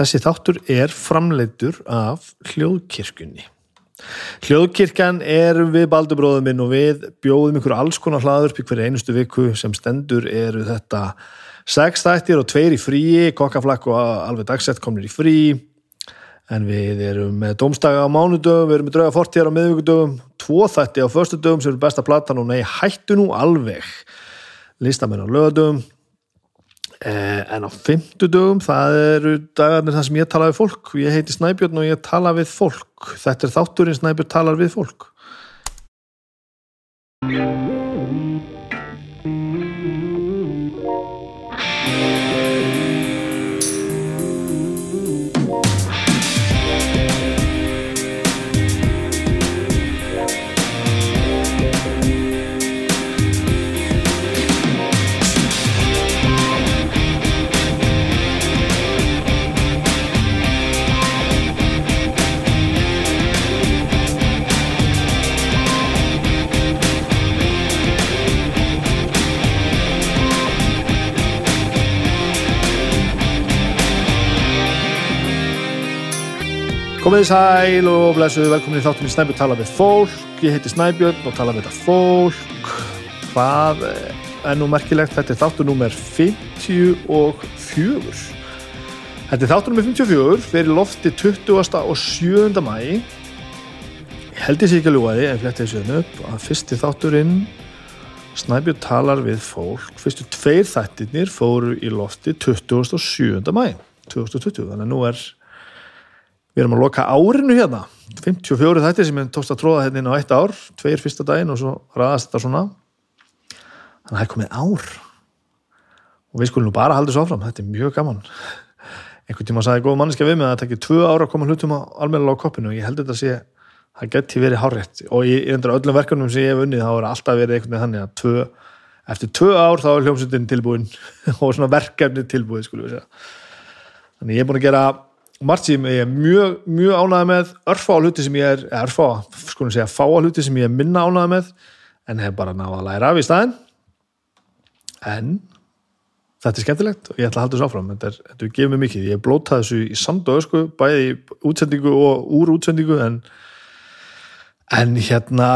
Þessi þáttur er framleitur af hljóðkirkjunni. Hljóðkirkjan er við baldubróðum minn og við bjóðum ykkur alls konar hlaður fyrir hverju einustu viku sem stendur eru þetta sex þættir og tveir í fríi, kokkaflakk og alveg dagsett komnir í frí en við erum með domstaga á mánudögum, við erum með drauga fortíðar á miðvíkudögum, tvo þætti á förstu dögum sem eru besta platan og nei, hættu nú alveg listamenn á lögadögum en á fymtudögum það eru dagarnir þar sem ég tala við fólk. Ég heiti Snæbjörn og ég tala við fólk. Þetta er þátturinn Snæbjörn talar við fólk Komið sæl og blessuð, velkomin í þáttum í Snæbjörn tala við fólk, ég heiti Snæbjörn og tala við þetta fólk hvað er nú merkilegt þetta er þáttur nummer 54 þetta er þáttur nummer 54 fyrir lofti 20. og 7. mæ ég held sér ekki að ljúa því en fletti þessu hérna upp að fyrsti þátturinn Snæbjörn talar við fólk fyrstu tveir þættirnir fóru í lofti 20. og 7. mæ 2020, þannig að nú er Við erum að loka árinu hérna. 54 þættir sem ég tókst að tróða hérna inn á eitt ár, tveir fyrsta daginn og svo ræðast þetta svona. Þannig að það er komið ár. Og við skulum nú bara halda þessu áfram. Þetta er mjög gaman. Einhvern tíma sagði góð manneska við mig að það tekja tvö ára að koma hlutum á almenna á koppinu og ég held þetta að sé það geti verið hárétt og ég endur öllum verkanum sem ég hef unnið þá er alltaf verið einhvern veginn þannig að tvö, eftir tvö ár þá er hljómsveitin tilbúin. Og svona verkefni tilbúið þannig ég er búin að gera margt sem ég er mjög, mjög ánægð með örfá hluti sem ég er, örfá skulum segja fá hluti sem ég er minna ánægð með en hef bara náða að læra af í staðin en þetta er skemmtilegt og ég ætla að halda þessu áfram. Þetta er, þetta gefið mig mikið, ég er blótað þessu í sand og ösku, bæði í útsendingu og úr útsendingu en en hérna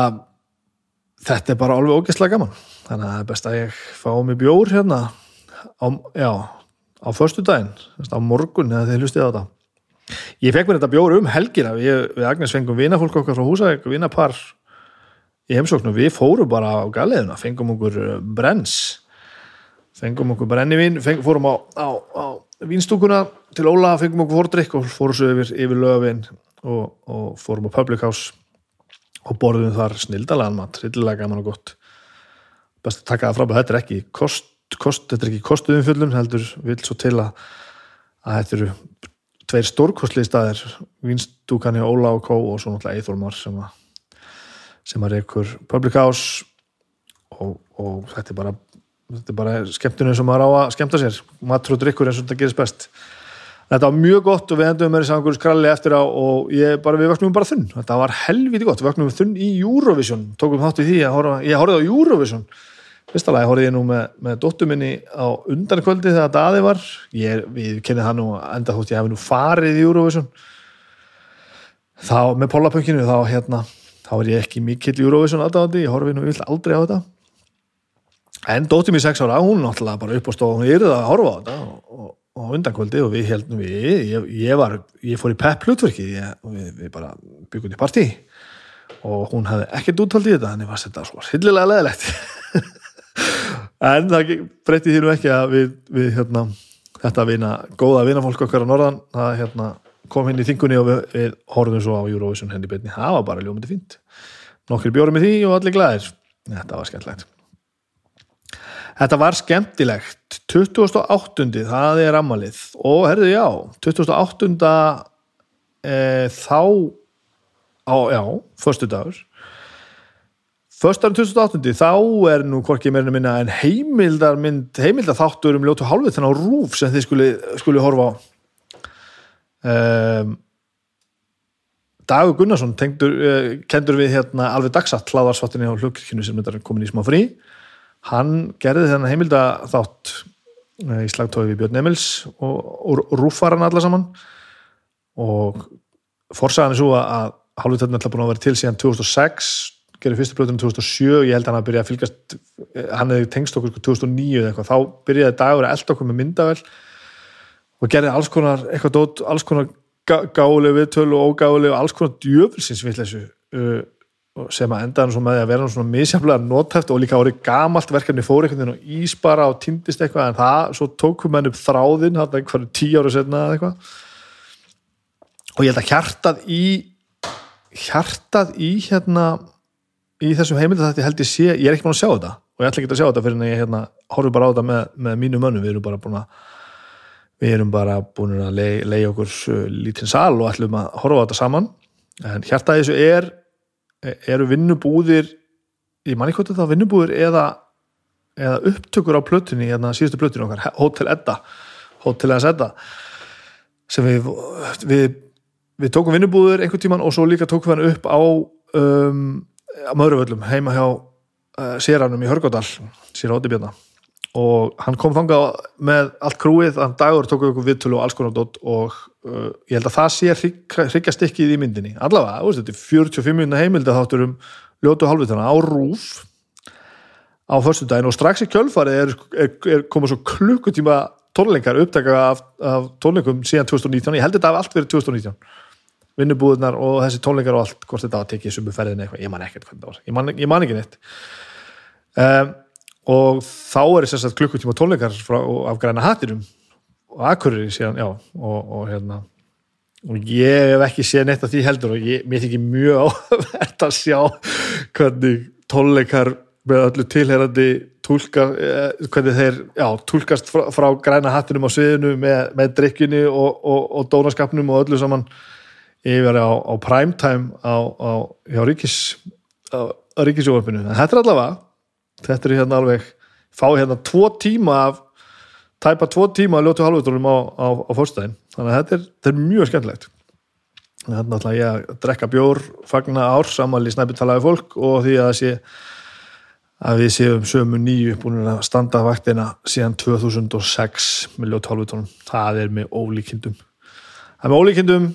þetta er bara alveg ógeðslega gaman. Þannig að það er best að ég fá mig bjór hérna á, já, á förstu daginn, á morgun eða þegar hlustið á þetta Ég fekk mér þetta bjóru um helgina. Við, við Agnes fengum vinafólk okkar frá húsæk vinapar í heimsóknu við fórum bara á galiðuna fengum okkur uh, brens fengum okkur brennivín feng, fórum á, á, á vínstúkuna til Óla, fengum okkur fordrykk og fórum svo yfir, yfir löfin og, og fórum á Public House og borðum þar snildalega mat, rillilega gaman og gott. Best að taka það fram að þetta er ekki kost, kost þetta er ekki kostuðum fullum heldur vil svo til að að þetta eru tveir stórkostlið staðir Vinstúkani, Óla og Kó og svo náttúrulega Eithormar sem að sem að reykur Public House og, og þetta er bara þetta er bara skemmtunum sem maður á að skemmta sér. Matur og drikkur eins og þetta gerist best. Þetta var mjög gott og við endum með þessi einhverju skralli eftir á og ég bara, við vöknum bara þunn. Þetta var helviti gott, við vöknum þunn í Eurovision. Tókum þátt í því að ég horfið á Eurovision fyrsta lagi horfið ég nú með, með dóttu minni á undankvöldi þegar daði var. Ég, við kennið það nú enda þótt ég hef nú farið í Eurovision. Þá með Pólapökkinu þá hérna, þá er ég ekki mikill Eurovision aðdáðandi, ég horfið nú vilt aldrei á þetta. En dóttu mér sex ára, hún náttúrulega bara upp á stóð hún er það að horfa á þetta og, og undankvöldi og við heldum við ég, ég, var, ég fór í pepp hlutverki við, við bara byggum til partí. Og hún hefði ekkert útvöld í þetta en ég var þetta svo hildilega leðilegt en það breytti því nú ekki að við, við hérna, þetta vina, góða vinafólk okkar á norðan það hérna, kom henni í þingunni og við, við horfum svo á Eurovision henni beinni, það var bara ljómandi fínt. Nokkur bjórum með því og allir glæðir þetta var skemmtilegt. Þetta var skemmtilegt. 2008. það er ammalið og herðu já 2008. E, þá á, já, förstu dagur Förstarinn 2008. þá er nú hvorki meirinu minna en heimildar mynd, heimildar þáttur um ljótu hálfið þannig á rúf sem þið skuli, skuli horfa á. Um, Dagur Gunnarsson tengdur, uh, kendur við hérna alveg dagsatt hlaðarsvattinni á hlugkirkinu sem er komin í smá frí. Hann gerði þennan heimildar þátt í slagtói við Björn Emils og, og rúfar hann alla saman. Og forsaðan er svo að hálfutölun er alltaf búin að vera til síðan 2006 gerir fyrstu blöðunum 2007 ég held að hann að byrja að fylgast hann hefði tengst okkur 2009 eða eitthvað. Þá byrjaði dagur að elda okkur með myndavel og gerði alls konar eitthvað dót, alls konar gáli viðtölu og ógáli og alls konar þessu uh, sem að enda hann með að vera svona misjaflega notæft og líka árið gamalt verkefni fór einhvern veginn og íspara og týndist eitthvað en það, svo tókum henn upp þráðinn hann eitthvað tíu ára setna eitthvað. Og ég held að hjartað í hjartað í hérna í þessum heimildu þetta held ég sé, ég er ekki búin að sjá þetta og ég ætla ekki að sjá þetta fyrir en ég hérna horfum bara á þetta með, með mínu mönnum, við erum bara búin að við erum bara búin að leiða lei okkur uh, lítinn sal og ætlum að horfa á þetta saman. En hjartað þessu er eru vinnubúðir ég man ekki hvort þetta vinnubúðir eða, eða upptökur á plötunni hérna síðustu plötunni okkar, Hotel Edda Hotel Edda sem við, við við tókum vinnubúðir einhvern tíman og svo líka tókum við hann upp á um, Möðruvöllum heima hjá uh, Sérarnum í Hörgóðal Sér Ótibjörna og hann kom þangað með allt krúið þann dagur tókum við okkur viðtölu og alls konar dótt og uh, ég held að það sé hryggja stikkið í myndinni. Allavega, veist, þetta er 45 minna heimildi þáttur um ljótu halvvitana á rúf á förstu daginn og strax í kjölfarið er, er, er komað svo klukkutíma tónleikar upptaka af, af tónleikum síðan 2019, ég held þetta af allt verið 2019 vinnubúðunar og þessi tónleikar og allt, hvort þetta var að tekið sumu ferðin eitthvað, ég man ekkert hvernig það var, ég man, ég man ekki neitt. Um, og þá er þess að klukkutíma tónleikar frá, af græna hattinum og akkurir síðan, já og, og hérna. Og ég hef ekki séð neitt af því heldur og ég, mér þykir mjög áverð að sjá hvernig tónleikar með öllu tilherandi tólka, eh, hvernig þeir já, tólkast frá, frá græna hattinum á sviðinu með, með drikkjunni og, og, og dónaskapnum og öllu saman yfir á, á primetime á, á hjá Ríkis á Ríkisjóvarpinu, en þetta er allavega þetta er hérna alveg fá hérna tvo tíma af tæpa tvo tíma að ljótu halvveitunum á, á, á fórstæðin, þannig að þetta er, þetta er mjög skemmtilegt. Þannig að ég að drekka bjór, fagna ár samal í snæpitalaði fólk og því að það sé að við séum sömu nýju búin að standa vaktina síðan 2006 með ljótu halvveitunum, það er með ólíkindum. Það er með ólíkindum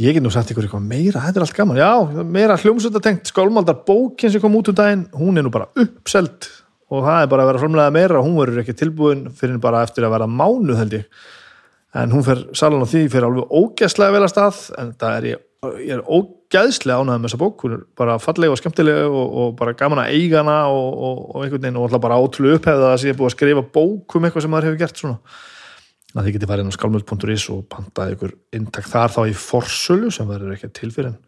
ég get nú sagt ykkur eitthvað meira, þetta er allt gaman. Já, meira hljómsöldatengt, skálmaldar bókin sem kom út um daginn, hún er nú bara uppselt og það er bara að vera framlega meira. Hún verður ekki tilbúin fyrir bara eftir að vera mánu held ég. En hún fer, salan á því fyrir alveg ógæðslega vel að stað en það er ég, ég er ógæðslega ánægð með þessa bók, hún er bara fallega og skemmtilega og, og bara gaman að eiga hana og, og, og einhvern veginn og alltaf bara ótrúlega upphefða að sé búið að skrifa bók um eitthvað sem maður hefur gert svona að þið getið farið inn á skalmöld.is og pantaði ykkur intak þar þá í forsölu sem verður ekki til fyrir en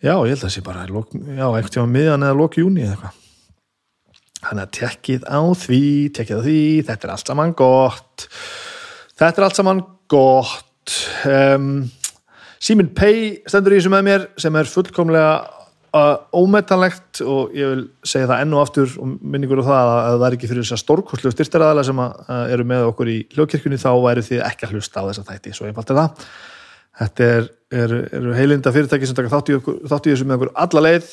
já, ég held að það sé bara já, ekkert tíma miðan eða loki júni eða eitthvað. Þannig að tekkið á því tekkið á því, þetta er allt saman gott. Þetta er allt saman gott. Um, Simin Pei stendur í þessu með mér sem er fullkomlega ómetanlegt og ég vil segja það enn og aftur og minningur á það að það er ekki fyrir þess að stórkoslu styrtaræðala sem eru með okkur í hljókirkunni þá væri þið ekki að hlusta á þessa þætti svo einfalt er það. Þetta er, er, er heilinda fyrirtæki sem taka þátt í, okkur, þátt í þessu með okkur alla leið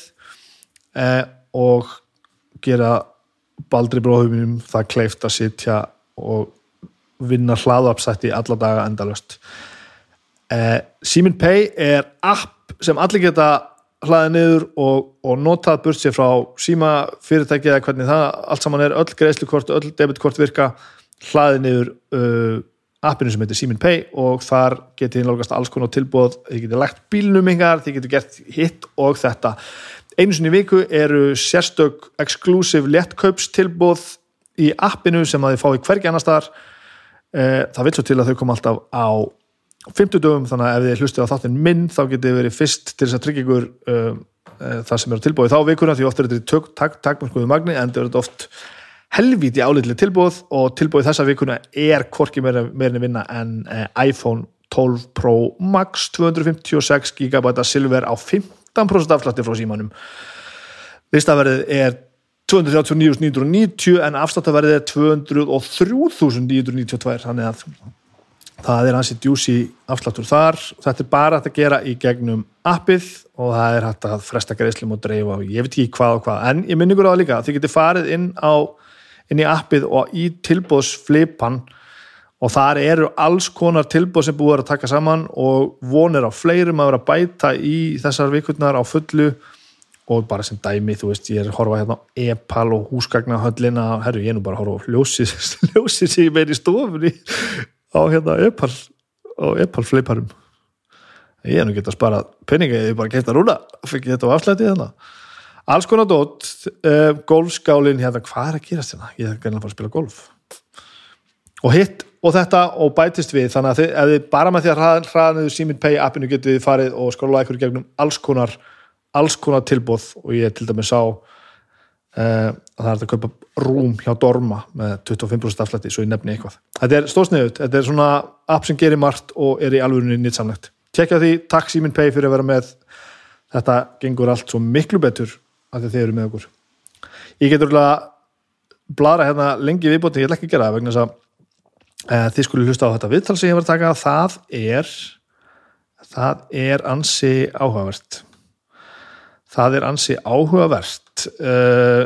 eh, og gera baldri bróðuminum það kleift að sitja og vinna hlaðapsætti alla daga endalust eh, Simin Pay er app sem allir geta hlaðið niður og, og notað burt sér frá síma fyrirtæki eða hvernig það allt saman er, öll greiðslukort, öll debitkort virka hlaðið niður uh, appinu sem heitir Simin Pay og þar getið innlókast alls konar tilbúð þið getið lagt bílnumingar, þið getið gert hitt og þetta. Einu sinni viku eru sérstök exclusive lettkaupstilbúð í appinu sem að þið fái hvergi annar staðar uh, það vil svo til að þau koma alltaf á 50 dögum þannig að ef þið hlustið á þáttinn minn þá getið verið fyrst til þess að tryggja ykkur uh, uh, það sem eru tilbúið þá vikuna því oft er þetta takk, takmörkuðu magni en þetta er oft helvíti álitli tilbúið og tilbúið þessa vikuna er korki meirinni vinna en uh, iPhone 12 Pro Max 256 GB silver á 15% afslætti frá símanum. Listaverðið er 239.990 en afslættaverðið er 203.992 þannig að það er hansi djúsi afsláttur þar. Þetta er bara hægt að gera í gegnum appið og það er hægt að fresta greiðslum og dreifa og ég veit ekki hvað og hvað. En ég minni ykkur á líka þið getur farið inn á inn í appið og í tilbúðsflipan og þar eru alls konar tilbúð sem búið að taka saman og vonir á fleirum að vera að bæta í þessar vikurnar á fullu. Og bara sem dæmi, þú veist, ég er að horfa hérna á Epal og húsgagnahöllina. Herru, ég er nú bara að horfa á ljósið ljósið sem ég meir í stofunni á hérna Epal og Epal fliparum. Ég er nú gett að spara peninga ég er bara gett að rúna, fikk ég þetta á afslætið hérna. Alls konar dót uh, golfskálin, hérna, hvað er að gerast hérna? Ég er gæðin að fara að spila golf. Og hitt og þetta og bætist við þannig að þið, að þið bara með því að hraða, hraðanuðu Simin Pay appinu getið þið farið og skróla ykkur gegnum alls konar alls konar tilbúð og ég til dæmis sá uh, að það er að kaupa rúm hjá Dorma með 25% afslætti svo ég nefni eitthvað. Þetta er stóðsniðut, þetta er svona app sem gerir margt og er í alvörunni nýtsamlegt. Tjekkja því, takk Simin Pay fyrir að vera með þetta gengur allt svo miklu betur að þið eru með okkur. Ég getur alveg blara hérna lengi viðbóti, ég ætla ekki að gera það vegna þess að uh, þið skulle hlusta á þetta viðtal sem ég var að taka, það er það er ansi áhugavert það er ansi áhugavert uh,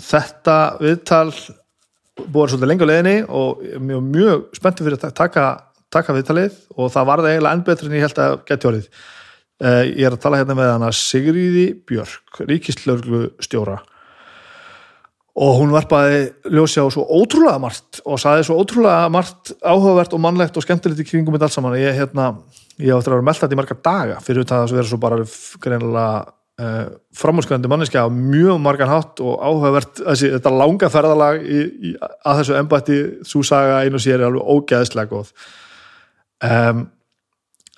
þetta viðtal búið svolítið lengi á leðinni og mjög, mjög spenntið fyrir að taka, taka viðtalið og það var það eiginlega enn betur en ég held að geti orðið. Uh, ég er að tala hérna með hana Sigriði Björk ríkistlörglu stjóra og hún varpaði ljósi á svo ótrúlega margt og saði svo ótrúlega margt áhugavert og mannlegt og skemmtilegt í kringum með alls saman. Ég, hérna, ég áttur að vera meldt þetta í marga daga fyrir það að vera svo bara greinilega uh, framhúskvæðandi manneski á mjög margan hátt og áhugavert. Þessi, þetta langa ferðalag í, í, að þessu embætti svo saga einu sér er alveg ógeðslega góð. Um,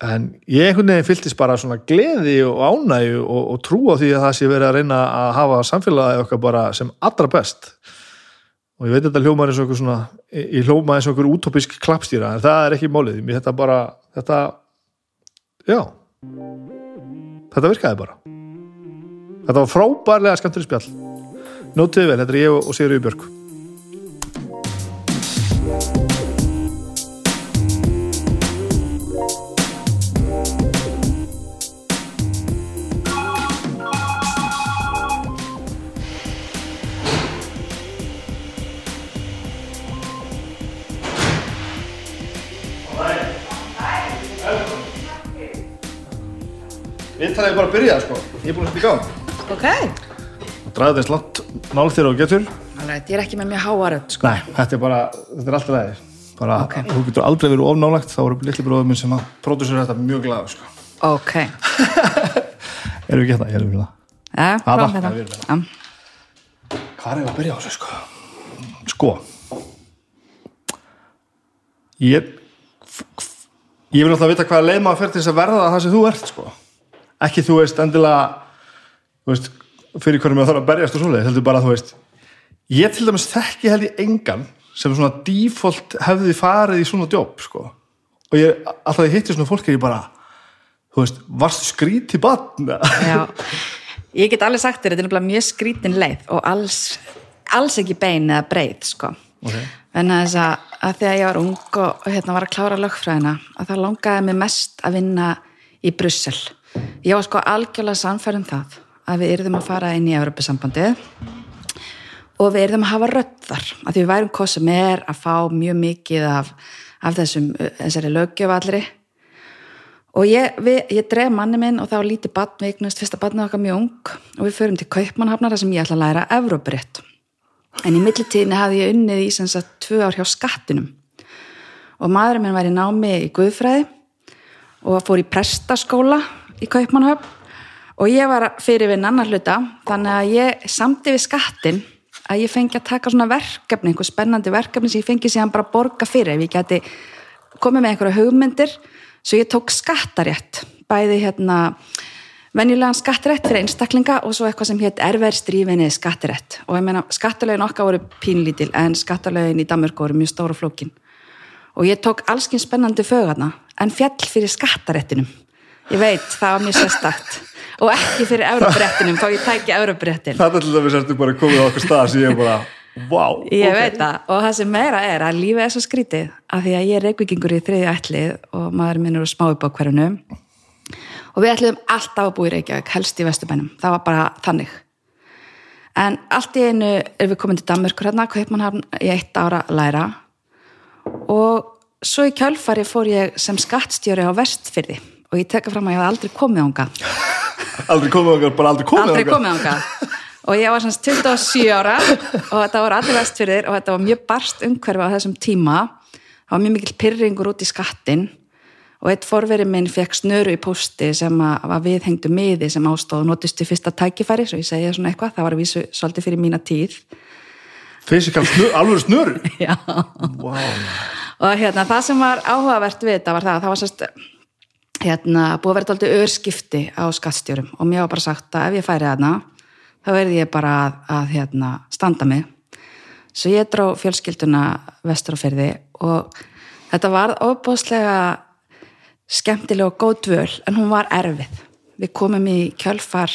en ég einhvern veginn fylltist bara svona gleði og ánægu og, og trú á því að það sé verið að reyna að hafa samfélagi okkar bara sem allra best. Og ég veit þetta hljómar eins og einhver svona ég hljóma eins og einhver útópisk klappstýra en það er ekki málið, mér þetta bara þetta, já. Þetta virkaði bara. Þetta var frábærlega skemmtileg spjall. Nótið vel, þetta er ég og Sigurður Björk Við talaðum bara að byrja sko, ég er búin að setja í gang Ok, Draðu þess langt nál þér og getur alveg, ég er ekki með mjög háaröld sko. Nei, þetta er bara, þetta er alltaf leið bara, Ok. þú getur aldrei verið ofnálagt þá eru litli bróður minn sem að pródusur þetta mjög glaður sko. Ok, Erum við ekki þetta? Erum við það? ja, Hafa, prófum ja, þetta við með Já. Hvað er að byrja á þessu sko? Sko Ég Ég vil alltaf vita hvaða leið maður fer til þess að verða það sem þú ert sko ekki þú veist endilega þú veist, fyrir hvernig maður þarf að berjast og svoleið, heldur bara þú veist ég til dæmis þekki held ég engan sem svona default hefði farið í svona jobb sko og ég, alltaf ég hitti svona fólk er ég bara þú veist, varstu skrít í badn Já, ég get alveg sagt þér þetta er nefnilega mjög skrítin leið og alls, alls ekki bein eða breið sko. Ok. en þess að, að þegar ég var ung og, og hérna var að klára lögfræðina að það langaði mig mest að vinna í Brussel ég var sko algjörlega samfærum það að við yrðum að fara inn í Evropasambandið og við yrðum að hafa röddar að því við værum sem er að fá mjög mikið af, af þessum, þessari löggjöf allri. Og ég, við, ég dref manni minn og var lítið badn, við eignast fyrsta badnið okkar mjög ung og við förum til Kaupmannhafnar þar sem ég ætla að læra Evróbrett en í millitíðinni hafði ég unnið í sem sagt tvö ár hjá skattinum. Og maðurinn minn var í námi í Guðfræði og fór í prestaskóla í Kaupmannhöfn og ég var fyrir við annar hluta þannig að ég samti við skattin að ég fengi að taka svona verkefni einhver spennandi verkefni sem ég fengi síðan bara borga fyrir ef ég geti komið með einhverja hugmyndir. Svo ég tók skattarétt bæði hérna venjulegan skattarétt fyrir einstaklinga og svo eitthvað sem hétt erverðstrífinni skattarétt. Og ég meina skattalögin okkar voru pínlítil en skattalögin í Danmörku voru mjög stóra flókin. Og ég tók allskinn spennandi fögarna en fjall fyrir skattaréttinum ég veit, það var mjög sérstakt. Og ekki fyrir eurobrettinum þá ég tæki eurobrettin Þetta til dæmis ertu bara komið á okkur stað sem ég er bara, wow ég veit það. Og það sem meira er að lífið er svo skrítið af því að ég er reykvíkingur í þriði ætlið og maður minn eru smá upp á hverjunu og við ætliðum alltaf að búa í Reykjavík helst í Vesturbænum, það var bara þannig. En allt í einu er við komin til Danmörkur hérna, Kaupmannhafn í eitt ára læra. Og svo í kjölfari fór ég sem skattstjóri á vestfyrði og ég teka fram að ég hafði aldrei komið ánga Aldrei komið okkar, bara aldrei komið aldrei þangað. komið ánga og ég var semst 27 ára og þetta voru allir vestfyrðir og þetta var mjög barst umhverfi á þessum tíma það var mjög mikil pyrringur út í skattin og eitt forveri minn fekk snöru í pósti sem var viðhengdu miði sem ástóð og notist til fyrsta tækifæri svo ég segja svona eitthvað, það var að vísu svolítið fyrir mína tíð Fysikal snör, alveg snöru. Já. Wow. og hérna það sem var áhugavert við þetta var það að það var sérst hérna búið að vera aldrei örskipti á skattstjórum og mér var bara sagt að ef ég færi þarna þá verði ég bara að, að hérna, standa mig. Svo ég dró fjölskylduna vestur á fyrði og þetta var óbúðslega skemmtileg og góð dvöl en hún var erfið. Við komum í kjölfar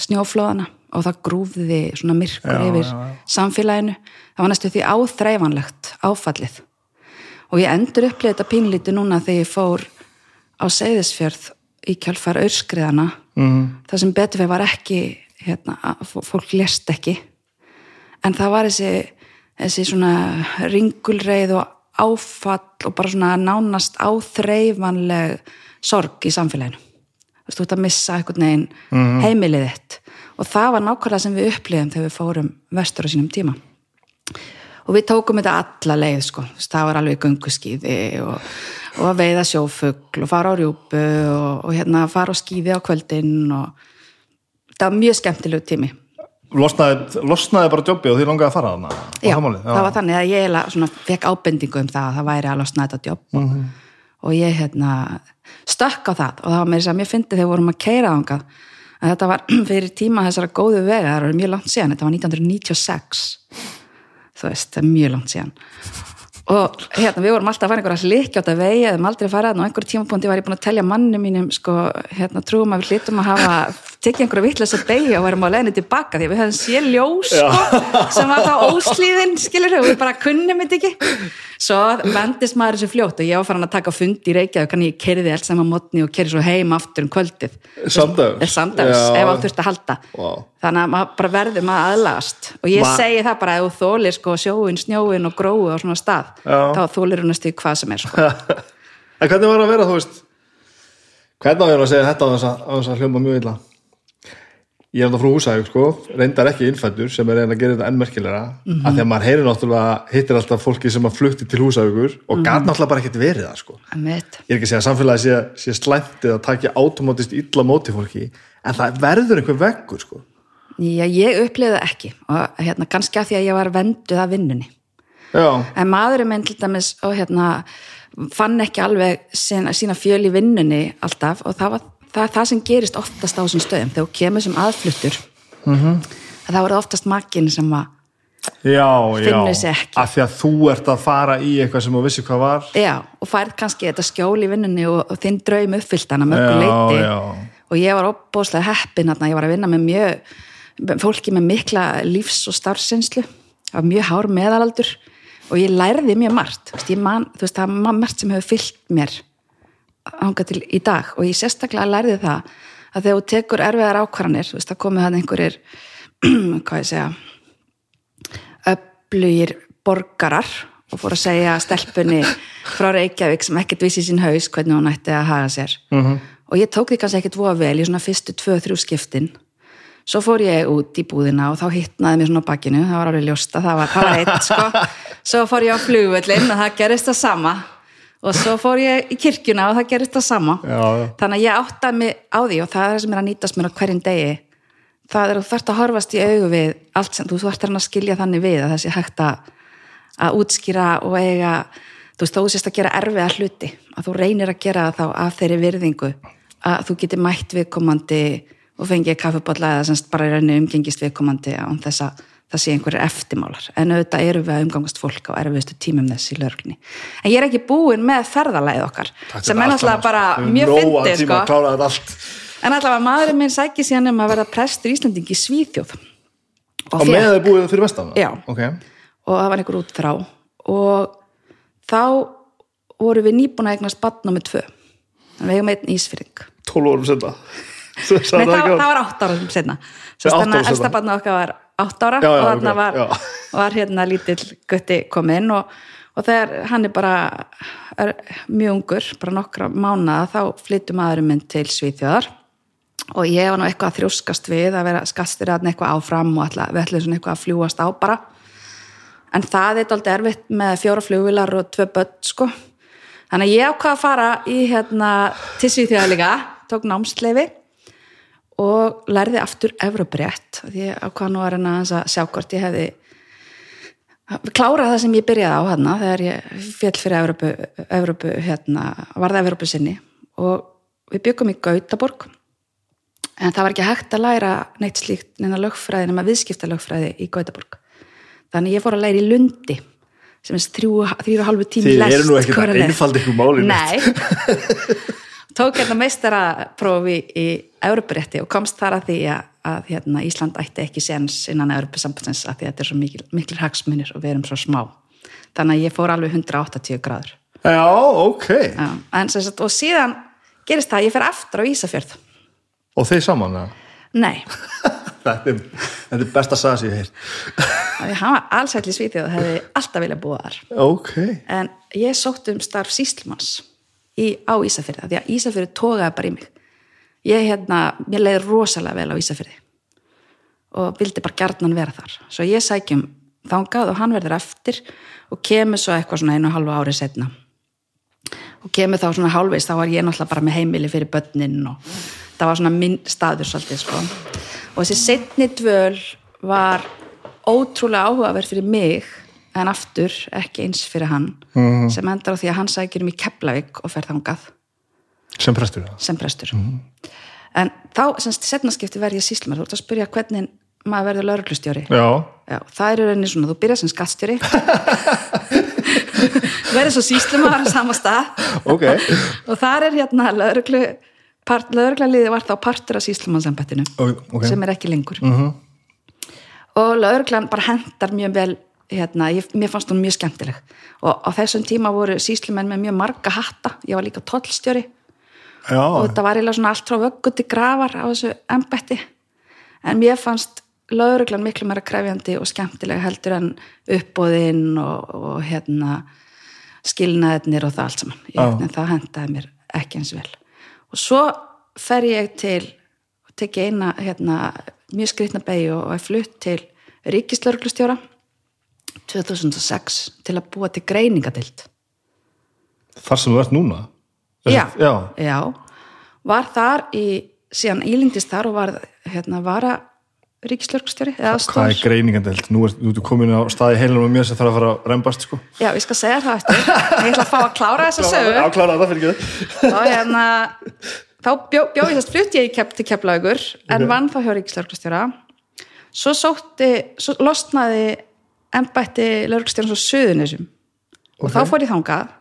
snjóflóðana og það grúfði svona myrkur Já, yfir já, já. samfélaginu. Það var næstu því áþreifanlegt áfallið. Og ég endur upplið þetta pínlíti núna þegar ég fór á Seyðisfjörð í kjálfar örskriðana mm. það sem betur fyrir var ekki hérna, fólk lést ekki. En það var þessi þessi svona ringulreið og áfall og bara svona nánast áþreifanleg sorg í samfélaginu. Þú veist, þú ert að missa einhvern veginn heimilið þitt. Og það var nákvæmlega sem við upplifum þegar við fórum vestur á sínum tíma. Og við tókum þetta alla leið sko, það var alveg gönguskíði og, og að veiða sjófugl og fara á rjúpu og, og hérna fara á skíði á kvöldin og það var mjög skemmtilegu tími. Losnaði, losnaði bara jobbið og því langaði að fara þarna? Var Já, það málið? það var þannig að ég eiginlega svona fekk ábendingu um það að það væri að losna þetta jobb og, og ég hérna stökk á það og það var mér sem ég fyndi þegar vorum að keira þangað. Að þetta var fyrir tíma þessara góðu vega það var mjög langt síðan, þetta var 1996 þú veist, það er mjög langt síðan og hérna við vorum alltaf að fara einhverja hlikjátt að vegi eða aldrei að fara þarna og einhverjum tímapunkti var ég búin að telja manni mínum sko, hérna trúum að við hlýtum að hafa tekið einhverja vitlega að degja og varum á leiðinni tilbaka því við höfum séð ljós sko, sem var þá óslíðin skilur og við bara kunnum þetta ekki svo vendist maður þessu fljótt og ég var farin að taka fund í Reykjavík kannig ég kerði allt saman mótni og kerði svo heim aftur um kvöldið Samdags? ef það þurft að halda Vá. þannig að maður bara verður maður aðlagast og ég Ma- segi það bara ef þú þólir sko, sjóin, snjóin og gróu á svona stað Já. þá þólir hún að stíð hvað sem er sko. En hvernig var að vera, þú veist hvernig var að vera að segja þetta á þess að, á þess að hljóma mjög illa Ég er náttúrulega frá húsæðug, sko, reyndar ekki innfættur sem er reyna að gera þetta enn merkilega mm Mhm. að því að maður heyrir náttúrulega, hittir alltaf fólki sem að flutti til húsæðugur og Mhm. gat náttúrulega bara ekkert verið það, sko. Ég er ekki að segja að samfélagi sé, sé slæmt eða takja automatist illa móti fólki en það verður einhver veggur, sko Já, ég upplifði það ekki og hérna, kannski að því að ég var venduð af vinnunni Já, en maðurinn minn til dæmis og hérna fann ekki alveg sína, sína fjöl í vinnunni alltaf og það var það, það sem gerist oftast á þessum stöðum þegar þú kemur sem aðfluttur mm -hmm. það voru oftast makkin sem að já, Finnur sig ekki. Af því að þú ert að fara í eitthvað sem þú vissi hvað var Já, og færð kannski þetta skjól í vinnunni og, og þinn draum uppfyllt hana mörgum leiti já. og ég var opbóðslega heppin þarna, ég var að vinna með mjög fólki með mikla lífs- og starfsinslu það var mjög hár meðalaldur og ég lærði mjög margt veist, man, veist, það er margt sem hefur fyllt mér ánga til í dag. Og ég sérstaklega lærði það að þegar þú tekur erfiðar ákvarðanir þú veist, það komið hann einhverjir hvað ég segja öflugir borgarar og fór að segja stelpunni frá Reykjavík sem ekkert vissi sín haus hvernig hún ætti að haga sér. -hmm. og ég tók því kannski ekkert voða vel í svona fyrstu tvö, þrjú skiptin. Svo fór ég út í búðina og þá hittnaði mér svona á bakinu, það var alveg ljósta það var, það var eitt sko. Svo fór ég á flugvöllin og það gerist það sama og svo fór ég í kirkjuna og það gerist það sama Já, já. þannig að ég áttaði mig á því og það er það sem er að nýtast mér á hverjum degi það er að þú þarft að horfast í augu við allt sem þú þarft að skilja þannig við að þessi hægt að, að útskýra og eiga þú veist, þó sést að gera erfiða hluti að þú reynir að gera þá af þeirri virðingu að þú getur mætt viðkomandi og fengið kaffibotla eða semst bara umgengist viðkomandi án þess að það sé einhverjir eftirmálar en auðvitað eru við að umgangast fólk á erfiðustu tímum þess í lörglunni en ég er ekki búin með ferðalæð okkar sem er náttúrulega bara mjög fyndið sko. sko En allavega maðurinn minn sækir síðan um að verða prestur Íslandingi í Svíþjóð. og með fékk- þið búið fyrir vestan Já. ok, Og það var einhver út frá. Og þá voru við nýbúin að eignast batna með tvö. Þannig við eigum einn ísfyrring. 12 árum setna Nei, það, það var átt ára að elsta batna okkar var átt ára Já, já, og þarna var, var hérna lítill gutti kominn og, og þegar hann er bara er mjög ungur, bara nokkra mánaða þá flyttum maðurinn minn til Svíþjóðar og ég var nú eitthvað að þrjóskast við að vera skastur að eitthvað áfram og ætla, við ætlum svona eitthvað að fljúast á bara. En það er dálítið erfitt með fjóra flugvilar og tvö börn sko. Þannig að ég ákvað að fara í hérna til Svíþjóðar líka, tók námsleifi og lærði aftur Evroprétt því ég ákvað nú reyna aðeins að sjá hvort ég hefði klára það sem ég byrjaði á hérna þegar ég fjall fyrir Evrópu, Evrópu hérna, varða Evrópu sinni og við byggum í Gautaborg en það var ekki hægt að læra neitt slíkt neina lögfræði nema viðskipta lögfræði í Gautaborg þannig ég fór að læra í Lundi sem er þrjú, og halvu tími Þið lest eru nú ekkert hvora að leið. einfalda ykkur málið. Nei tók hérna meistaraprófi í Európarétti og komst þar að því að, að hérna, Ísland ætti ekki séns innan Európa-sambandsins að því að þetta er svo mikil, mikil hagsmunir og við erum svo smá. Þannig að ég fór alveg 180 gráður. Já, ok. Já, en, sagt, og síðan gerist það að ég fer aftur á Ísafjörð. Og þeir saman, eða? nei, Þetta er, þetta er besta saga sem ég því hann var allsætli svítið og hefði alltaf viljað búa þar. Ok. en ég sótt um starf síslmanns í, á Ísafjörði, af því að Ísafjörði tókaði bara í mig. Ég hérna, mér leiði rosalega vel á Ísafjörði og vildi bara gjarnan vera þar. Svo ég sækjum þangað og hann verður eftir og kemur svo eitthvað svona einu og halvu ári setna og kemur þá svona hálfveist þá var ég náttúrulega bara með heimili fyrir börnin og það var svona minn staður svolítið sko. Og þessi setni dvöl var ótrúlega áhugaverð fyrir mig en aftur ekki eins fyrir hann -hmm. sem endar á því að hann sækir um í Keflavík og fer þangað Sem prestur, sem prestur en þá, semst, setnaskipti verð ég síslumar þú ert að spyrja hvernig maður verður lauruglustjóri Já. Já, það er í rauninni svona, þú byrjar sem skattstjóri verður svo síslumar á sama stað Ok. og þar er hérna lauruglu lauruglaliði var þá partur af síslumannsembættinu Ok, ok. sem er ekki lengur -hmm. og lauruglan bara hendar mjög vel hérna, ég, mér fannst hún mjög skemmtileg. Og á þessum tíma voru síslumenn með mjög marga hatta, ég var líka tollstjóri. Já. og þetta var eiginlega svona allt frá vöggu til grafar á þessu embætti. En mér fannst lauruglan miklu meira krefjandi og skemmtilega heldur en uppbóðinn og, og hérna skilnaðinir og það allt saman. Ég, það hendaði mér ekki eins vel. Og svo fer ég til og tek ég eina hérna, mjög skrýtna beigju og er flutt til ríkislauruglustjóra 2006 til að búa til greiningadild Þar sem þú ert núna? Já, Já. já, var þar í, síðan ílindist þar og var hérna vara ríkislörgstjóri eða Hvað er aðstoðar. greiningandelt? Nú ert nú ertu komin á staði heilunum með mér sem þarf að fara að rembast, sko. Já, ég skal segja það eftir. Ég ætla að fá að klára þessa sögu Áklára það fyrir ekki og hérna þá bjó, bjó þess flutt ég í kep, til Keflaugur en vann þá hjá ríkislörgstjóra svo sótti, svo losnaði embætti lörgstjóra svo söðunisum og þá fór ég þangað.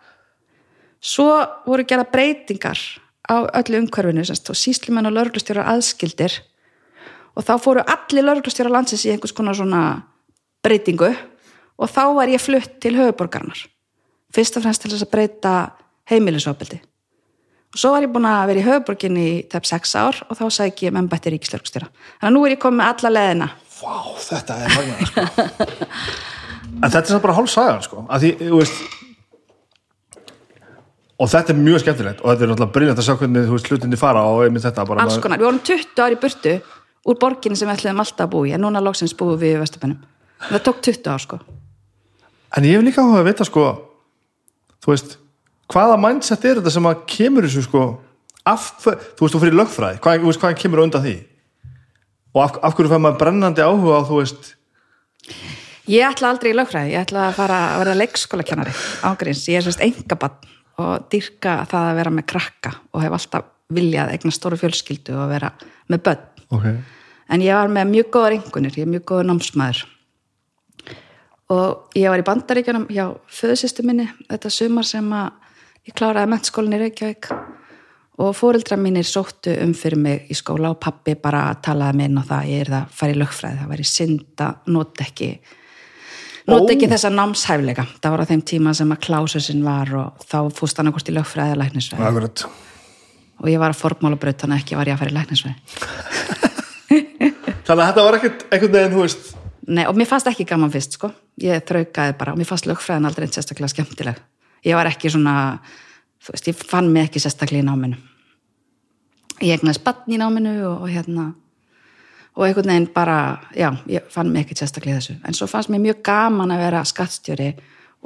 Svo voru gerða breytingar á öllu umhverfinu og síslumenn og lörglustjórar aðskildir. Og þá fóru allir lörglustjórar landsins í einhvers konar svona breytingu. Og þá var ég flutt til höfuborgarnar fyrst og fremst til þess að breyta heimilisofbeldi. Og svo var ég búin að vera í höfuborginni í tæp 6 ár og þá sæk ég með embætti ríkislörglustjóra þannig að nú er ég komið alla leðina Vá, þetta er magna, sko. en þetta er samt bara hálf sagan, sko. Að því, þú veist, og þetta er mjög skemmtilegt og þetta er náttúrulega briljant að sjá hvernig þú veist hlutinni fara og einmitt þetta bara alls konar, við vorum 20 ári burtu úr borginni sem við ætluðum alltaf að búi en núna loksins búum við í Vesturbænum. Það tók 20 ár sko. En ég hef líka áhuga að vita sko þú veist, hvaða mindset er þetta sem að kemur þessu sko af, þú veist, þú fyrir lögfræði. Hvað, hvaðan kemur undan því og af, af hverju fær maður brennandi áhuga á þú veist, Ég ætla aldrei í lögfræði, ég ætla að fara að verða leikskólakennari ángríns, ég er semst engabann og dyrka það að vera með krakka og hef alltaf viljað eigna stóru fjölskyldu og vera með börn. Okay. en ég var með mjög góðar engunir, ég er mjög góður námsmaður. Og ég var í bandaríkjunum hjá föðusistu minni þetta sumar sem að ég kláraði mentskólinni í Reykjavík og fóreldra mínir sóttu um fyrir mig í skóla og pappi bara talaði mig inn á það, ég er það að fara í lögfræði það væri synd að nota ekki nota ekki Ó. þessa námshæfleika það var á þeim tíma sem að klásusinn var og þá fúst hann okkur í lögfræði eða læknisfræði Akkurat. og ég var að formmálabraut þannig að ekki var ég að fara í læknisfræði þannig að þetta var ekkert einhvern veginn, þú veist Nei, og mér fannst ekki gaman fyrst sko. ég þraukaði bara og mér fannst lögfræðin aldrei einn sérstaklega skemmtileg ég var ekki svona þú veist, ég fann mig ekki sérstaklega í náminu ég egnaði spann í náminu og, og hérna og einhvern veginn bara, já, ég fann mig ekki sérstaklega í þessu, en svo fannst mér mjög gaman að vera skattstjóri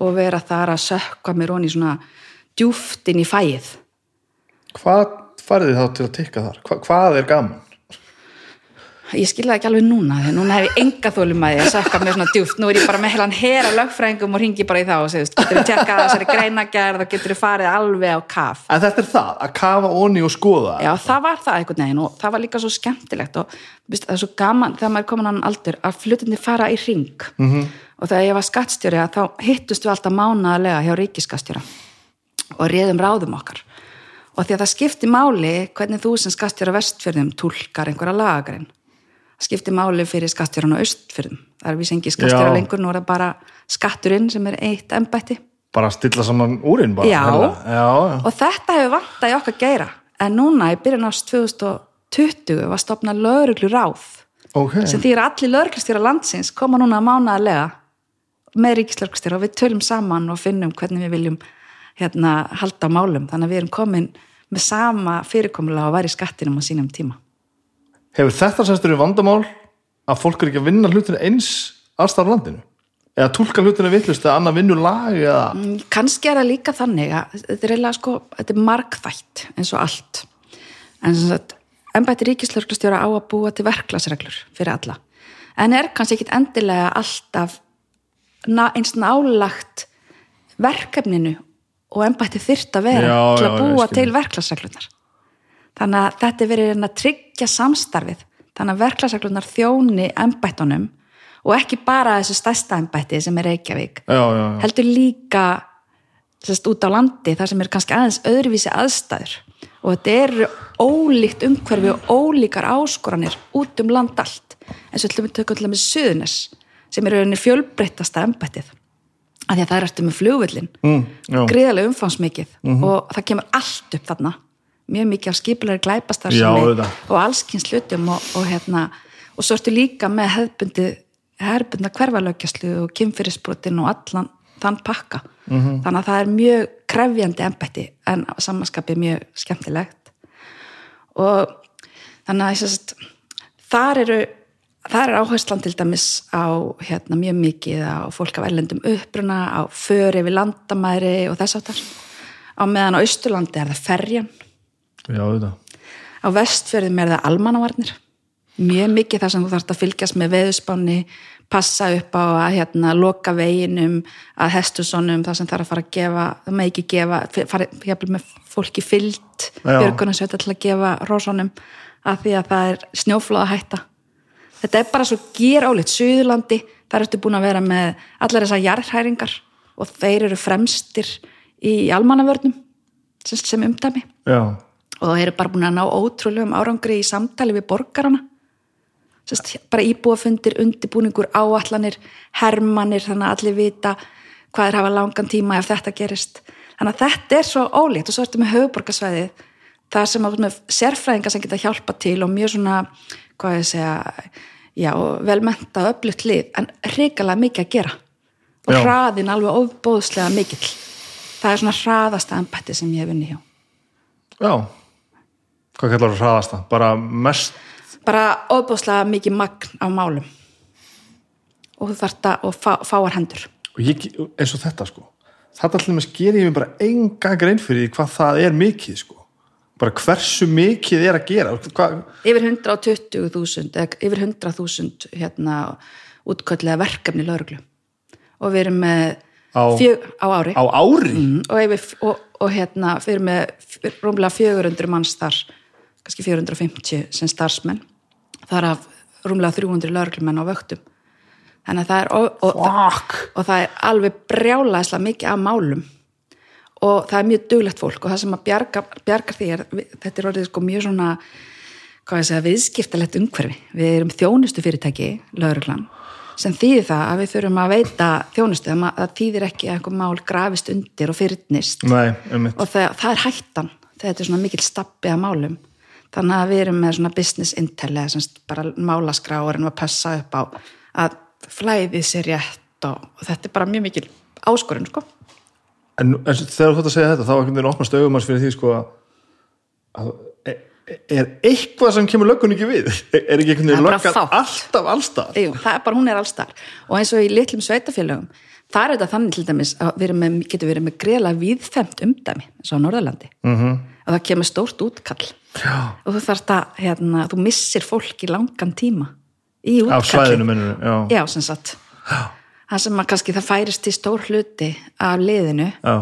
og vera þar að sökka mér honi svona djúft inn í fæið Hvað farið þið þá til að tikka þar? Hva, hvað er gaman? Ég skilða ekki alveg núna því núna hef ég enga þólum að ég að sökka mér svona djúft nú er ég bara með heilan hera lögfræðingum og ringi bara í þá og segist, getur þú tjekkað þessari greinagerð og getur þú farið alveg á kaf? En þetta er það, að kafa onni og skoða. Já, það var það einhvern veginn og það var líka svo skemmtilegt og veist, það er svo gaman þegar maður er komin á annan aldur að flutandi fara í ring -hmm. og þegar ég var skattstjóri þá hittust við alltaf mánaðarlega hjá ríkiskastjóra og því að það skipti máli hvernig þú sem skattstjóra vestfjörðum tólkar einhverja lagagrein það skipti máli fyrir skattstjóran á austfjörðum. Það er við sengi skattstjóra Já. lengur nú er það bara skatturinn sem er eitt embætti. Bara stilla saman úrin bara Já. já, já. og þetta hefur vantað í okkar geira. En núna í byrjun ást 2020 var stopnað lögreglu ráð Ok, sem er allir lögreglustjóra landsins koma núna mánaðarlega með ríkislögreglustjóra. Og við tölum saman og finnum hvernig við viljum hérna, halda á málum. Þannig að við erum komin með sama fyrirkomulega og væri skattinum á sínum tíma hefur þetta senstur í vandamál að fólk er ekki að vinna hlutinu eins allstar á landinu? Eða tólka hlutinu vittlust eða annað vinnu lag eða kannski er það líka þannig að þetta er sko, þetta er margþætt eins og allt. En sem sagt, embætti ríkislörglustjóra á að búa til verklagsreglur fyrir alla. En er kannski ekkit endilega alltaf eins nálagt verkefninu og embætti þyrft að vera Já, til já, að ég búa til verklagsreglunar þannig að þetta er verið að tryggja samstarfið þannig að verklagsreglunar þjóni embættunum og ekki bara þessu stærsta embætti sem er Reykjavík Já, já, já. heldur líka sérst, út á landi þar sem er kannski aðeins öðruvísi aðstæður. Og þetta eru ólíkt umhverfi og ólíkar áskoranir út um land allt. Eins og við tökum til með Suðunes sem er rauninni fjölbreyttasta embættið. Af því að það er eftir með flugvillin Mm, gríðarlega umfangsmikið. Og það kemur allt upp þarna mjög mikið af skipulari glæpastar Já, auðvitað. og allskins hlutum og, og hérna og svo ertu líka með hefðbundi hefðbundna hverfalögjaslu og kynfyrirsbrotin og allan þann pakka -hmm. þannig að það er mjög krefjandi embætti en samanskapið mjög skemmtilegt og þannig að ég sést, þar eru þar er áherslan til dæmis á hérna, mjög mikið á fólk af erlendum uppruna, á föri við landamæri og þess áttar á meðan á Austurlandi er það ferjan Já, auðvitað. á vestfjörðum er það almannavarnir. Mjög mikið þar sem þú þarfst að fylgjast með veðusbáni, passa upp á að hérna, loka veginum að hestusonum, það sem þarf að fara að gefa það með ekki gefa, fara jafnvel með fólki fyllt, björgunarsveita til að gefa rósonum að því að það er snjóflóða hætta. Þetta er bara svo gýr álitt Suðurlandi, þar ertu búin að vera með allar þessar jarðhæringar og þeir eru fremstir í almannavörnum sem, sem umdæmi. Já, og það eru bara búin að ná ótrúlegum árangri í samtali við borgarana. Sest, bara íbúafundir, undibúningur áallanir, hermanir þannig að allir vita hvað er hafa langan tíma ef þetta gerist. Þannig að þetta er svo ólíkt. Og svo ertu með höfuborgarsvæðið það sem að með sérfræðinga sem geta hjálpa til og mjög svona hvað ég segja já, velmenta og öflutt lið en hrikalega mikið að gera. Og Já. hraðin alveg ofbóðslega mikill. Það er svona hraðasta embætti sem ég hef unni hjá. Já. Hvað kallar það hraðasta? Bara mest bara ofbóðslega mikið magn af málum. Og þú þarft að og fá, fáar hendur. Og ég, eins og þetta sko. Þetta allir með sker ég mér bara enga grein fyrir hvað það er mikið sko. Bara hversu mikið er að gera. Hvað, yfir 120.000 eða yfir 100.000 hérna útköllega verkefni lauruglu og við erum með Á- fjög, á ári. á ári? Mm, og, yfir, og, og hérna við erum með rúmlega 400 manns þar kannski 450 sem starfsmenn þar af rúmlega 300 lauruglumenn á vöktum. Þannig að það er og, og, Fuck. og það er alveg brjálæðislega mikið af málum. Og það er mjög duglegt fólk og það sem að bjarga, bjargar því er þetta er orðið sko mjög svona hvað ég segja, viðskiptalegt umhverfi. Við erum þjónustu fyrirtæki, lauruglan sem þýðir það að við þurfum að veita þjónustu, það það þýðir ekki að einhver mál grafist undir og fyrirnist nei, um og það, það er hættan þetta er svona mikill stappi af málum þannig að við erum með svona business intel eða semst bara málaskrá og erum að passa upp á að flæðið sér rétt og, og þetta er bara mjög mikil áskorun sko. En, en þegar þú ætti að segja þetta, þá er einhvern veginn opnast augum hans fyrir því sko að e- er eitthvað sem kemur löggun ekki við? Er ekki einhvern er veginn löggan alltaf allstað? Jú, það er bara, hún er allstar og eins og í litlum sveitafélögum það er þetta þannig til dæmis að við getur verið með greiðlega víðfemt umdæmi eins og á Norðurlandi Mhm. -hmm. Og það kemur stórt útkall. Já. og þú þarft að, hérna, þú missir fólk í langan tíma í Af útkalli svæðinu mennur, já. já, sem sagt. Það sem að kannski það færist í stór hluti af liðinu. Já.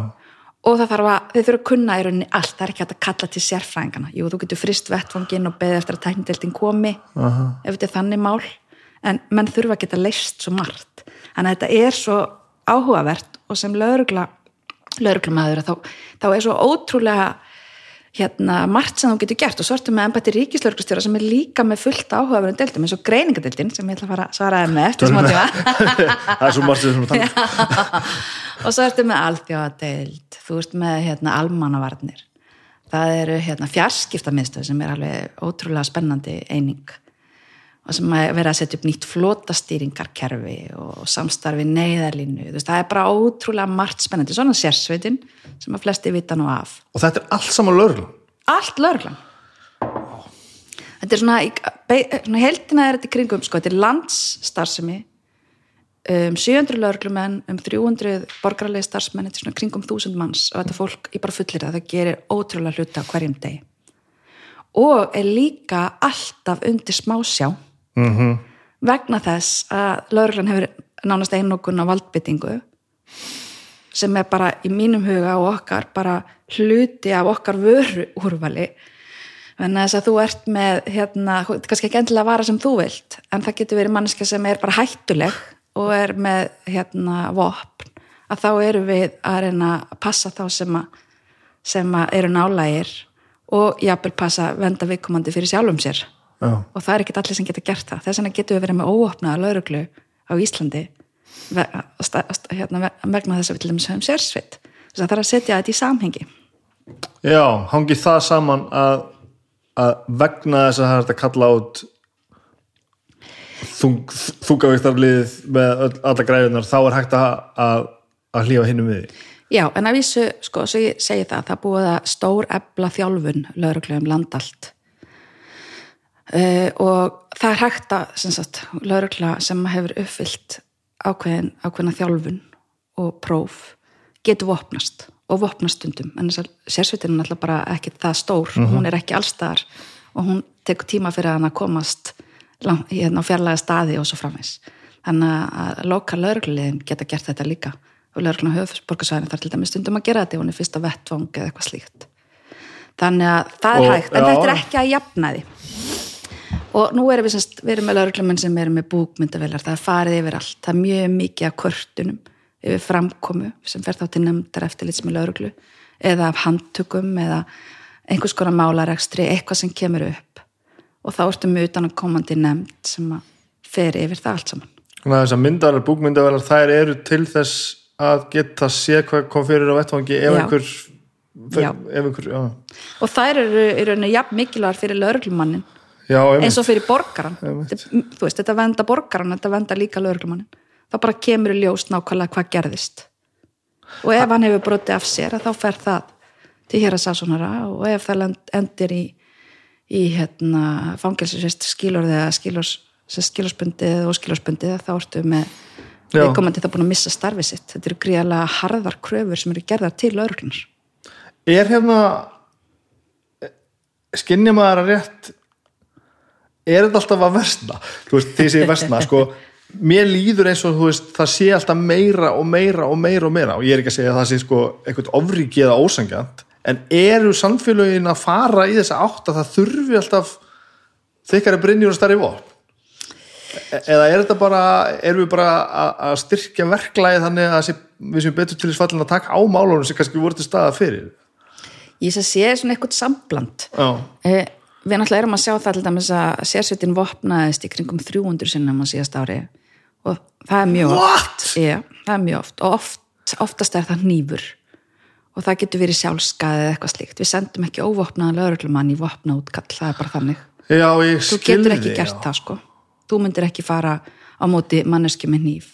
og það þarf að, þið þurfa að kunna í rauninni allt, það er ekki að kalla til sérfræðingana jú, þú getur frist vettvangin og beðið eftir að tæknideldin komi Aha. ef þetta er þannig mál. En menn þurfa að geta leist svo margt. Að þetta er svo áhugavert og sem lögregla lögreglumæður þá, þá er svo ótrúlega hérna, margt sem þú getur gert. Og svo ertu með embætti ríkislörglustjóra sem er líka með fullt áhugaverðin deildum eins og greiningadeildin sem ég ætla að fara að svara með eftir smá tíma. það. Er svo margt sem við þannig. og svo ertu með alþjóðadeild. Þú ert með hérna, almannavarnir. Það eru hérna, fjarskiptamiðstöð sem er alveg ótrúlega spennandi eining og sem er verið að setja upp nýtt flótastýringarkerfi og samstarfi neyðarlínu, þú veist, það er bara ótrúlega margt spennandi, svona sérsveitin sem að flesti vita nú af. Og þetta er allt saman lögreglan. allt lögreglan. Þetta er svona, heldina er þetta kringum sko, þetta er landsstarfsemi um 700 lögreglumenn um 300 borgaralegi starfsmenn. Þetta er svona kringum 1000 manns. Og þetta fólk ég bara fullir það, það gerir ótrúlega hluta hverjum degi. Og er líka alltaf undir smásjá Mm vegna þess að lögreglan hefur nánast einokun á valdbyttingu sem er bara í mínum huga og okkar bara hluti af okkar vöru úrvali en þess að þú ert með hérna, kannski ekki endilega að vara sem þú vilt en það getur verið manneska sem er bara hættuleg og er með hérna vopn að þá eru við að reyna að passa þá sem að, sem að eru nálægir og jafnvel passa að venda viðkomandi fyrir sjálfum sér Já. og það er ekkert allir sem geta gert það þess vegna getum við verið með óopnaða lauruglu á Íslandi hérna, ve- vegna þess að við til dæmis höfum sérsveit þess að það er að setja þetta í samhengi Já, hangi það saman að, að vegna þess að það er að kalla át þung, þungavíktarlið með alla græðunar, þá er hægt að, að, að hlífa hinnum við því. Já, en að vísu, sko, svo ég segi það það búið að stór ebla þjálfun lauruglu um landalt uh, og það er hægt að sagt, laurugla sem hefur uppfyllt ákveðin, ákveðina þjálfun og próf getur vopnast og vopnast stundum. En þess að sérsveitin er náttúrulega bara ekki það stór. Hún er ekki allstaðar og hún tekur tíma fyrir hann að komast lang- hérna á fjarlæga staði og svo framvegs þannig að loka lauruglulegin geta gert þetta líka. Og lauruglan á höfusborgarsvæðinu þarf til dæmis stundum að gera þetta ef hún er fyrsta vettvang eða eitthvað slíkt. Þannig að það er Og- hægt en já. þetta er ekki að jafna því og nú erum við, semst, við erum með lauruglumenn sem eru með búkmyndavelar, það er farið yfir allt. Það er mjög mikið af kvörtunum yfir framkomu sem fer þá til nefndar eftirlits með lauruglu eða af handtökum eða einhvers konar málarekstri, eitthvað sem kemur upp. Og þá ertu með utan að komandi nefnd sem að fer yfir það allt saman. Þannig að þessar myndavelar, búkmyndavelar, þær eru til þess að geta sé hvað kom fyrir á vettvangi ef einhver, Já. ef einhver, já, og þær eru rauninni jafn mikilvægar fyrir lauruglumannin já, eins og fyrir borgaran veist, þetta venda borgaran þetta venda líka lögreglumannin. Þá bara kemur í ljós nákvæmlega hvað gerðist. Og ef hann hefur brotið af sér þá fer það til hér að sásonara og ef það endir í, í hérna, fangelsisvist skilorðið eða skilors, skilorspundið og skilorspundið þá ertu með viðkomandi það búin að missa starfið sitt. Þetta eru gríðarlega harðar kröfur sem eru gerðar til lögreglunar Er hérna skinnja maður að rétt er þetta alltaf að versna? Þú veist, því sé versna, sko. Mér líður eins og þú veist, það sé alltaf meira og meira og meira og meira. Og ég er ekki að segja að það sé sko eitthvað ofríki eða ósangjant en eru samfélögin að fara í þessa átt að það þurfi alltaf þykkari brynjur og starri vopn? E- eða er þetta bara erum við bara að, að styrkja verklæði þannig að sé, við séum betur til þess fallin að taka á málunum sem kannski voru til staða fyrir? Ég sé sé svona eitthvað sambland. Já, Eh, Við náttúrulega erum að sjá það til dæmis að sérsveitin vopnaðist í kringum 300 sinnum á síðast ári og það er mjög oft. Já, það er mjög oft og oft, oftast er það nýfur og það getur verið sjálfskaðið eða eitthvað slíkt. Við sendum ekki óvopnaðan lögreglumann í vopna útkall, það er bara þannig. Já, Þú getur ekki gert það sko. Þú myndir ekki fara á móti manneski með nýf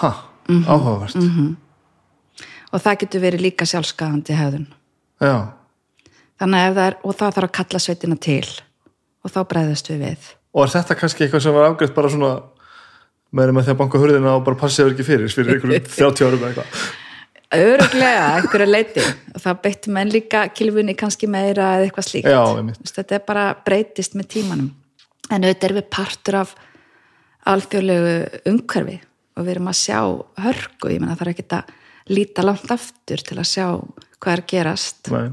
ha, Mhm. áhugavert og það getur verið líka sjálfskaðandi hefðun já, þannig að það er, og það þarf að kalla sveitina til og þá bregðast við við. Og er þetta kannski eitthvað sem var afgreitt bara svona með því að banka hurðina og bara passið ekki fyrir fyrir einhverjum 30 árum eða eitthvað? Öruglega einhverju leiti og það beittu menn líka kilfunni kannski meira eða eitthvað slíkt. Já, þetta er bara breytist með tímanum. En auðvitað er við partur af alþjóðlegu umhverfi og við erum að sjá hörku. Ég menna það er ekki að líta langt aftur til að sjá hvað er gerast. Nei.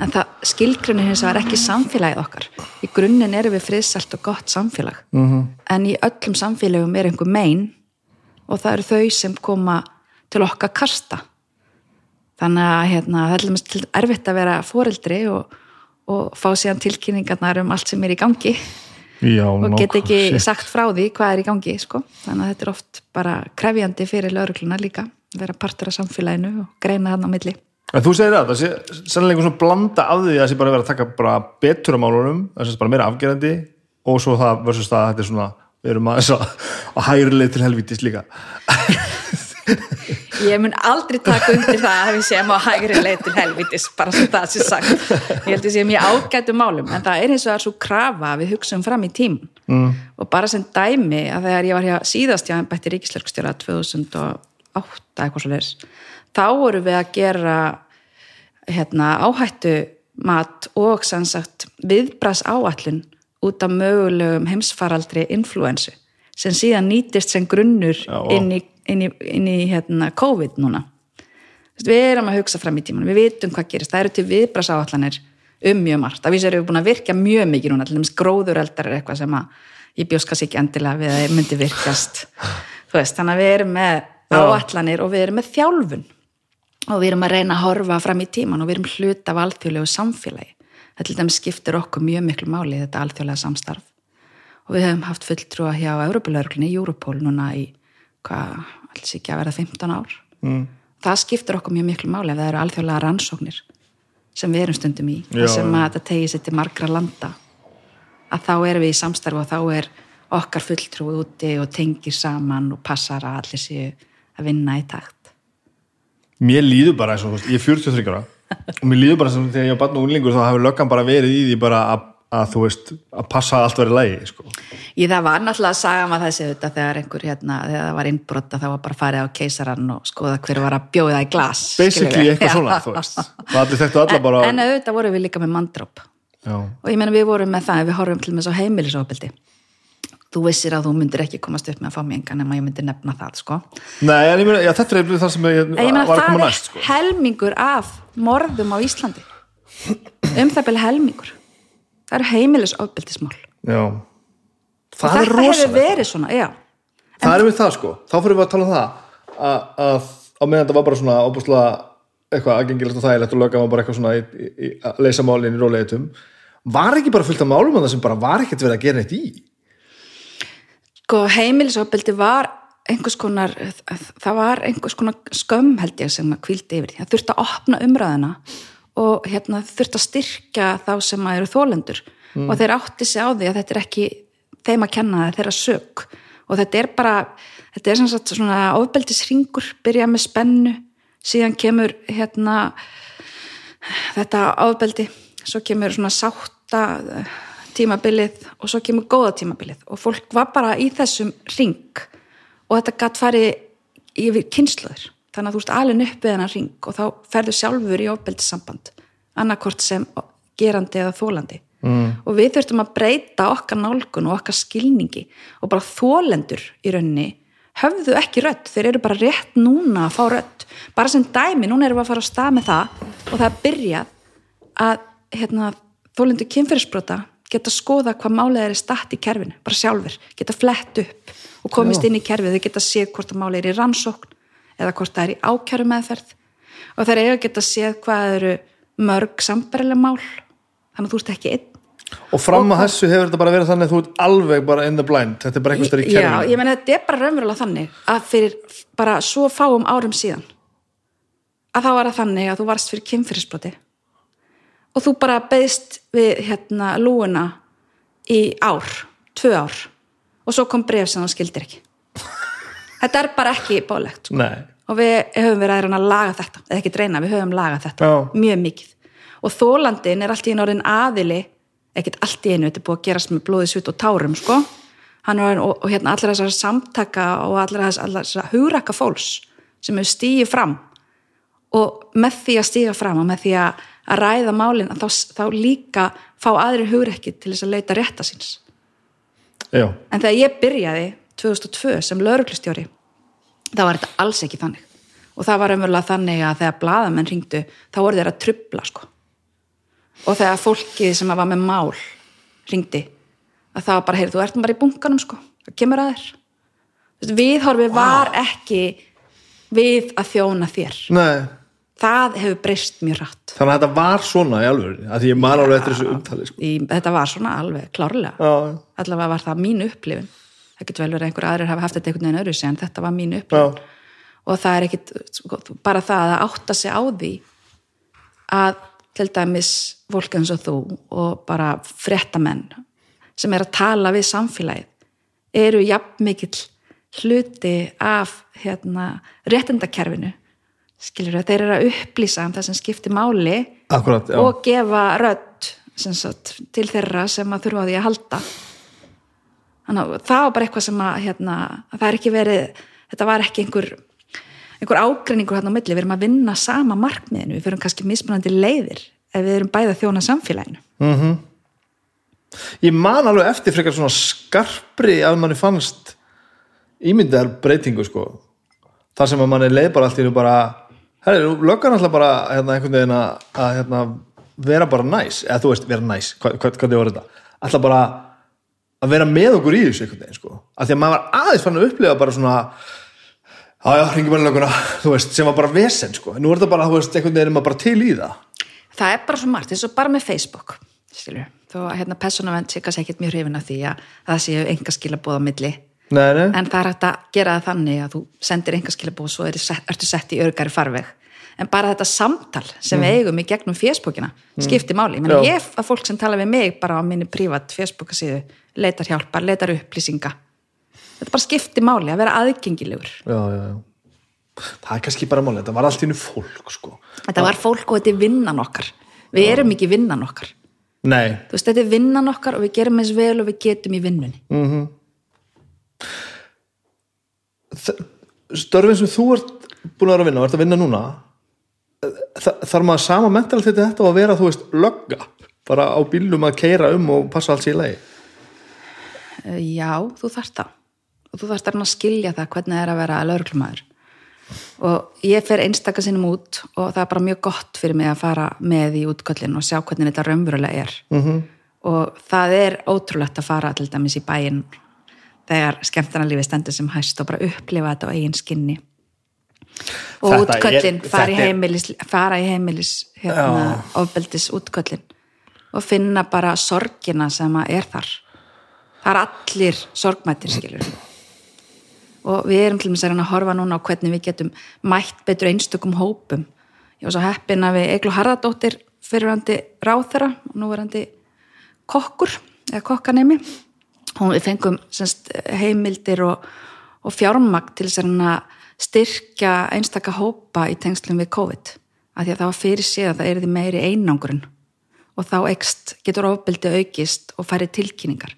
En það skilgrunni hins vegar ekki samfélagið okkar í grunninn erum við friðsælt og gott samfélag -hmm. en í öllum samfélagum er einhver mein og það eru þau sem koma til okkar kasta þannig að hérna, það er til dæmis til- erfitt að vera foreldri og, og fá síðan tilkynningarnar um allt sem er í gangi Já, og get ekki shit. sagt frá því hvað er í gangi sko. þannig að þetta er oft bara krefjandi fyrir laurugluna líka, vera partur af samfélaginu og greina hann á milli En þú segir það, það sé sannlega einhver svona blanda af því að það sé bara verið að taka bara betur á málunum, það sé bara meira afgerandi og svo það versus það að þetta er svona við erum aðeins að, að hægri leið til helvítis líka Ég mun aldrei taka undir það að við séum á hægri leið til helvitis, bara svo það sé sagt. Ég held að ég ágætu málum, en það er eins og það er svo krafa að við hugsaum fram í tím. Mm. Og bara sem dæmi að þegar ég var hér síðast hjá embætti ríkislörgstjóra 2008 eitthvað svo leiðis, þá voru við að gera hérna, áhættu mat og sannsagt viðbras áallun út af mögulegum heimsfaraldri influensu sem síðan nýtist sem grunnur Já, inn í, inn í, inn í hérna, COVID núna. Við erum að hugsa fram í tímanum, við vitum hvað gerist. Það eru til viðbrasáallanir um mjög margt. Að við erum búin að virka mjög mikið núna til dæmis gróðureldar er eitthvað sem að ég bjóst kannski ekki endilega við að það myndi virkast veist, þannig að við erum með áallanir og við erum með þjálfun og við erum að reyna að horfa fram í tíman og við erum hlut af alþjóðlegu samfélagi. Það til dæmis skiptir okkur mjög miklu máli þetta alþjóðlega samstarf. Og við hefum haft fulltrúa hjá Európulörglunni í Europol núna í hvað, alls ekki að verða 15 ár. Mm. það skiptir okkur mjög miklu máli ef það eru alþjóðlega rannsóknir sem við erum stundum í Já, sem að þetta tegir sér til margra landa. Að þá erum við í samstarf og þá er okkar fulltrúi úti og tengir saman og passar að allir séu að vinna í takt Mér líður bara eins og, ég er 43 ára og mér líður bara sem þegar ég var barn og unlingur þá hefur löggan bara verið í því bara að, að þú veist, að passa að allt verið lægi sko. Í það var náttúrulega að saga maður þessi þetta þegar einhver hérna, þegar það var innbrota þá var bara farið á keisarann og skoða hver var að bjóða í glas basically eitthvað svona, þú veist. Og en, bara en auðvitað vorum við líka með manndróp Já, og ég meina við vorum með það, við horfum til með svo heimilisofbildi þú vissir að þú myndir ekki komast upp með að fá mér engan nema ég myndi nefna það sko. Nei, en ég meina, já, þetta er það sem ég, en ég meina var að það koma næst sko. helmingur af morðum á Íslandi. Um það byrja helmingur. Það eru heimilisofbildismál Já, og það er þetta hefur verið svona, já. Það er við það sko, þá fyrir við að tala um það að, að á meðan þetta var bara svona óbúslega eitthvað aðgengilegt og þægilegt og lögum var bara eitthvað svona í, í, í, að leysa málin í róleitum var ekki bara fullt af málum að það sem bara var ekkert verið að gera neitt í sko heimilisofbeldi var einhvers konar, það var einhvers konar skömm held ég sem að kvíldi yfir því. það þurfti að opna umræðina og hérna þurfti að styrkja þá sem að eru þólendur og þeir átti sig á því að þetta er ekki þeim að kenna það þeirra sög og þetta er bara, þetta er sem sagt svona ofbeldisringur, byrja með spennu síðan kemur hérna þetta ofbeldi svo kemur svona sátta tímabilið og svo kemur góða tímabilið. Og fólk var bara í þessum ring og þetta gatt farið yfir kynsluður þannig að þú veist alveg upp við hennar ring og þá ferðu sjálfur í ofbeldissamband annarkort sem gerandi eða þólandi mm. og við þurftum að breyta okkar nálgun og okkar skilningi og bara þólendur í rauninni höfðu ekki rödd, þeir eru bara rétt núna að fá rödd, bara sem dæmi núna erum við að fara á stað með það og það er byrjað að hérna, þólendur kynferðisbrota geta skoða hvað málið er í statt í kerfinu bara sjálfur, geta flett upp og komist Já. inn í kerfið, þau geta séð hvort að málið er í rannsókn eða hvort það er í ákjæru meðferð og þeir eiga að geta séð hvað eru mörg sambarileg mál þannig að þú ert ekki einn. Og fram að þessu hefur þetta bara verið þannig að þú ert alveg bara in the blind, þetta er bara einhvers stær í Já, kerfinu. ég meina þetta er bara raunverulega þannig að fyrir bara svo fáum árum síðan að þá var það þannig að þú varst fyrir kynfyrirsbroti og þú bara beðst við hérna lúuna í ár, tvö ár. Og svo kom bref sem hann skildir ekki. Þetta er bara ekki bólegt sko. og við höfum verið að reyna að laga þetta eða ekki reyna, við höfum lagað þetta Já. mjög mikið. Og þólandin er allt í einu orðin aðili ekkert allt í einu, þetta er búið að gerast með blóði svit og tárum sko. Orðinn- og, og hérna allir þessar samtaka og allir þessar, hugrakka fólks sem hefur stíið fram. Og með því að stíga fram og með því að, að ræða málin þá, þá líka fá aðri hugrekki til þess að leita rétta síns. Já, En þegar ég byrjaði 2002 sem lauruglustjóri þá var þetta alls ekki þannig. Og það var umverulega þannig að þegar bladamenn ringdu þá voru þeir að trubla sko. og þegar fólkið sem var með mál ringdi að það var bara, heyrðu, þú ert bara í bunkanum sko. það kemur að þér. Þú veist, viðhorfi var ekki við að þjóna þér. Nei það hefur breyst mjög rætt þannig að þetta var svona í alveg að ég man alveg eftir þessu umtali sko. í, þetta var svona alveg klárlega. Já, allavega var það mín upplifun. Það getur vel verið að einhver aðrir hafa haft þetta einhvern veginn öðru en þetta var mín upplifun. Já, og það er ekkit sko, bara það að átta sig á því að til dæmis fólk eins og þú og bara fréttamenn sem er að tala við samfélagið eru jafn mikill hluti af hérna, réttindakerfinu skilur þeir eru að upplýsa um það sem skiptir máli akkurat og gefa rödd sagt, til þeirra sem að þurfa á því að halda. Þannig að það var bara eitthvað sem að, hérna, að það er ekki verið þetta var ekki einhver einhver ágreiningur hérna á milli, við erum að vinna sama markmiðinu, við fyrir kannski mismunandi leiðir ef við erum bæða þjóna samfélaginu. Ég man alveg eftir frekar svona skarpri að manni fannst ímyndar breytingu sko. Þar sem að manni leið bara allt í einu bara löggan alltaf bara hérna, einhvern veginn að, hérna, vera bara næs, eða þú veist, vera næs. Hvað, hvað, hvað er þetta, alltaf bara að vera með okkur í þessu einhvern veginn sko. Að því að maður var aðeins fann að upplifa bara svona já, hringi bara lögguna. Þú veist, sem var bara vesen sko. Nú er þetta bara, þú veist, einhvern veginn er maður bara til í það. Það er bara svo margt, eins og bara með Facebook skilur, þó að hérna persónavend sé kannski ekkert mjög hrifin af því að það séu enga skilabóð á milli nei, nei, en það er hægt að gera það þannig að þú sendir enga skilabóð og svo er, ertu sett í örgari farveg. En bara þetta samtal sem við eigum í gegnum fésbókina skiptir máli, Menni, Já. ég að fólk sem tala við mig bara á minni prívat fésbókasíðu leitar hjálpar, leitar upplýsinga. Þetta bara skiptir máli að vera aðgengilegur. Já, já, já. Það er kannski bara máli, þetta var allt í einu fólk sko. Þetta var fólk og þetta er vinnan okkar. Við erum ekki vinnan okkar. Nei, þú veist, þetta er vinnan okkar og við gerum eins vel og við getum í vinnunni störfin sem þú ert búin að vera að vinna og ert að vinna núna þa þarf maður sama mental til þetta og að vera, þú veist, lögga bara á bílum að keira um og passa allt sér í lagi? Eh, Já, þú þarft það. Og þú þarft að skilja það hvernig það er að vera lauruglumæður og ég fer einstaka sinnum út og það er bara mjög gott fyrir mig að fara með í útköllin og sjá hvernig þetta raunverulega er. -hmm. og það er ótrúlegt að fara til dæmis í bæinn þegar skemmtarnalífi stendur sem hæst og bara upplifa þetta á eigin skinni. Og Þetta er- útköllin fara í er- heimilis, fara í heimilis hérna, ofbeldis útköllin og finna bara sorgina sem er þar. Það er allir sorgmættir skilur og við erum til dæmis að reyna að horfa núna á hvernig við getum mætt betur einstökum hópum. Ég var svo heppin að við Eglu Harðardóttir fyrirverandi ráþera og núverandi kokkur eða kokkanemi og við fengum semst, heimildir og, og fjármagn til að styrkja einstaka hópa í tengslum við COVID. Af því að það var fyrir séð að það er því meiri einangurinn og þá ekst, getur ofbeldi aukist og færi tilkynningar.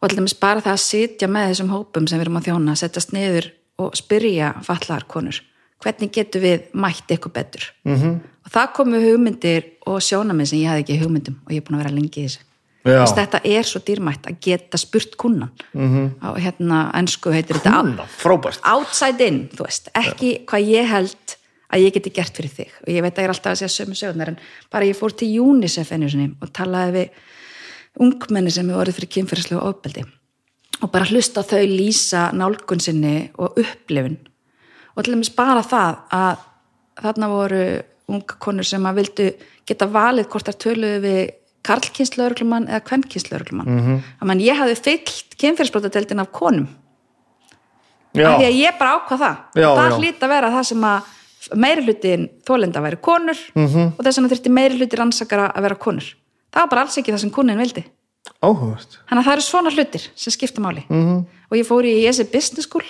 Og til dæmis bara það að sitja með þessum hópum sem við erum að þjóna, setjast niður og spyrja fallar konur hvernig getum við mætt eitthvað betur? -hmm. og það komu hugmyndir og sjónamið sem ég hafði ekki hugmyndum og ég er búin að vera lengi í þessu Já. Þess, þetta er svo dýrmætt að geta spurt kunnan -hmm. á hérna ennsku heitir þetta Ná, frábært. Outside in, þú veist, ekki hvað ég held að ég geti gert fyrir þig. Og ég veit að ég er alltaf að segja sömu sögurnar en bara ég fór til UNICEF einu sinni og talaði við ungmenni sem hefur orðið fyrir kynferðislega ofbeldi. Og bara hlusta á þau lýsa nálgun sinni og upplifun. Og til dæmis bara það að þarna voru unga konur sem að vildu geta valið hvort þær töluðu við karlkynslauruglumann eða kvennkynslauruglumann mm -hmm. að mann ég hafði fyllt kynferðisbrotadeildin af konum já, af því að ég bara ákvað það Já, það já. hlýtt að vera það sem að meiri hlutin þólenda væri konur Mhm. -hmm. og þess vegna þurfti meiri hluti rannsakara að vera konur það var bara alls ekki það sem konin vildi áhugavert þannig að það eru svona hlutir sem skipta máli Mhm. -hmm. og ég fór í ESE Business School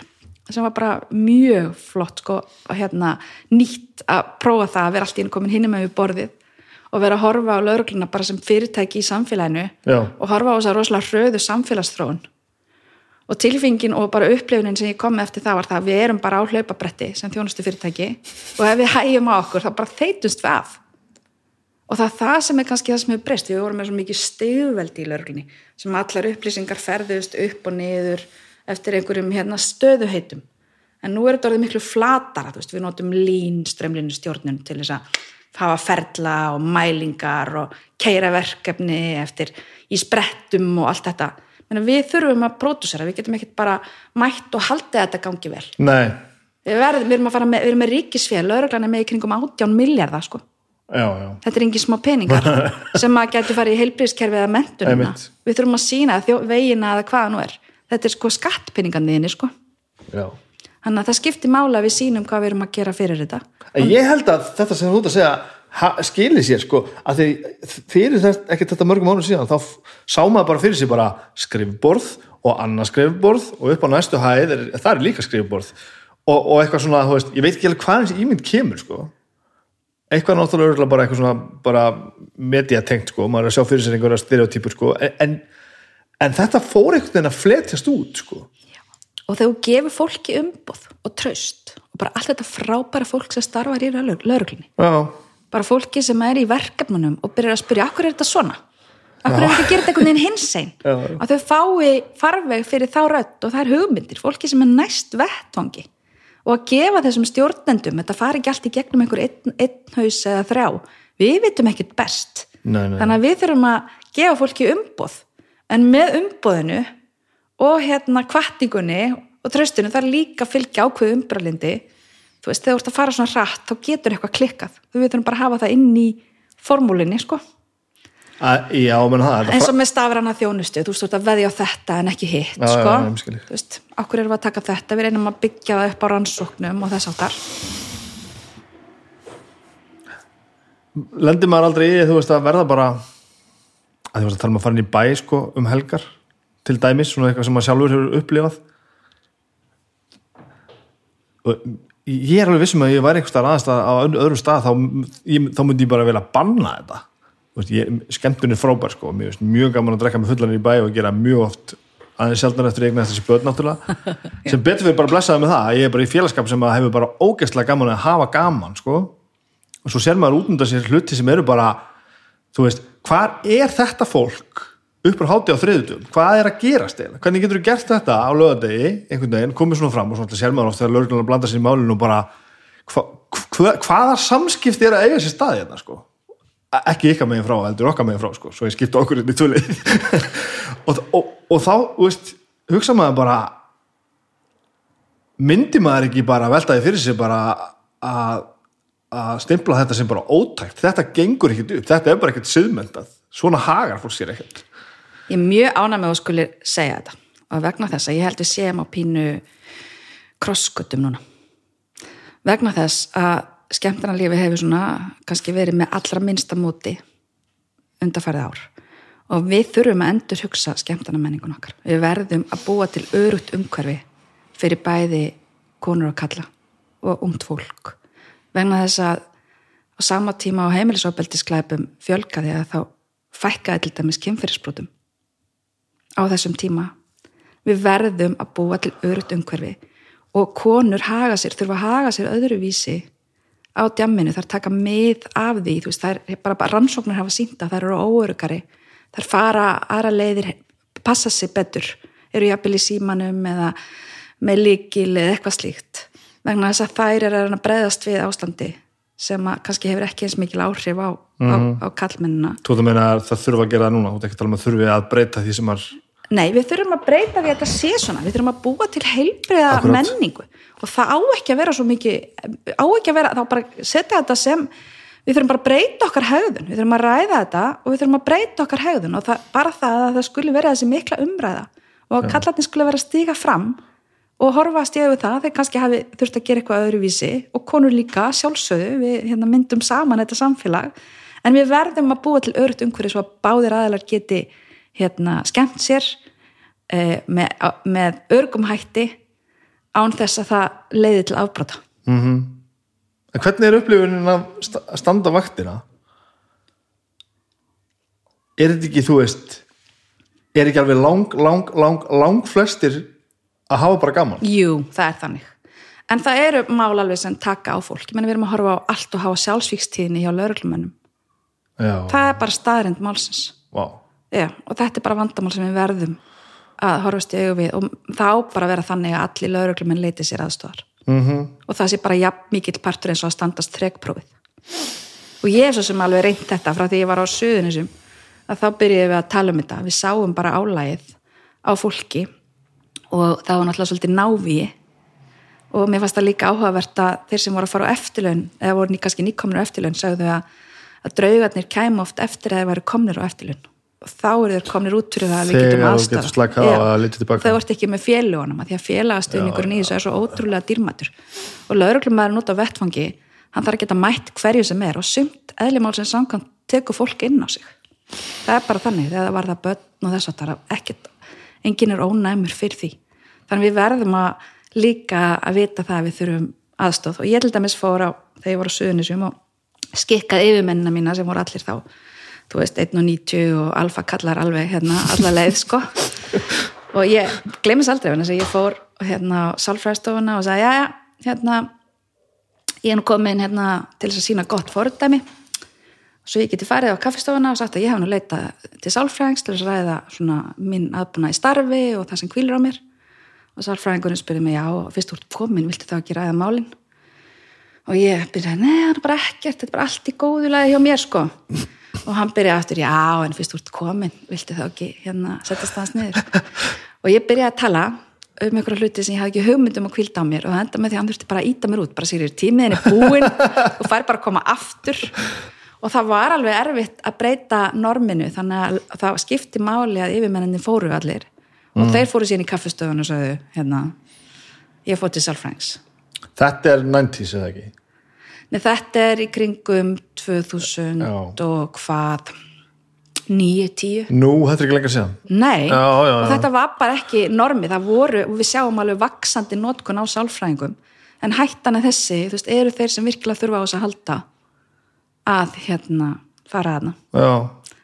sem var bara mjög flott sko, og hérna nýtt að prófa það að vera allt í einu komin hinni með við borðið og vera að horfa á laurugluna bara sem fyrirtæki í samfélaginu Já. og horfa á þess að rosalega hröðu samfélagsþróun. Og tilfingin og bara upplifunin sem ég kom eftir það var það að við erum bara á hlaupabretti sem þjónustu fyrirtæki og ef við hægjum á okkur þá bara þeitumst við af. Og það er það sem er kannski það sem hefur breyst. Við vorum með svo mikið stegveldi í lörglunni sem allar upplýsingar ferðust upp og niður eftir einhverjum hérna, stöðuheitum. En nú er þetta orðið miklu flatara við notum lín strömlinu stjórnun til þess að hafa ferla og mælingar og keira verkefni eftir í sprettum og allt þetta. Menna, við þurfum að pródúsera, við getum ekkert bara mætt og haldið að þetta gangi vel. Nei, við, verðum, við erum að fara með, við erum með ríkisfél lögreglan er með í kringum 18 miljardar sko. Já, já. Þetta er engin smá peningar sem að getur farið í heilbríðskerfið eða mentunina Einmitt. við þurfum að sína þjó, vegina eða hvaða nú er. Þetta er sko skattpeningarniðinni sko. Já þannig að það skiptir mála við sínum hvað við erum að gera fyrir þetta. Ég held að þetta sem þú ert að segja ha, skili sér sko að fyrir þess, ekki þetta mörgum ánum síðan þá sá maður bara fyrir sér bara skrifborð og annað skrifborð og upp á næstu hæð er, það er líka skrifborð. Og, og eitthvað svona, veist, ég veit ekki alveg hvað eins ímynd kemur sko. Eitthvað náttúrulega bara eitthvað svona bara mediatengt sko, maður er að sjá fyrir sér einhverja stereotypur sko en, en, en þetta fór einhvern veginn að fletjast út sko og þegar þú gefur fólki umboð og traust og bara allt þetta frábæra fólk sem starfar í lauruglunni Já, bara fólki sem er í verkefnunum og byrjar að spyrja, akkur er þetta svona? Akkur er þetta að gera þetta einhvern veginn? Já, já. Að þau fái farveg fyrir þá rödd og það er hugmyndir, fólki sem er næst vettvangi og að gefa þessum stjórnendum, þetta fari ekki allt í gegnum einhver einn, einn haus eða þrjá, við vitum ekkert best. Nei, nei. Þannig að við þurfum að gefa fólki umboð, en með umboðinu og hérna kvartingunni og traustinu það er líka að fylgja ákveðu umbralindi þú veist, þegar þú ert að fara svona hratt þá getur eitthvað klikkað, við þurfum bara að hafa það inn í formúlinni, sko. Að, já, menn það eins og með stafrana þjónustu, þú veist, þú ert að veðja á þetta en ekki hitt, Já, sko. já, þú veist, okkur erum við að taka þetta? Við reynum að byggja það upp á rannsóknum og þess áttar lendir maður aldrei í þú veist að verða bara að þú veist að tala um að fara inn í bæ sko um helgar til dæmis, svona eitthvað sem maður sjálfur hefur upplifað. Og ég er alveg vissum að ég væri staðar aðeins á öðru- öðrum stað þá, ég, þá myndi ég bara vilja banna þetta. Þú veist, ég, skemmtun er frábær sko. Finnst mjög gaman að drekka með fullanir í bæ og gera mjög oft aðeins sjaldan eftir eignan þessi börn náttúrulega. Sem betur fyrir bara blessaði með það að ég er bara í félagskap sem að hefur bara ógeðslega gaman að hafa gaman sko. Og svo sér maður útnunda sér hluti sem eru bara þú veist, hvar er þetta fólk upp á háti á þriðutum hvað er að gerast eða, hvernig getur þú gert þetta á lögadegi, einhvern veginn, komið svona fram og svona sér oft þegar lögurlega blanda sér í málinu og bara hva, hva, hvaða samskipti er að eiga sér staði hérna sko? Ekki ykkar megin frá, heldur okkar megin frá sko, svo ég skipta okkur inn í tvöli og, og, og þá, veist hugsa maður bara myndi maður ekki bara veltaði fyrir sig bara að að stimpla þetta sem bara ótækt? Þetta gengur ekkert upp, þetta er bara ekkert siðmyndað svona hagar fólk sér ekkert ég er mjög ánæg með að skuli segja þetta. Og vegna þess að ég held við séum á pínu krosskutum núna. Vegna þess að skemmtarnalífi hefur svona kannski verið með allra minnsta móti undarfærið ár. Og við þurfum að endur hugsa skemmtarnamenningun okkar. Við verðum að búa til örugt umhverfi fyrir bæði konur og kalla og ungt fólk. Vegna þess að á sama tíma á heimilisofbeldisklæpum fjölgaði að þá fækkaði til dæmis kynfyrirsbrotum á þessum tíma. Við verðum að búa til örugt umhverfi og konur haga sér, þurfa að haga sér öðruvísi á djamminu, þar taka mið af því, þú veist, það er bara, bara rannsóknir hafa sínda, það eru óörugari þar fara aðra leiðir passa sér betur, eru jafnvel í símanum eða með líkil eða eitthvað slíkt. Vegna þess að þær er að breyðast við ástandi sem að kannski hefur ekki eins mikil áhrif á, á, á kallmennina Þú þú meina að það þurfa að gera það núna? Þú ert ekki tala um að þurfi að breyta því sem er Nei, við þurfum að breyta því að þetta sé svona. Við þurfum að búa til heilbriða Akkúrat. menningu. Og það á ekki að vera svo mikið á ekki að vera, þá bara setja þetta sem við þurfum bara að breyta okkar hegðun. Við þurfum að ræða þetta og við þurfum að breyta okkar hegðun. Og það, bara það að það skuli vera þessi mikla umræða og að kallarnir skuli vera að stíga fram og horfa að stíða við það þeir kannski hafi þurft að gera eitthvað öðruvísi. Og konur líka sjálfsögðu við hérna, myndum saman þetta samfélag. En við verðum að búa til öðrugt umhverju svo að báðir aðeinar geti hérna, skemmt sér með, á- með örgum hætti án þess að það leiði til afbrota. En hvernig er upplifunin að sta- að standa vaktina? Er þetta ekki, þú veist er ekki alveg lang, lang, lang, lang flestir að hafa bara gaman? Jú, það er þannig. En það eru mál alveg sem taka á fólk. Ég menn við erum að horfa á allt og hafa sjálfsvíkstíðinni hjá lauruglumönnum það er bara staðrind málsins. Vá. Já, og þetta er bara vandamál sem við verðum að horfast í augu við og það á bara að vera þannig að allir lauruglumenn leiti sér aðstofar mm -hmm. og það sé bara jafn mikill partur eins og að standast þrekprófið og ég er svo sem alveg reynt þetta frá því ég var á suðunisum að þá byrjuðum við að tala um þetta. Við sáum bara álægið á fólki og það var náttúrulega svolítið návíi og mér fannst það líka áhugavert að þeir sem voru að fara á eftirlaun eða voru kannski nýkomnir á eftirlaun sagðu að, að draugarnir kæmu oft eftir að þeir væru komnir á eftirlaun. og þá eru þeir komnir út fyrir það að við getum að baka. þau vart ekki með félugunum að því að félagastöðningurinn í þessu er svo ótrúlega dýrmætur. Og lauruglumæður út á vettfangi hann þarf að geta mætt hverju sem er og sumt eðlimál sem samkvæmt tekur fólk inn á sig. Það er bara þannig þegar það var það börn og þess að það er ekkert enginn er ónæmur fyrir því. Þannig við verðum að líka að vita það að við þurfum aðstóð og ég til dæmis fór á þegar ég var á Suðunisum og skikkað yfirmennina mína sem voru allir þá þú veist 1.90 og alfa kallar alveg hérna alla leið sko. Og ég glemis aldrei þannig að ég fór hérna á sálfræðstofuna og sagði já já hérna ég er nú komin hérna til þess að sína gott fordæmi. Svo ég geti farið á kaffistofuna og sagt að ég hef nú leitað til sálfræðings til að ræða svona minn aðbúna í starfi og það sem kvílir á mér. Og sálfræðingurinn spurði mig já, fyrst úr komin, viltu þá ekki ræða málin? Og ég byrjaði, nei, það er bara ekkert þetta er bara allt í góðulegi hjá mér sko og hann byrjaði aftur, já, en fyrst úr komin viltu þá ekki hérna setjast það niður? Og ég byrjaði að tala um einhverja hluti sem ég hafði ekki hugmyndum að kvilda á mér. Og það enda með því að hann þurfti bara að íta mér út bara sér tímiðin er búin og fær bara að koma aftur. Og það var alveg erfitt að breyta norminu þannig að það skipti máli að yfirmenninni fóru allir. Og þeir fóru síðan í kaffestöðun og sagðu hérna, ég fór til Salfrængs Þetta er 90s eða ekki? Nei, þetta er í kringum 2000 Já. og hvað? 9, 10 Nú, þetta er ekki lengur síðan. Nei, Já, já, og þetta var bara ekki normi, það voru, og við sjáum alveg vaksandi notkun á sálfræðingum. En hættan er þessi, þú veist, eru þeir sem virkilega þurfa á þess að halda að hérna, fara hana Já.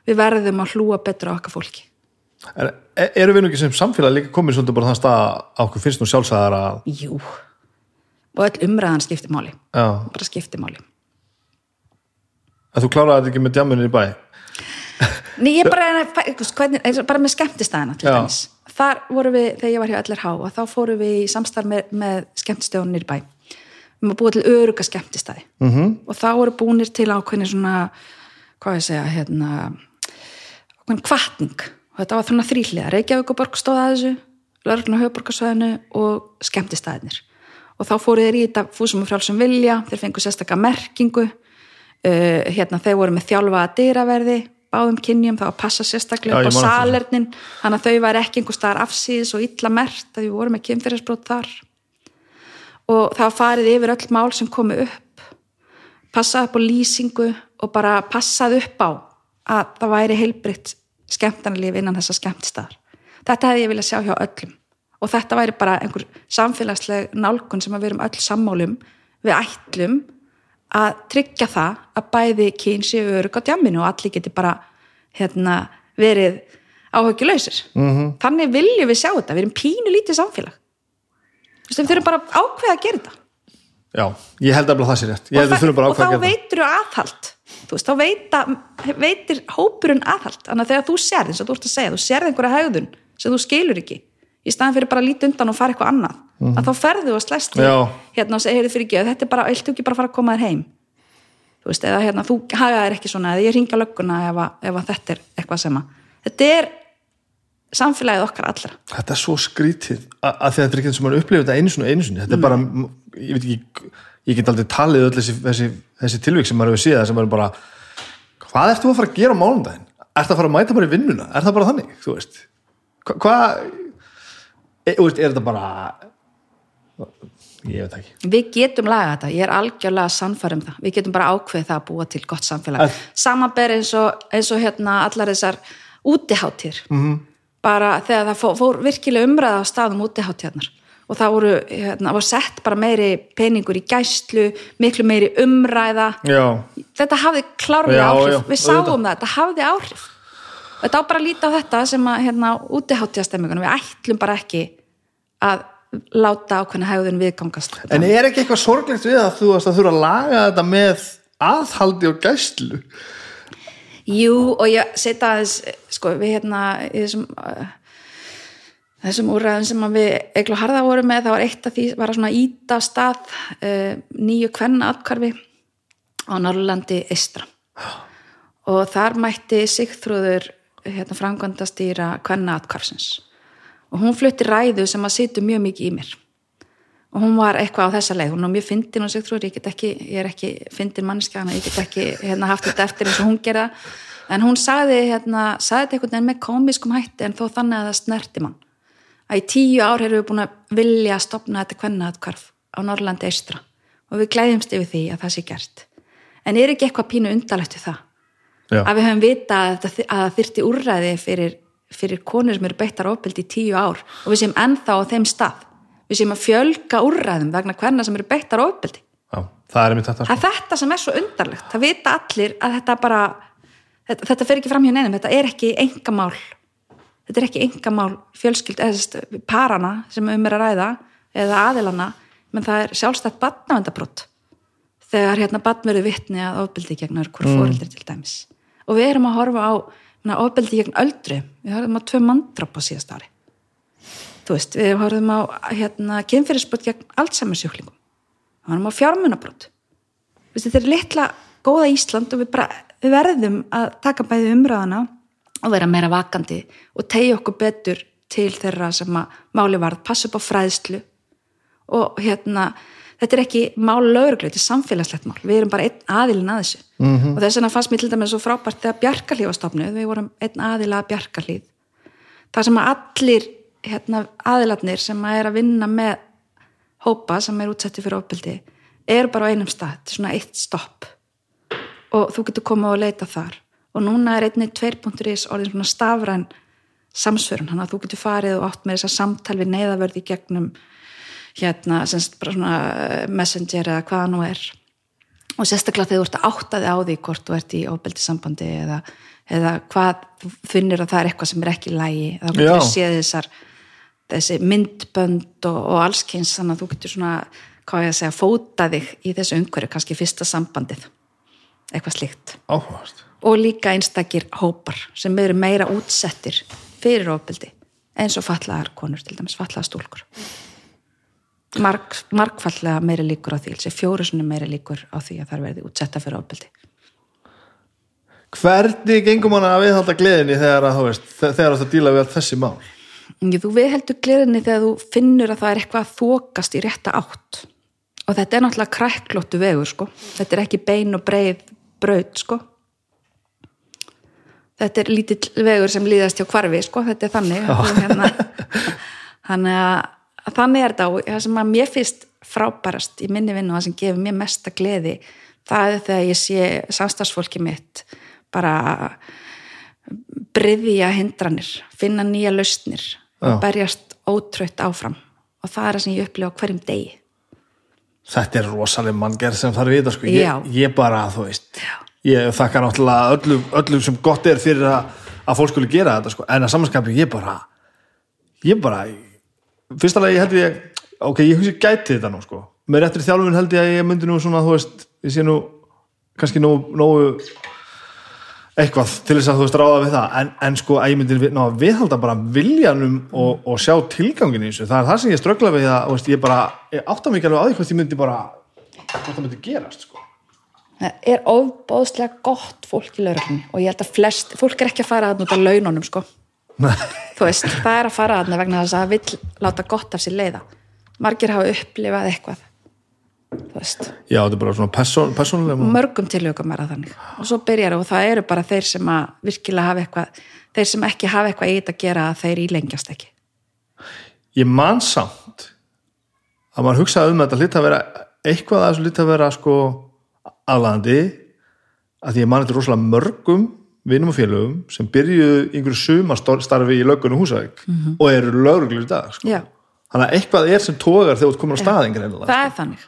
Við verðum að hlúa betur á okkar fólki. En e- eru við nú ekki sem samfélag líka komin svolítið bara á þann stað að okkur finnst nú sjálfsæðar að Jú, og öll umræðan skiptir máli Já, bara skiptir máli að þú kláraði þetta ekki með djamunni í bæ Nei, ég bara, að hvernig, og bara með skemmtistæðina til dæmis. Þar voru við, þegar ég var hjá LRH, og þá fórum við í samstarf með, með skemmtistjónir í bæ. Við að búa til öruga skemmtistæði. Mhm. -hmm. Og þá voru búnir til ákveðni svona, hvað ég segja, hérna, ákveðin kvartning. Og þetta var þannig þrýhliða. Reykjavíkuborg stóð að þessu, Lörglun og Höfuborgarsvæðinu og skemmtistæðinir. Og þá fóru þeir í þetta fúsum og frjálsum vilja, þeir fengu sérstaka merkingu, uh, hérna þeir voru með þjálfaða dyraverði báðum kynjum, var að passa sérstaklega upp á salernin. Þannig að þau væri ekki einhver staðar afsýðis og illa mert að við vorum með kynferðisbrót þar. Og það var farið yfir öll mál sem komu upp passað upp á lýsingu og bara passað upp á að það væri heilbritt skemmtanalíf innan þessa skemmtistæðar þetta hefði ég viljað sjá hjá öllum og þetta væri bara einhver samfélagsleg nálgun sem að við erum öll sammálum. Við ætlum að tryggja það að bæði kyn séu örug á djamminu og allir geti bara hérna, verið áhugjuleysir Mhm. -hmm. þannig viljum við sjá þetta, við erum pínu lítið samfélag. Þú veist, við þurfum bara að ákveða að gera þetta. Já, ég held að það sé rétt. Ég held að og, bara og þá að veitur aðhald. Þú veist, þá veita, veitir hópurinn aðhald, þannig að þegar þú sérð eins og þú ert að segja, þú sérð einhverja hegðun sem þú skilur ekki, í staðan fyrir bara að líta undan og fara eitthvað annað, að þá ferðu og Já. hérna og segir fyrir ekki þetta er bara, viltu ekki bara fara að koma þér heim þú veist, eða hérna, þú hagaðir ekki svona eða ég ringi á lögguna ef, að, ef að þetta er eitthvað sem að, þetta er samfélagið okkar allra Þetta er svo skrítið að, að að þetta er ekki eins og maður upplifir þetta einu og einu sinni Þetta er bara, ég veit ekki ég get aldrei talið öll þessi, þessi, þessi tilvík sem maður hefur séð sem maður er bara hvað ertu að fara að gera á mánundaginn? Ertu að fara að mæta bara í vinnuna? Er það bara þannig? Þú veist Hva- Hvað e, þú veist, er þetta bara ég veit ekki. Við getum lagað þetta, ég er algjörlega sannfærum um það, við getum bara ákveðið það að búa til gott samfélag. Að- Samanber eins og, eins og hérna allar þessar útiháttir Mhm. -hmm. bara þegar það fór, fór virkilega umræða á staðum útiháttirnar og það voru, hérna, var sett bara meiri peningur í gæslu, miklu meiri umræða. Já, þetta hafði klárlega áhrif. já, við sáum það, þetta hafði áhrif þetta á bara að líta á þetta sem að hérna, útiháttíðastemmingunum, við ætlum bara ekki að láta ákveðna hegðun viðgangast en er ekki eitthvað sorglegt við að þú að þurfa að laga þetta með aðhaldi og gæslu? Jú, og ég setja aðeins sko, við hérna í þessum uh, þessum úrræðum sem við eiglu harða voru með, það var eitt af því var að svona íta stað uh, nýju kvenna atkvarfi á Norrlandi Eistra og þar mætti Sigþrúður hérna framkvæmdastýra kvenna atkvarfsins og hún flutti ræðu sem að situr mjög mikið í mér. Og hún var eitthvað á þessa leið, hún var mjög fyndin og Sigþrúður, ég get ekki, ég er ekki fyndin mannskjana, ég get ekki hérna, haft þetta eftir eins og hún gerða, en hún sagði hérna, sagði þetta einhvern veginn með komiskum hætti en þó þannig að það snerti mann. Að í tíu ár erum við búin að vilja að stopna þetta kvennaðatkvarf á Norrlandi eistra og við glæðumst yfir því að það sé gert. En er ekki eitthvað pínu undalegt við það já, að við höfum vita að, það þyrti úrræði fyrir, fyrir konur sem eru beittar ofbeldi í tíu ár. Og við séum ennþá á þeim stað. Við séum að fjölga úrræðum vegna hverna sem eru beittar ofbeldi. Já, það er þetta sko. þetta sem er svo undarlegt. Það vita allir að þetta bara þetta, þetta fer ekki fram hjá neinum, þetta er ekki engamál þetta er ekki engamál fjölskyld, eða parana sem um er að ræða, eða aðilana menn það er sjálfstætt batnavendabrótt þegar hérna batnverðu vitni að ofbeldi gegn og við erum að horfa á ofbeldi gegn öldru, við horfum á tvö mandráp á síðast ári. Þú veist, við horfum á hérna, kynfyrirspott gegn Alzheimer-sjúklingum. Við horfum á fjármunabrótt þetta er litla góða Ísland og við, bara, við verðum að taka bæði umræðana og vera meira vakandi og tegja okkur betur til þeirra sem að máli varð, passa upp á fræðslu og hérna þetta er ekki mál lögreglu, þetta er samfélagslegt mál. Við erum bara einn aðilin að þessu. Mm -hmm. og þess vegna fannst mér til dæmis svo frábært þegar Bjarkarlíf var stofnuð, við vorum einn aðila að Bjarkarlíf þar sem að allir hérna, aðilarnir sem að er að vinna með hópa sem er útsetti fyrir ofbeldi eru bara á einum stað, þetta er svona eitt stopp. Og þú getur komið og leita þar. Og núna er einni 2.is orðin svona stafræn samsverun, þannig að þú getur farið og átt með þess að samtal við neyðavörði gegnum hérna, semst bara svona messenger eða hvaða nú er. Og sérstaklega þegar þú ert að áttaði á því hvort þú ert í ofbeldi sambandi eða, eða hvað þú finnir að það er eitthvað sem er ekki lægi, þá getur þú séð þessar þessi myndbönd og, og allskyns þannig að þú getur svona, hvað ég að segja, fóta þig í þessu umhverju, kannski fyrsta sambandið eitthvað slíkt. Áhugavert. Og líka einstakir hópar sem eru meira útsettir fyrir ofbeldi eins og fatlaðar konur til dæmis, fatlaðar stúlkur Mark, markfallega meiri líkur á því þessi fjóru sinni meiri líkur á því að það verði útsetta fyrir ofbeldi hvernig gengum hann að viðhalda gleðinni þegar að, veist, þe- þegar það díla við allt þessi mál þú viðheldur gleðinni þegar þú finnur að það er eitthvað að þokast í rétta átt og þetta er náttúrulega kræklóttu vegur sko. þetta er ekki bein og breið braut sko. þetta er lítill vegur sem líðast hjá kvarfi sko. þetta er þannig hérna, þannig að þannig er þetta og það sem að mér finnst frábærast í minni vinnu og það sem gefur mér mesta gleði það er þegar ég sé samstagsfólki mitt bara bryðja hindranir, finna nýja lausnir og Já. berjast ótröytt áfram og það er það sem ég upplifa hverjum degi þetta er rosaleg manngerð sem þarf við sko. Já. ég, ég bara, þú veist ég þakka náttúrulega öllum, öllum sem gott er fyrir að, að fólk skuli gera þetta sko. en að samanskapi ég bara ég bara fyrsta lagi held ég, ok, ég hugsi gæti þetta nú sko, með réttri þjálfun held ég að ég myndi nú svona, þú veist, ég sé nú kannski nógu, nógu eitthvað til þess að þú veist ráða við það. En, en sko að ég myndi við, ná, viðhalda bara viljanum og, og sjá tilgangin í þessu. Það er það sem ég ströggla við að veist, ég bara, ég átta mig ekki alveg á því hvort ég myndi bara hvort það myndi gerast sko. það er ofbóðslega gott fólk í lauruglunni og ég held að flest, fólk er ekki að fara að nota laununum sko, þú veist það er að fara að vegna þess að það vill láta gott af sér leiða. Margir hafa upplifað eitthvað. Þú veist, já, þetta er bara svona person, persónulega mörgum tilökum er það þannig. Og svo byrjar og það eru bara þeir sem að virkilega hafa eitthvað, þeir sem ekki hafa eitthvað þetta að gera að þeir ílengjast ekki. Ég man samt að maður hugsaði um að þetta hlýtt að vera eitthvað að þessu hlýtt að vera sko aðlandi að því ég man þetta rosalega mörgum vinum og félögum sem byrjuðu einhverju sumastarfi í löggunum Húsavík og eru lögreglur í dag sko. þannig að eitthvað er sem tógar þegar þú komin á staðin það er þannig.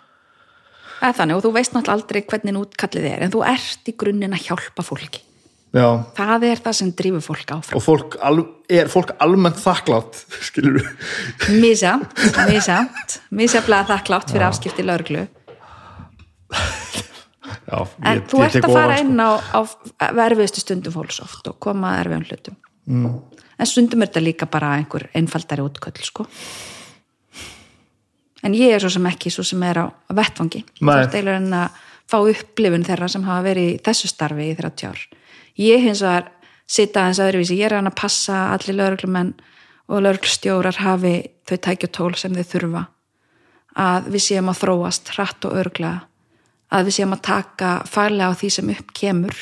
Það er þannig og þú veist náttúrulega aldrei hvernig útkallið er en þú ert í grunninn að hjálpa fólki. Já, það er það sem drífur fólk áfram. Og fólk al, er fólk almennt þakklátt skilur við? Mísamt, mísamt, mísaflega þakklátt fyrir afskipti lögreglu Já, en ég- þú ég ert að fara sko. inn á, á verfiðustu stundum fólks oft og koma að erfiðum hlutum. Mm. en stundum er þetta líka bara einhver einfaldari útköll sko. En ég er svo sem ekki svo sem er á vettfangi þú ert eiginlega en að fá upplifun þeirra sem hafa verið í þessu starfi í 30 ár. Ég hins vegar sita aðeins öðruvísi, ég er að passa allir lögreglumenn og lögreglustjórar hafi þau tækja tól sem þau þurfa að við séum að þróast hratt og örglega að við séum að taka færlega á því sem upp kemur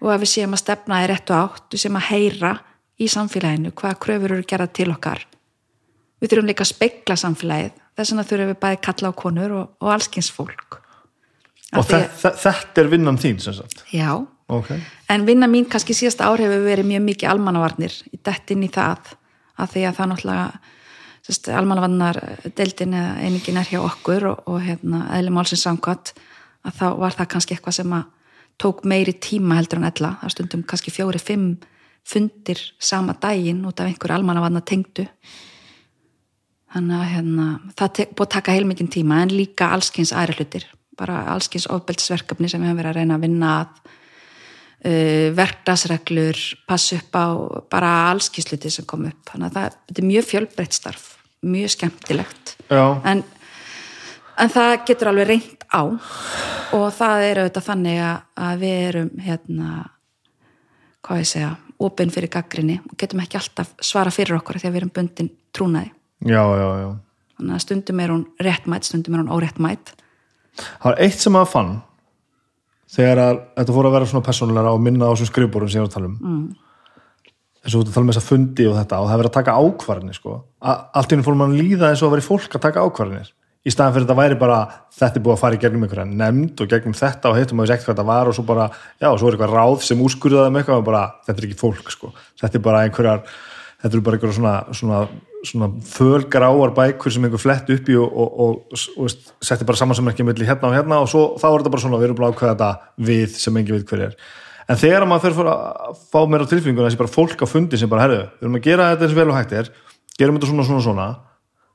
og að við séum að stefna í réttu átt, við séum að heyra í samfélaginu hvaða kröfur eru gerað til okkar. Við þurfum líka að spegla samfélagið. Þess vegna þurfum við bæði kalla á konur og, og allskins fólk. Og þe þe þetta er vinnan þín sem sagt? Já, ok, en vinna mín kannski síðasta ár hefur verið mjög mikið almannavarnir í dett inn í það að því að það náttúrulega sérst, almannavarnar deildin eða einingin er hjá okkur og, og hérna, eðli málsins samkvæmt að þá var það kannski eitthvað sem að tók meiri tíma heldur en ella. Það stundum kannski fjóri, fimm fundir sama daginn út af einhver almannavarnar tengdu þannig að hérna, það búið að taka heilmikinn tíma en líka allskins aðri hlutir. Bara allskins ofbeldisverkefni sem við höfum verið að reyna að vinna að uh, verkdagsreglur pass upp á bara allskisluti sem kom upp. Þannig að það er mjög fjölbreytt starf mjög skemmtilegt. En, en það getur alveg reynt á. Og það er auðvitað þannig að, við erum hérna hvað ég segja, opinn fyrir gaggrinni og getum ekki alltaf svara fyrir okkur þegar við erum bundin trúnaði. Já, já, já. Þannig að stundum er hún réttmætt, stundum er hún óréttmætt það var eitt sem maður fann þegar að þetta fór að vera svona persónulega og minna á þessum skrifbórum sem ég var að tala um. Mm. Þess að þú að tala um þess að fundi og þetta og það er verið að taka ákvarðinir sko. Allt í henni fór mann að líða eins og að vera fólk að taka ákvarðinir í staðan fyrir þetta væri bara þetta er búið að fara í gegnum einhverja nefnd og gegnum þetta og heitum maður ekkert hvað þetta var og svo bara já, svo er eitthvað ráð sem úrskurðaði um eitthvað og bara, þetta er ekki fólk sko. þetta er bara einhverjar þetta eru bara einhverjar svona, svona, svona fölgráar bækur sem einhver flett upp í og, og, og, og veist, setti bara samansammerki milli hérna og hérna og svo, þá er þetta bara svona, við erum bara að ákveða þetta við sem engin veit hver er en þegar maður fyrir að fá meira á tilfinninguna þessi bara fólk á fundi sem bara, herru, við erum að gera þetta eins vel og hægt er, gerum þetta svona, svona, svona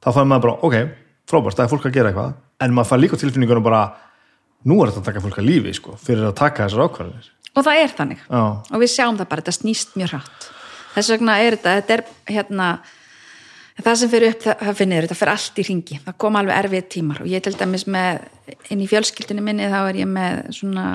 þá fær maður bara, ok, frábært það er fólk að gera eitthvað, en maður fær líka á tilfinninguna bara, nú er þetta að taka fólk að lífi sko, fyrir að taka þessar ákvarðanir. Og það er þannig. Já. og við sjáum það bara, þetta snýst mjög hratt. Þess vegna er þetta, þetta er hérna það sem fyrir upp, það, finnir þetta fyrir allt í ringi, það kom alveg erfið tímar. Og ég til dæmis með, inn í fjölskyldinni minni þá er ég með svona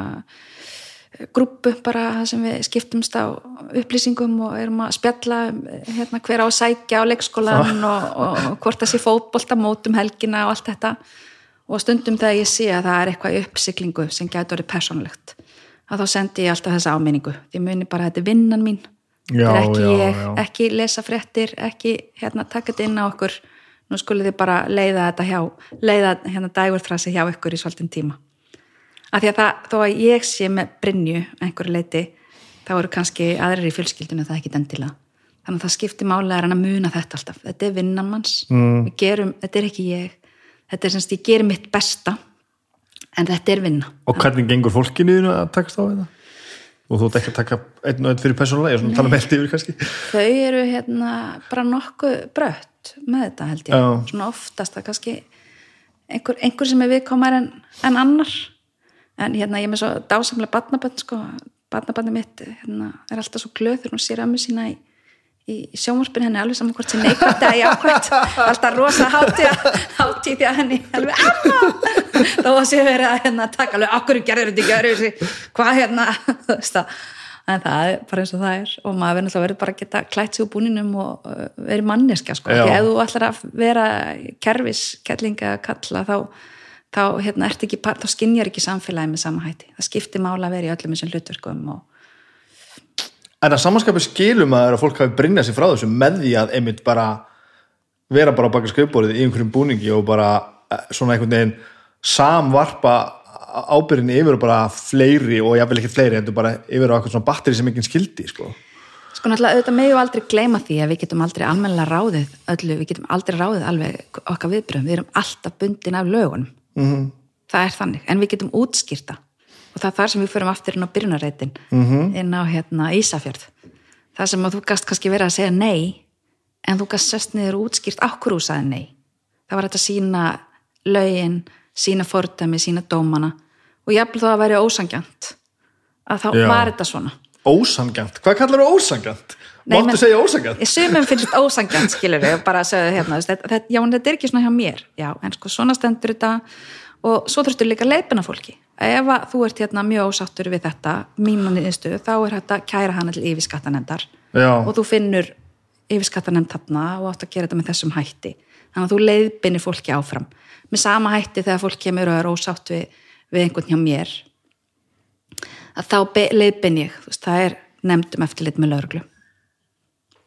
grúpu bara sem við skiptumst á upplýsingum og erum að spjalla um, hérna, hver á að sækja á leikskólan og, og, hvort það sé fótbolta mótum helgina og allt þetta. Og stundum þegar ég sé að það er eitthvað í uppsiklingu sem gæti orðið persónulegt að þá sendi ég alltaf þessa áminningu. Því muni bara þetta er vinnan mín. Já, er ekki já, ég, já. ekki lesa fréttir ekki hérna, taka þetta inn á okkur. Nú skulið þið bara leiða þetta hjá leiða hérna dægurþrasi hjá ykkur í svolítinn tíma af því að það, þó að ég sé með Brynju einhverju leiti, þá eru kannski aðrir í fjölskyldunum það ekki endilega. Þannig að það skiptir málega að muna þetta alltaf. Þetta er vinnan manns. Mm. gerum, þetta er ekki ég. Þetta er semst ég gerir mitt besta en þetta er vinna. Og hvernig gengur fólkinu að takast á þetta og þú ert ekki að taka einn og einn fyrir persónulega, ég er svona að tala með yfir kannski. Þau eru hérna bara nokkuð brött með þetta held ég. Já. svona oftast að kannski einhver, einhver sem er viðkomar en, en annar en hérna ég er með svo dásamlega barnabönn sko, barnabönni mitt hérna, er alltaf svo glöð þegar hún sér ömmu sína í, í sjónvarpinu. Henni er alveg saman hvort sem neikvæmt eða jákvæmt alltaf rosa hátíð hátíð því að henni. Alveg "Amma!" þá sér verið að hérna, taka alveg okkur gerður þetta ekki hvað hérna? Þú veist það. En það er bara eins og það er. Og maður verður bara að geta klætt sig úr búninum og uh, verið manneska sko, ef þú ætlar að vera kerfis, kellinga, kalla þá, þá hérna ert ekki, þá skinjar ekki samfélagi með sama hætti, það skiptir mála að vera í öllum þessum hlutverkum og En að samanskapi skilum að að fólk hafi brinnað sér frá þessu með því að einmitt bara vera bara baka skrifborið í einhverjum búningi og bara eh, svona einhvern veginn samvarpa ábyrðin yfir á bara fleiri og jáfnvel ekki fleiri heldur bara yfir á eitthvað svona batteri sem enginn skildi sko. Sko náttúrulega auðvitað við aldrei gleyma því að við getum aldrei almennilega ráðið öllu, við getum aldrei ráðið alveg okkar viðbröðum, við erum alltaf bundin af lögunum. -hmm. Það er þannig, en við getum útskýrta og það er þar sem við förum aftur inn á byrjunarreitin, -hmm. inn á hérna Ísafjörð. Það sem að þú gast kannski verið að segja nei, en þú gast sest niður útskýrt okkur úr sagði nei. Það var þetta sína lögin, sína fordæmi, sína dómana og jafnvel þó að væri ósangjant að þá Já. var þetta svona. Ósangjant, hvað kallar þú ósangjant? Máttu segja ósangjant? Sumum finnst ósangjant skilur við bara að segja hérna, þetta, já en þetta er ekki svona hjá mér. Já, en sko svona stendur þetta. Og svo þurftu líka að leipina fólki ef að þú ert hérna mjög ósáttur við þetta mínu niðurstöðu, þá er þetta kæra hana til yfirskattanemdar Já. og þú finnur yfirskattanemd þarna og átt að gera þetta með þessum hætti. Þannig að þú leiðbinni fólki áfram. Með sama hætti þegar fólk kemur og er ósátt við, við einhvern hjá mér að þá leiðbin ég þú veist, það er nefndum eftirlit með lögreglu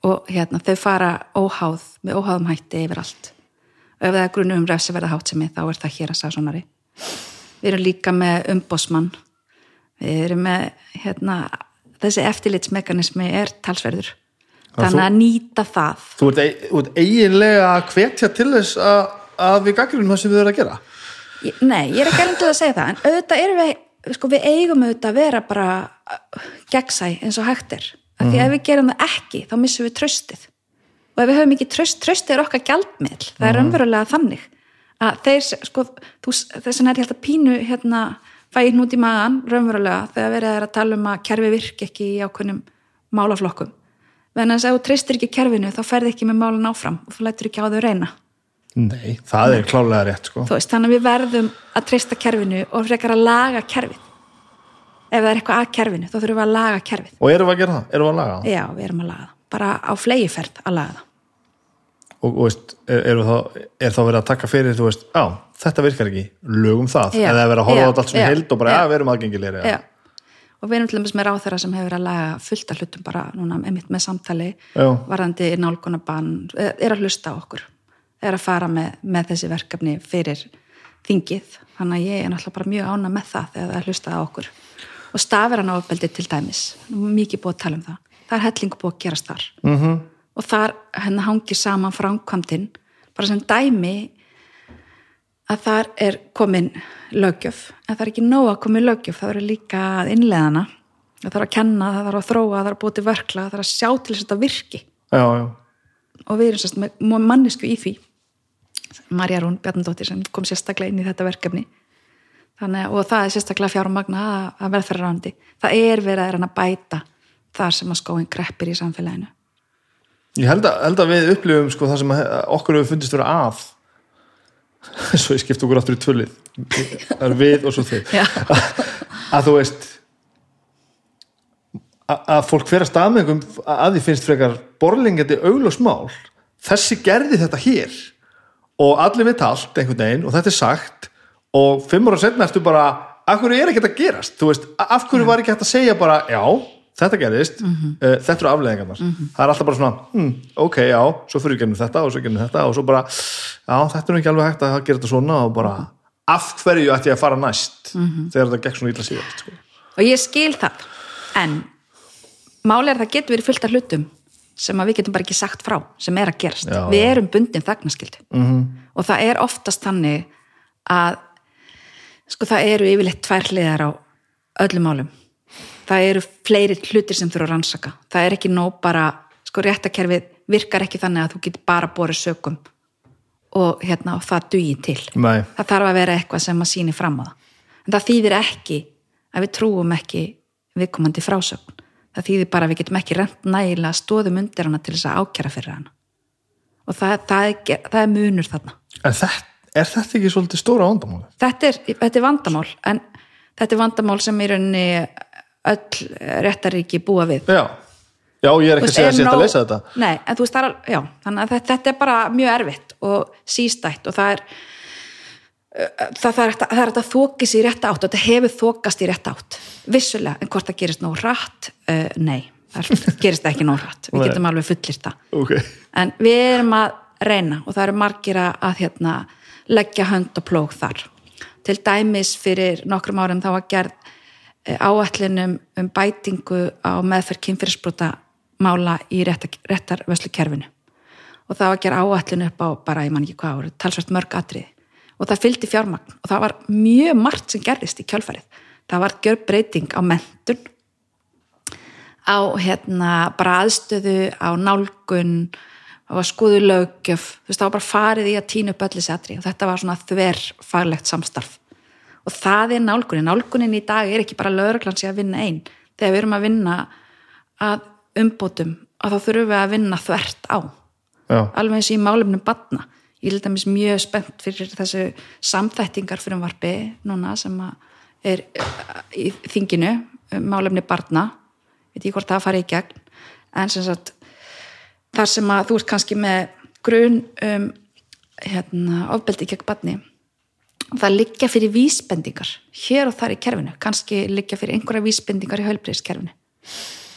og hérna þau fara óháð með óháðum hætti yfir allt. Og ef það er grunum um refsiverða hátsemi þá er það hér að sagsónari við erum líka með umbósmann við erum með hérna, þessi eftirlitsmekanismi er talsverður. Þannig að nýta það. Þú ert, ert eiginlega að hvetja til þess að, að við gaggrunum það sem við erum að gera? Ég- Nei, ég er ekki alveg til að segja það en auðvitað erum við, sko við eigum auðvitað að vera bara uh, gegnsæ eins og hægt er, af því ef við gerum það ekki þá missum við tröstið og ef við höfum ekki tröst, tröstið er okkar gjaldmiðl það er umverulega þannig að þeir, sko, þú, þess að er að pínu hérna, fæ ég hnút í maðan raunverulega þegar verið er að tala um að kerfi virki ekki í ákveðnum málaflokkum. En þess að þú treystir ekki kerfinu þá ferði ekki með málun áfram og þú lætur ekki á þau reyna. Nei, það er klálega rétt sko. þú veist, þannig að við verðum að treysta kerfinu og frekar að laga kerfið ef það er eitthvað að kerfinu, þá þurfum við að laga kerfið. Og erum við að gera það? Erum við að laga það? já, við erum að laga það, bara á flegiferð að laga það. Og, og veist, er, þá, er þá verið að taka fyrir þú veist, á, þetta virkar ekki. Lögum það, Já, eða er verið að horfa já, á allt sem já, held og bara, já. já, við erum aðgengilegri já. og við erum til dæmis með ráþæra sem hefur að laga fullt af hlutum bara núna einmitt með samtali Já. varðandi nálgunabann er að hlusta á okkur er að fara með, með þessi verkefni fyrir þingið, þannig að ég er náttúrulega bara mjög ána með það þegar það er hlusta á okkur og stafir ofbeldi til dæmis. Nú er mikið búið að tala um það. Það er hellingu búið að gerast þar. Mm -hmm. og þar henni hangir saman framkvæmdin. Bara sem dæmi að þar er komin lögjöf, en það er ekki nóg að komin lögjöf, það verður líka innleðana það þarf að kenna, það þarf að þróa það þarf að búið til verkla, það þarf að sjá til þess að þetta virki. Já, já, og við erum sérst með mannesku í því. Marja Rún Bjarnadóttir sem kom sérstaklega inn í þetta verkefni Þannig, og það er sérstaklega fjármagna að, að velferðarandi það er verið að reyna að bæta þar sem að skóin greppir í samfélaginu. Ég held að, held að við upplifum sko, það sem okkur hefur fundist vera að. Svo ég skipt okkur aftur í tvölið. Það er við og svo Já. að þú veist að, að fólk fyrir að staðmengum að því finnst frekar borlingandi auglósmál þessi gerði þetta hér. Og allir veit allt einhvern veginn og þetta er sagt og fimm ára setna ertu bara af hverju er ekki þetta að gerast? Þú veist, af hverju var ekki hægt að segja bara já, þetta gerðist uh, þetta eru afleðingarnar það er alltaf bara svona, hm, ok, já svo fyrir við gennum þetta og svo gennum þetta og svo bara já, þetta er ekki alveg hægt að gera þetta svona og bara, af hverju ætti ég að fara næst? Þegar þetta gekk svona illa síðast sko. og ég skil það. En máli er að það getur verið fullt af hlutum sem við getum bara ekki sagt frá sem er að gerast, Já, við erum bundin þagnaskildu -hmm. og það er oftast þannig að sko það eru yfirleitt tvær hliðar á öllum málum. Það eru fleiri hlutir sem þurfa að rannsaka. Það er ekki nóg bara, sko réttakerfið virkar ekki þannig að þú getur bara borið sökum og hérna og það dugi til. Nei. það þarf að vera eitthvað sem að síni fram á það. En það þýðir ekki að við trúum ekki viðkomandi frásögn. Það þýðir bara að við getum ekki rent nægilega stóðum undir hana til þess að ákjara fyrir hana. Og það, það, er, það er munur þarna. En þetta, er þetta ekki svolítið stóra vandamáli? þetta er, þetta er vandamál en þetta er vandamál sem í rauninni öll réttaríki búa við. Já, já, ég er ekki að veist, segja er að setja að nóg- leysa þetta. Nei, en þú veist, það er, já, þannig að þetta, þetta er bara mjög erfitt og sístætt og það er það, er hægt að- það hægt að þóki sér í rétt átt og þetta hefur þókast í rétt átt. Vissulega, en hvort það gerist nóg rætt uh, nei, það gerist ekki nóg rætt við getum alveg fullir það. Ok, en við erum að reyna og það eru margir að, að hérna, leggja hönd og plóg þar. Til dæmis fyrir nokkrum árum þá var gerð áallin um bætingu á meðferð kynfyrirsbrota mála í réttarvöslu kerfinu og það var að gera áallin upp á bara, ég man ekki hvað ári, talsvært mörg atrið og það fylgdi fjármagn. Og það var mjög margt sem gerðist í kjálfarið það var gjör breyting á mentun á hérna bara aðstöðu á nálgun það var skoðu lögjöf veist það var bara farið í að týna upp öllu setri og þetta var svona þver faglegt samstarf. Og það er nálgunin. Nálgunin í dag er ekki bara lögurglansi að vinna einn þegar við erum að vinna að umbótum að þá þurfum við að vinna þvert á. Já. alveg eins og í málumnum batna ég held að mér mjög spennt fyrir þessu samþættingar fyrir varpi núna sem er í þinginu um málumni barna. Veit ég hvort það fari í gegn. En sem sagt þar sem að þú ert kannski með grun um hérna, ofbeldi gegn barni. Það liggja fyrir vísbendingar hér og þar í kerfinu. Kannski liggja fyrir einhverja vísbendingar í höflbriðskerfinu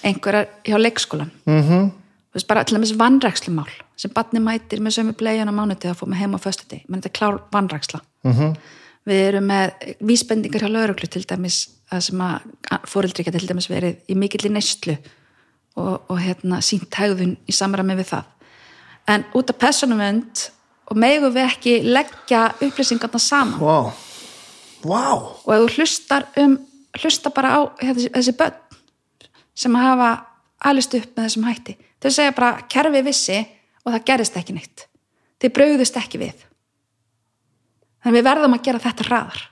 einhverja hjá leikskólan mm -hmm. þú veist bara til dæmis vannrækslumál sem barni mætir með sömu bleiðan á mánutið að fóra með heim á föstudegi, menn þetta er klár vannræksla mm -hmm. við erum með vísbendingar hjá lauruglu til dæmis að sem að fórildri geta til dæmis verið í mikill í neistlu og, og hérna sínt hægðun í samræmi við það. En út af personumönd og megum við ekki leggja upplýsingarna saman. Vá, vá. Og ef þú hlustar um hlusta bara á þessi, þessi börn sem hafa alist upp með þessum hætti þau segja bara kerfi vissi og það gerist ekki neitt. Þið brauðist ekki við. Þannig við verðum að gera þetta hraðar.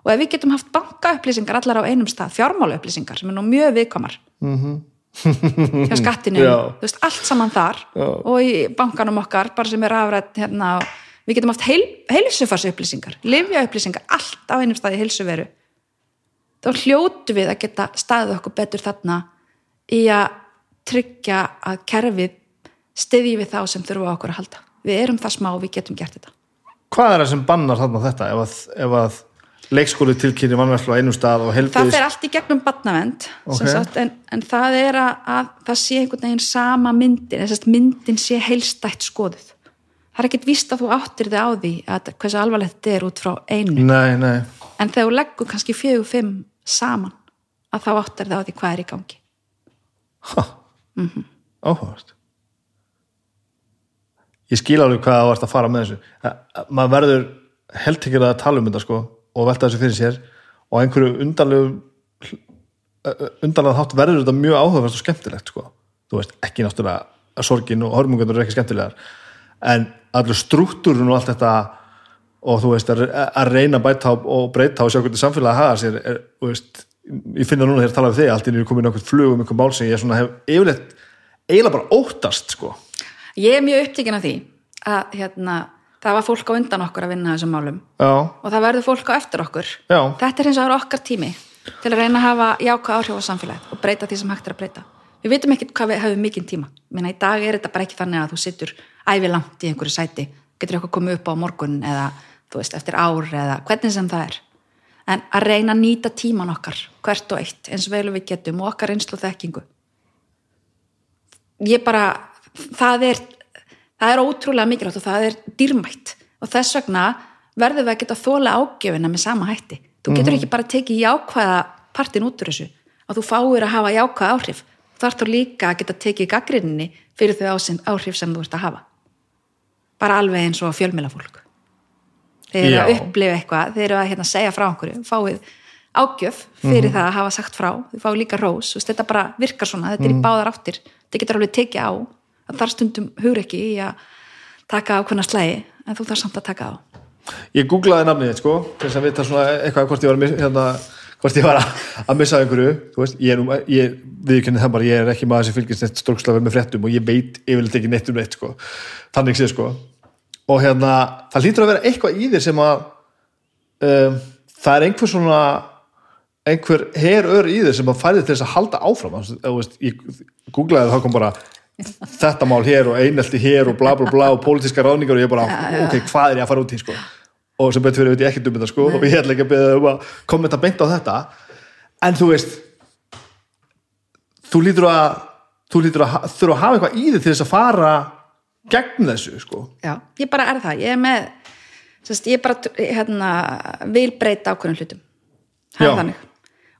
Og ef við getum haft bankaupplýsingar allar á einum stað, fjármálaupplýsingar sem er nú mjög viðkomar mm -hmm. Hjá skattinu, þú veist, allt saman þar Já. og í bankanum okkar bara sem er afrætt hérna við getum haft heil, heilsufarsupplýsingar livjaupplýsingar, allt á einum stað í heilsuveru. Þá hljótu við að geta staðið okkur betur þarna í að tryggja að kerfið stiðji við þá sem þurfa okkur að halda. Við erum það smá og við getum gert þetta. Hvað er það sem bannar þarna þetta? Ef að, ef að leikskóli tilkynni vannværslu á einum stað og það helbriðis fer allt í gegnum batnavend Ok. sagt, en, en það er að, að það sé einhvern veginn sama myndin þess að myndin sé heilstætt skoðuð. Það er ekkert víst að þú áttir þig á því að hversu alvarlegt þetta er út frá einu. Nei, nei, en þegar þú leggur kannski fjögur fimm saman að þá áttir þig á því hvað er í gangi. Ha, áhugavert. Ég skil alveg hvað það varst að fara með þessu. Að- að maður verður heldtekir að tala um þetta sko og velta þessu fyrir sér og einhverju undarlegu undarlega þátt verður þetta mjög áhugavert og skemmtilegt sko. Þú veist, ekki náttúrulega að sorgin og hormungunar eru ekki skemmtilegar en allur struktúrun og allt þetta og þú veist, að, að reyna bæta og breyta og sjá hvernig samfélagi hafa sér er, veist, ég finna núna þegar að tala við þig allt í nýju komin okkur flug um einhver mál sem ég hef eiginlega bara óttast sko. Ég er mjög upptíkin af því að hérna, það var fólk á undan okkur að vinna þessum málum. Já, og það verður fólk á eftir okkur. Já. þetta er eins og það er okkar tími til að reyna að hafa jákvæð áhrif á samfélagið og breyta því sem hægt er að breyta. Við vitum ekkert hvað við hefum mikinn tíma. Meina, í dag er þetta bara ekki þannig að þú sittur ævi langt í einhverju sæti. Getur eitthvað komið upp á morgun eða veist, eftir ár eða hvernig sem það er. En að reyna að nýta tíman okkar hvert og eitt eins vel og við getum og okkar einslu þekkingu. Ég bara það er, það er ótrúlega mikilvægt og það er dýrmætt. Og þess vegna verður við að geta þóla ágjöfina með sama hætti. Þú getur ekki bara tekið jákvæða partin út úr þessu og þú fáir að hafa jákvæða áhrif. Þar þú líka að geta tekið gaggrinni fyrir þau áhrif sem þú ert að hafa. Bara alveg eins og fjölmilafólk þeir eru að upplifa eitthvað þeir eru að hérna, segja frá einhverju fáið ágjöf fyrir Mhm. það að hafa sagt frá. Þau fáið líka rós, þetta bara virkar svona. Þetta er Mhm. í báðar áttir, þetta getur alveg tekið á að þar stundum hugur ekki í að taka ákveðna slægi en þú þarf samt að taka á. Ég googlaði nafnið þitt sko þess að vita svona eitthvað hvort ég var hérna, hvort ég var að, missa einhverju. Veist, ég nú, ég það bara ég er ekki maður sem fylgist neitt stórkslafur með fréttum og ég veit yfirleitt ekki neitt um neitt sko. Þannig sé sko. Og hérna, það hlýtur að vera eitthvað í þér sem að um, það er einhver svona einhver herör í þér sem að til þess að halda áfram. Veist, ég googlaði það kom bara þetta mál hér og einelti hér og bla bla bla og pólitíska ráðningar og ég bara, ok, hvað er ég að fara út í sko? Og sem betur fyrir veit ég ekkert um þetta sko og ég ætla ekki að beða um að kommenta beint á þetta. En þú veist þú lítur að þú lítur að þurfa að hafa eitthvað í þig til þess að fara gegn þessu sko. Já, ég bara er það, ég er með Sest, ég bara hérna, vil breyta ákveðnum hlutum. Er þannig.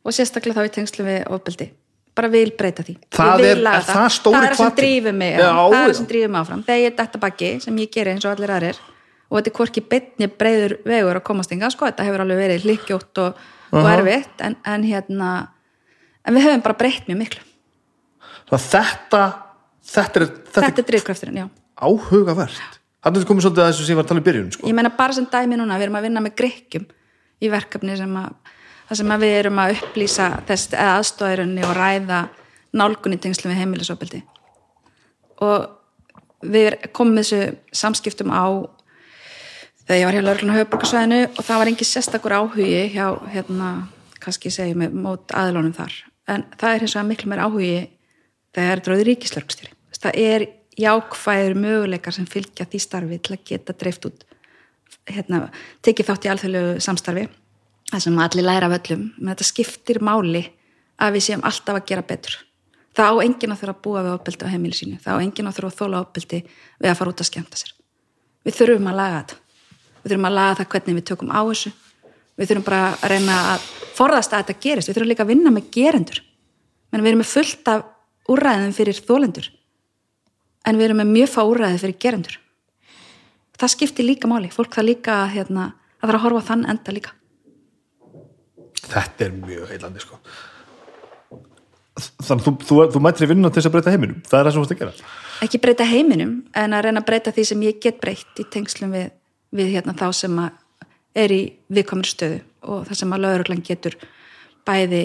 Og sérstaklega þá í tengslu við ofbeldi bara vil breyta því Það er- er það stóri það er það sem drífur mig, já. Já, það er já. það sem drífur mig áfram þegar ég detta baki sem ég geri eins og allir aðrir og þetta er hvorki betni breyður vegur að komast ynga, sko, þetta hefur alveg verið hlikkjótt og, og Aha. erfitt en, en hérna en við höfum bara breytt mjög miklu það þetta þetta er, þetta þetta er drifkrafturinn, já áhugavert hann er komið svolítið að þessu sem ég var að tala í byrjun sko. ég meina bara sem dæmi núna, við erum að vinna með grykkjum í verkefni sem að það sem við erum að upplýsa þess eða aðstóðirunni og ræða nálgunni tengslum við heimilisofbeldi. Og við komum þessu samskiptum á þegar ég var hjá Lörglun á höfuborgarsvæðinu og það var engin sérstakur áhugi hjá hérna, kannski segjum við mót aðlunum þar, en það er hins vegar miklu meir áhugi þegar dróði ríkislörgstjóri það er jákvæður möguleikar sem fylgja því starfi til að geta dreift út hérna, tekið þátt í alþjóðlegu samstarfi það sem allir læra af öllum menn þetta skiptir máli að við séum alltaf að gera betur. Það á enginn að þurfa að búa við ofbeldi á heimili sínu. Það á enginn að þurfa að þóla ofbeldi við að fara út að skemmta sér. Við þurfum að laga þetta. Við þurfum að laga það hvernig við tökum á þessu. Við þurfum bara að reyna að forðast að þetta gerist, við þurfum líka að vinna með gerendur. Menn við erum með fullt af úrræðum fyrir þólendur en við erum með mjög fá úrræði fyrir gerendur. Það skiptir líka máli, fólk það líka hérna, að það er að horfa þann enda líka þetta er mjög heilandi sko. þannig þú, þú, þú mættir í vinnuna til þess að breyta heiminum það er það sem þú ert að gera ekki breyta heiminum en að reyna að breyta því sem ég get breytt í tengslum við, við hérna, þá sem að er í viðkomur stöðu og það sem að lauruglan getur bæði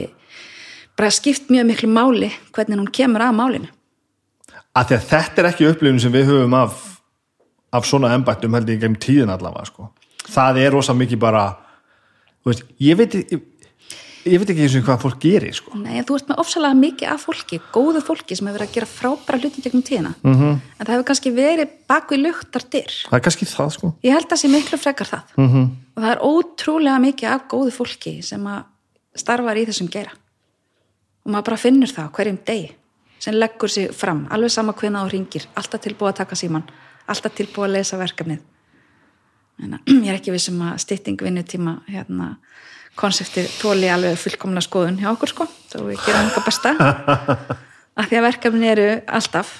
bara skipt mjög miklu máli hvernig hún kemur að málinu að því að þetta er ekki upplifun sem við höfum af, af svona embættum held ég gegnum tíðin allavega sko. það er rosa mikið bara þú veist, ég veit ég, ég veit ekki eins og hvað fólk gerir sko. Nei, þú ert með ofsalega mikið af fólki, góðu fólki sem hefur verið að gera frábæra hlutin gegnum tíðina -hmm. en það hefur kannski verið baku í luktar dyr það er kannski það sko. ég held að sé miklu frekar það -hmm. og það er ótrúlega mikið af góðu fólki sem að starfar í þessum geira og maður bara finnur það hverjum degi sem leggur sig fram, alveg sama hvenna þú ringir alltaf tilbúið að taka síman alltaf tilbúið að lesa verkefnið en ég er ekki vissum að stytting vinnutíma hérna konseptið tóli alveg fullkomna skoðun hjá okkur sko, þá við gerum eitthvað besta. Af því að verkefni eru alltaf.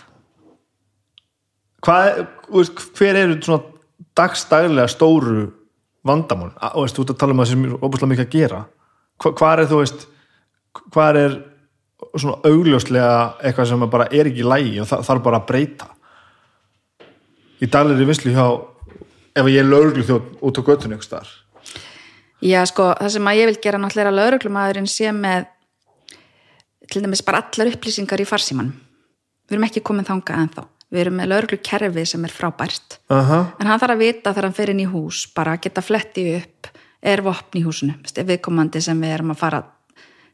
Hvað, þú hver eru svona dagstæðilega stóru vandamál, og veist, þú ert að tala um að sem er óbúslega mikið að gera. Hva, hvað er þú veist hvað er svona augljóslega eitthvað sem bara er ekki í lægi og það þarf bara að breyta? Í daglegri vinslu hjá ef ég er lögreglu þjótt út á göttunni ykkur starf Já, sko, það sem að ég vil gera náttúrulega að lauruglumæðurinn sé með til dæmis bara allar upplýsingar í farsíman. Við erum ekki komin þangað ennþá. Við erum með lauruglukerfi sem er frábært. uh -huh. En hann þarf að vita þegar hann fer inn í hús, bara geta fletti upp, er vopn í húsinu, viðkomandi sem við erum að fara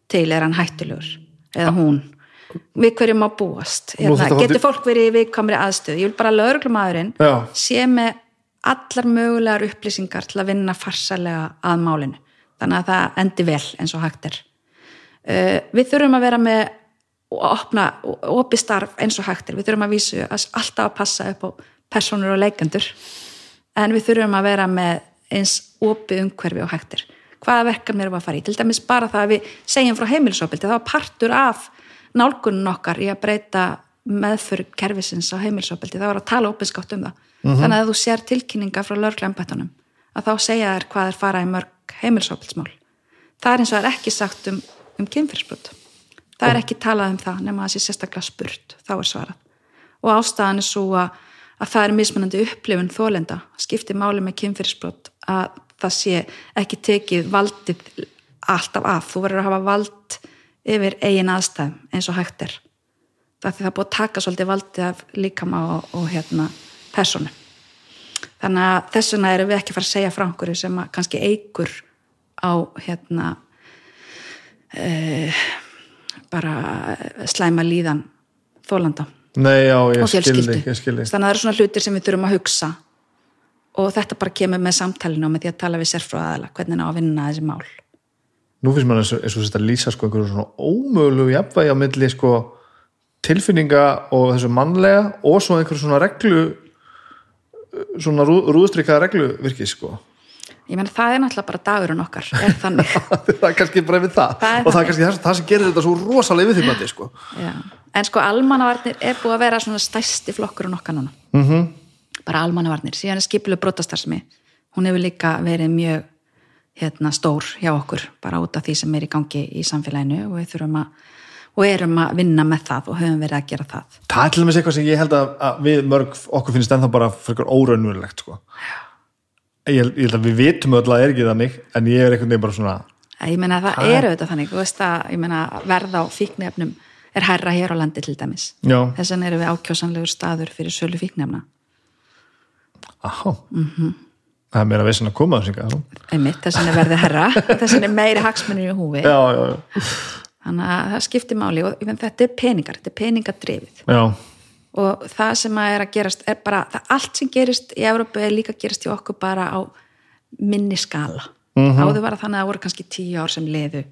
til, er hann hættulegur, eða hún. Við hverjum að búast. Hérna, getur fólk verið í viðkomri aðstöð. Ég vil bara lauruglumæðurinn sé með allar mögulegar upplýsingar til að vinna farsalega að málinu. Þannig að það endi vel eins og hægt er. Uh, við þurfum að vera með og opna, opi starf eins og hægt er. Við þurfum að vísu alltaf að passa upp á personur og leikendur. En við þurfum að vera með eins opi umhverfi og hægt er. Hvaða verkefni erum við að fara í, til dæmis bara það að við segjum frá heimilisofbildi, það var partur af nálgunum okkar í að breyta meðfyrir kerfisins á heimilisofbildi það var að tala opinskátt um það þannig að þú sér tilkynninga frá lörglembættunum að þá segja þær hvað er fara í mörg heimilisofbildsmál það er eins og er ekki sagt um, um kynfyrirsbrot það er ekki talað um það nema að það sé sérstaklega spurt þá er svarað. Og ástæðan er svo að, að það er mismunandi upplifun þólenda skipti máli með kynfyrirsbrot að það sé ekki tekið valdið alltaf af. Þú verður að hafa vald yfir eigin aðstæðum eins og hægt er. Það er búið að taka svolítið valdið af líkama og, og hérna personu þannig að þess vegna erum við ekki að fara að segja frá einhverju sem kannski eigur á hérna e, bara slæma líðan þólanda Nei, já, ég og skildi, fjölskyldu ég skildi þannig að það eru svona hlutir sem við þurfum að hugsa. Og þetta bara kemur með samtalinu og með því að tala við sérfróðaðala hvernig ná að vinna þessi mál. Nú finnst maður eins og þetta lýsa sko einhverju svona ómögulegu jafnvægi á milli sko tilfinninga og þessu mannlega og svo einhverju svona reglu svona rú, rúðstrykkaða reglu virki sko. Ég meina það er náttúrulega bara dagurinn okkar er þannig? Það er kannski bara við það, Það og það er kannski það, það sem gerir þetta svo rosalega yfirþyrmandi sko. Já. en sko almannavarnir er búið að vera svona stærsti flokkurinn okkar núna. Mm -hmm. bara almannavarnir, síðan er skipileg brotastarsmi hún hefur líka verið mjög hérna, stór hjá okkur bara út af því sem er í gangi í samfélaginu og við þurfum að og erum að vinna með það og höfum verið að gera það. Það er til dæmis eitthvað sem ég held að, að við mörg okkur finnst ennþá bara fyrir óraunverulegt sko. ég, ég held að við vitum öll að það er ekki þannig en ég er einhvern veginn bara svona ég meina það Það er- er auðvitað þannig að, meina verð á fíknefnum er herra hér á landi til dæmis. Já, þess vegna erum við ákjósanlegur staður fyrir sölu fíknefna aha. Það er meira vissin að koma já, einmitt, þess vegna verði herra þess vegna er meiri hagsmunir í húfi. Já, já, þannig að það skiptir máli og þetta er peningar, þetta er peningadrifið. Já. og það sem að er að gerast er bara, það, allt sem gerist í Evrópu er líka að gerast í okkur bara á minni skala. Mhm. áður var það þannig að það voru kannski tíu ár sem liðu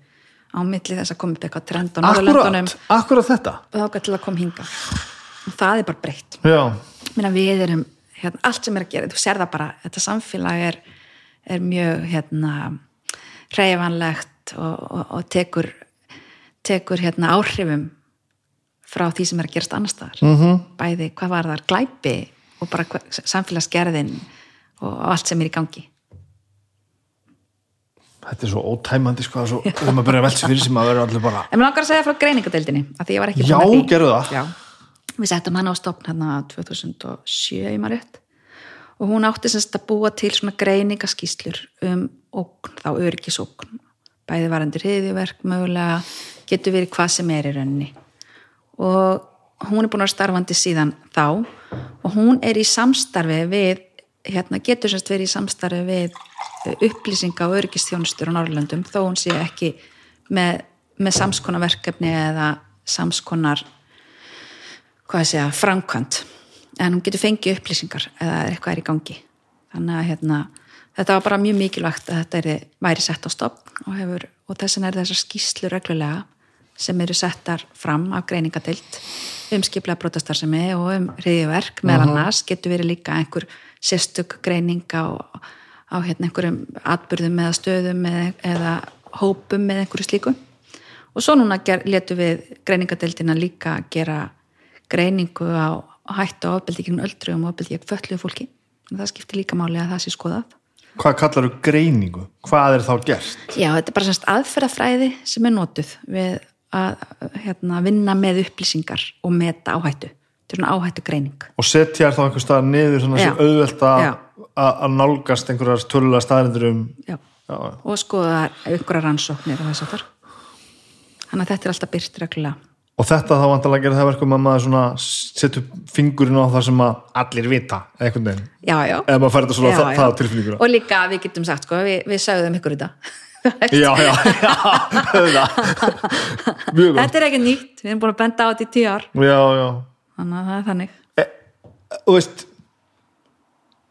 á milli þess að koma upp eitthvað trend á Norðurlöndunum. Akkurat, akkurat þetta? Og þá til að koma hinga og það er bara breytt. Við erum, hérna, allt sem er að gera þú sér það bara, þetta samfélag er, er mjög hérna, reyfanlegt og, og, og tekur tekur hérna áhrifum frá því sem er að gerast annar staðar. -hmm. bæði hvað var þar glæpi og bara samfélagsgerðin og, allt sem er í gangi. Þetta er svo ótæmandi sko, það er svo, byrja að velta sér fyrir sem að vera allir bara En mér langar að segja frá greiningadeildinni Já, gerðu það. Já, við settum hana á stopn hérna 2007 í rétt. Og hún átti semst að búa til svona greiningaskýslur um ógn, þá öryggisógn. Bæði varendur hriðjuverk mögulega, getur verið hvað sem er í rauninni. Og hún er búin að starfandi síðan þá og hún er í samstarfi við hérna, getur semst verið í samstarfi við eh, upplýsinga og öryggistjónustur á Norrlöndum þó hún sé ekki með, með samskonar verkefni eða samskonar hvað ég segja, framkvæmt en hún getur fengið upplýsingar eða eitthvað er í gangi. Þannig að hérna, þetta var bara mjög mikilvægt að þetta væri sett á stopp og, og þessin er þessar skýslu reglulega sem eru settar fram af greiningadild um skiplega brotastarsemi og um reyðiverk meðal annars getur verið líka einhver sérstök greining á, á hérna einhverjum atbyrðum eða stöðum eða, eða hópum með einhverju slíku. Og svo núna ger, letu við greiningadeildina líka gera greiningu á hættu á ofbeldi gegn öldrugum og ofbeldi gegn fölluðu fólki. Að það skiptir líka máli að það sé skoðað. Hvað kallar þú greiningu? hvað er þá gert? Já, þetta er bara semst aðferðafræði sem er notuð við að hérna, vinna með upplýsingar og meta áhættu. Er svona áhættu greining og setja þér þá einhver stað niður svona sem auðvelt að nálgast einhverjar tölulega staðrindur um Já. já, og skoða einhverja rannsóknir og þess að þar þannig að þetta er alltaf byrt reglulega. Og þetta þá vantarlega gerir það verkum að maður svona setur fingurinn á það sem að allir vita, Já, já, eða maður fær þetta svona Já, það, það á tilfinninguna og líka við getum sagt sko, við, við sagðum ykkur þetta já, já, já, auðvitað. mjög góð Þetta er ekki nýtt, við erum búin að benda á þetta í tíu ár. Já, já, þannig að það er þannig. Og veist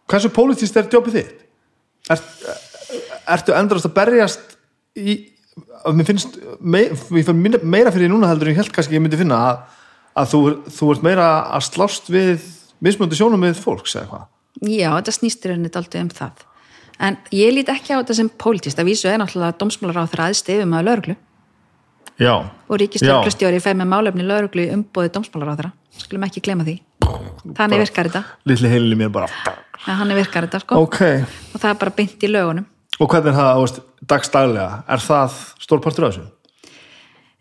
hversu pólitíst er jobbið þitt? Er, ertu endrast að berjast í að mér finnst mei, ég finn minna- meira fyrir núna heldur en ég held kannski ég myndi finna að, að þú, þú ert meira að slást við mismöndu sjónum við fólks eða hvað Já, þetta snýstir henni daldið um það en ég lít ekki á þetta sem pólitíst að vísu er náttúrulega dómsmálar á þeirra aðstifum að lögreglu. Já, og ríkislöglustjóri fæ með málefni lögreglu í umbóði dómsmálar á þeirra skulum ekki glema því. Þannig virkar þetta, litli heilin mér bara. Hann virkar þetta sko. Ok, og það er bara beint í lögunum. Og hvernig er það veist, dagstaglega, er það stórpartur af þessu?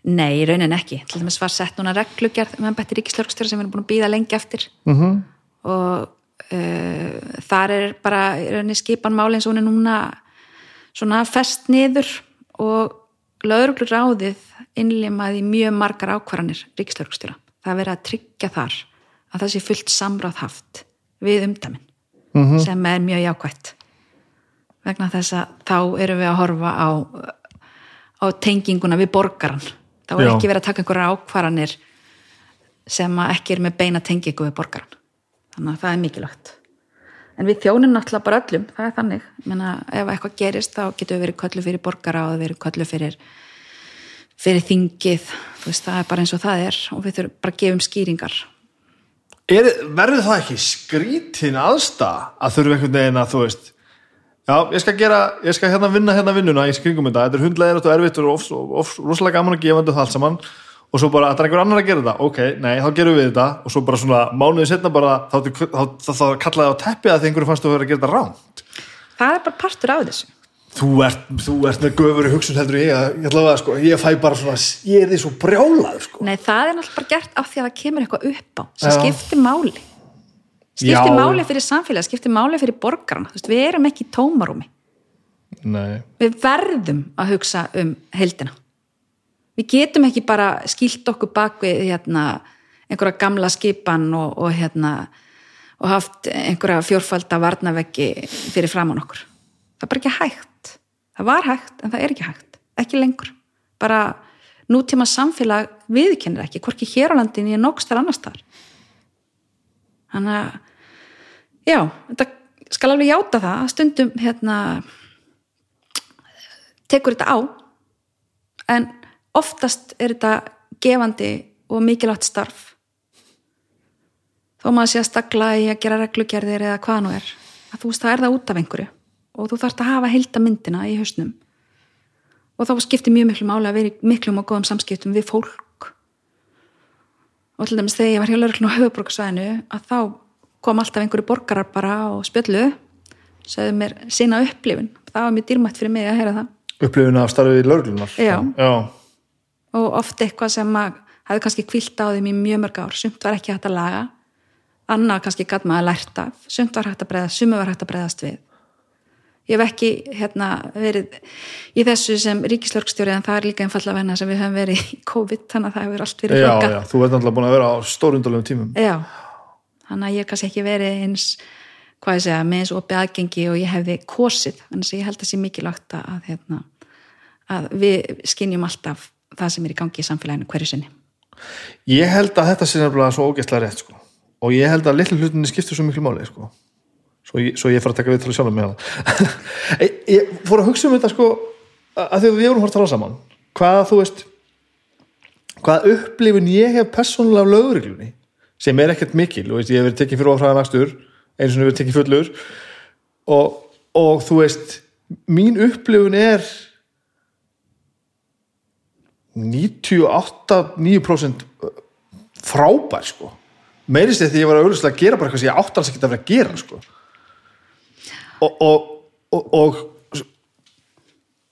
Nei, í raunin ekki, til dæmis var sett núna reglugerð með bætti ríkislöglustjóri sem við erum búin að býða lengi eftir. Mm -hmm. og þar er bara í rauninni skipan máli eins og hún er núna svona fest niður og lögreglur ráðið innlimaði mjög margar ákvarðanir ríkislöglustjóra. Það er verið að tryggja þar að það sé fullt samráð haft við umdæmin -hmm. sem er mjög jákvætt vegna þess að þá erum við að horfa á, á tenginguna við borgaran þá er Já. ekki verið að taka einhverjar ákvarðanir sem ekki er með beina tengingu við borgaran þannig að það er mikilvægt. En við þjónum náttúrulega bara öllum það er þannig, Ég meina, ef eitthvað gerist þá getur við verið köllu fyrir borgara og verið köllu fyrir fyrir þingið, veist, það er bara eins og það er og við þurfum bara að gefum skýringar. Er, verður það ekki skrítin aðstæða að þurfa einhvern veginn að þú veist Já, ég skal gera, ég skal hérna vinna hérna vinnuna í skringum þetta, þetta er hundlega og erfitt og of, of, rosalega gaman að gefandi það allt saman og svo bara, þetta er einhver annar að gera þetta? Ok, nei, þá gerum við þetta. Og svo bara svona mánuðið setna bara, þá, þá, þá, þá, kallaði á teppi að einhverju fannst þú að vera að gera þetta ránt það er bara partur af þessu. Þú ert, þú ert með göfur í hugsun heldur ég, að- ég ætla að sko, ég fæ bara svona, ég er því svo brjálaður sko. Nei, það er náttúrulega bara gert af því að það kemur eitthvað upp á sem Já. skiptir máli. Skiptir Já. máli fyrir samfélag, skiptir máli fyrir borgarna, þú veist, við erum ekki í tómarúmi. Nei, við verðum að hugsa um heldina við getum ekki bara skýlt okkur bak við hérna, einhverja gamla skipan og, og hérna og haft einhverja fjórfalda varnaveggi fyrir framann okkur. Það er bara ekki hægt. Það var hægt en það er ekki hægt, ekki lengur. Bara nútíma samfélag viðkennir ekki, hvorki hér á landin ég nógst þar annars þar þannig að já, þetta skal alveg játa það að stundum hérna tekur þetta á. En oftast er þetta gefandi og mikilvægt starf. Þó maður sé að stagla í að gera reglugerðir eða hvað nú er. Að þú veist það er það út af einhverju og þú þarft að hafa heilda myndina í hausnum. Og þá skiptir mjög miklu máli að vera miklum og góðum samskiptum við fólk. Og til dæmis þegar ég var hjá lögreglun á höfuborgarsvæðinu að þá kom alltaf einhverju borgarar bara og spjöllu sögðu mér sína upplifun. Það var mjög dýrmætt fyrir mig að heyra það. Upplifuna af starfið í lögreglunar Já. Já, og oft eitthvað sem að hefði kannski kvilt á þeim í mjög mörg ár. Sumt var ekki hægt að laga. Annað kannski gæt maður lært af. Sumt var hægt að breyðast, sumu var hægt að breyðast við. Ég hef ekki hérna, verið í þessu sem ríkislörgstjóri en það er líka einfallega venna sem við höfum verið í COVID þannig að það hefur allt verið já, flokka já, þú ert náttúrulega búin að vera á stórundalegum tímum. Já, þannig að ég hef kannski ekki verið eins, hvað ég segja, með eins opið aðgengi og ég hefði kosið, þannig að ég held að sé mikilvægt að, hérna, að við skinjum alltaf það sem er í gangi í samfélaginu hverju sinni. Ég held að þetta sé nefnilega svo ógeðslega rétt sko. og ég held að litlu hlutinni skiptir svo miklu máli sko. svo, ég, svo ég fara að taka við til að sjálf með það ég, ég fór að hugsa um þetta sko, að því að við vorum hort að tala saman hvað þú veist hvað upplifun ég hef persónulega af lögreglunni sem er ekkert mikil veist, ég hef verið tekið fyrir ofræðan akstur eins og verið tekið fullur og, og þú veist mín upplifun er 98-9% frábær sko. Meirist því ég var að auðvitað að gera bara eitthvað sem ég átt alls ekki að vera að gera sko. Og og, og, og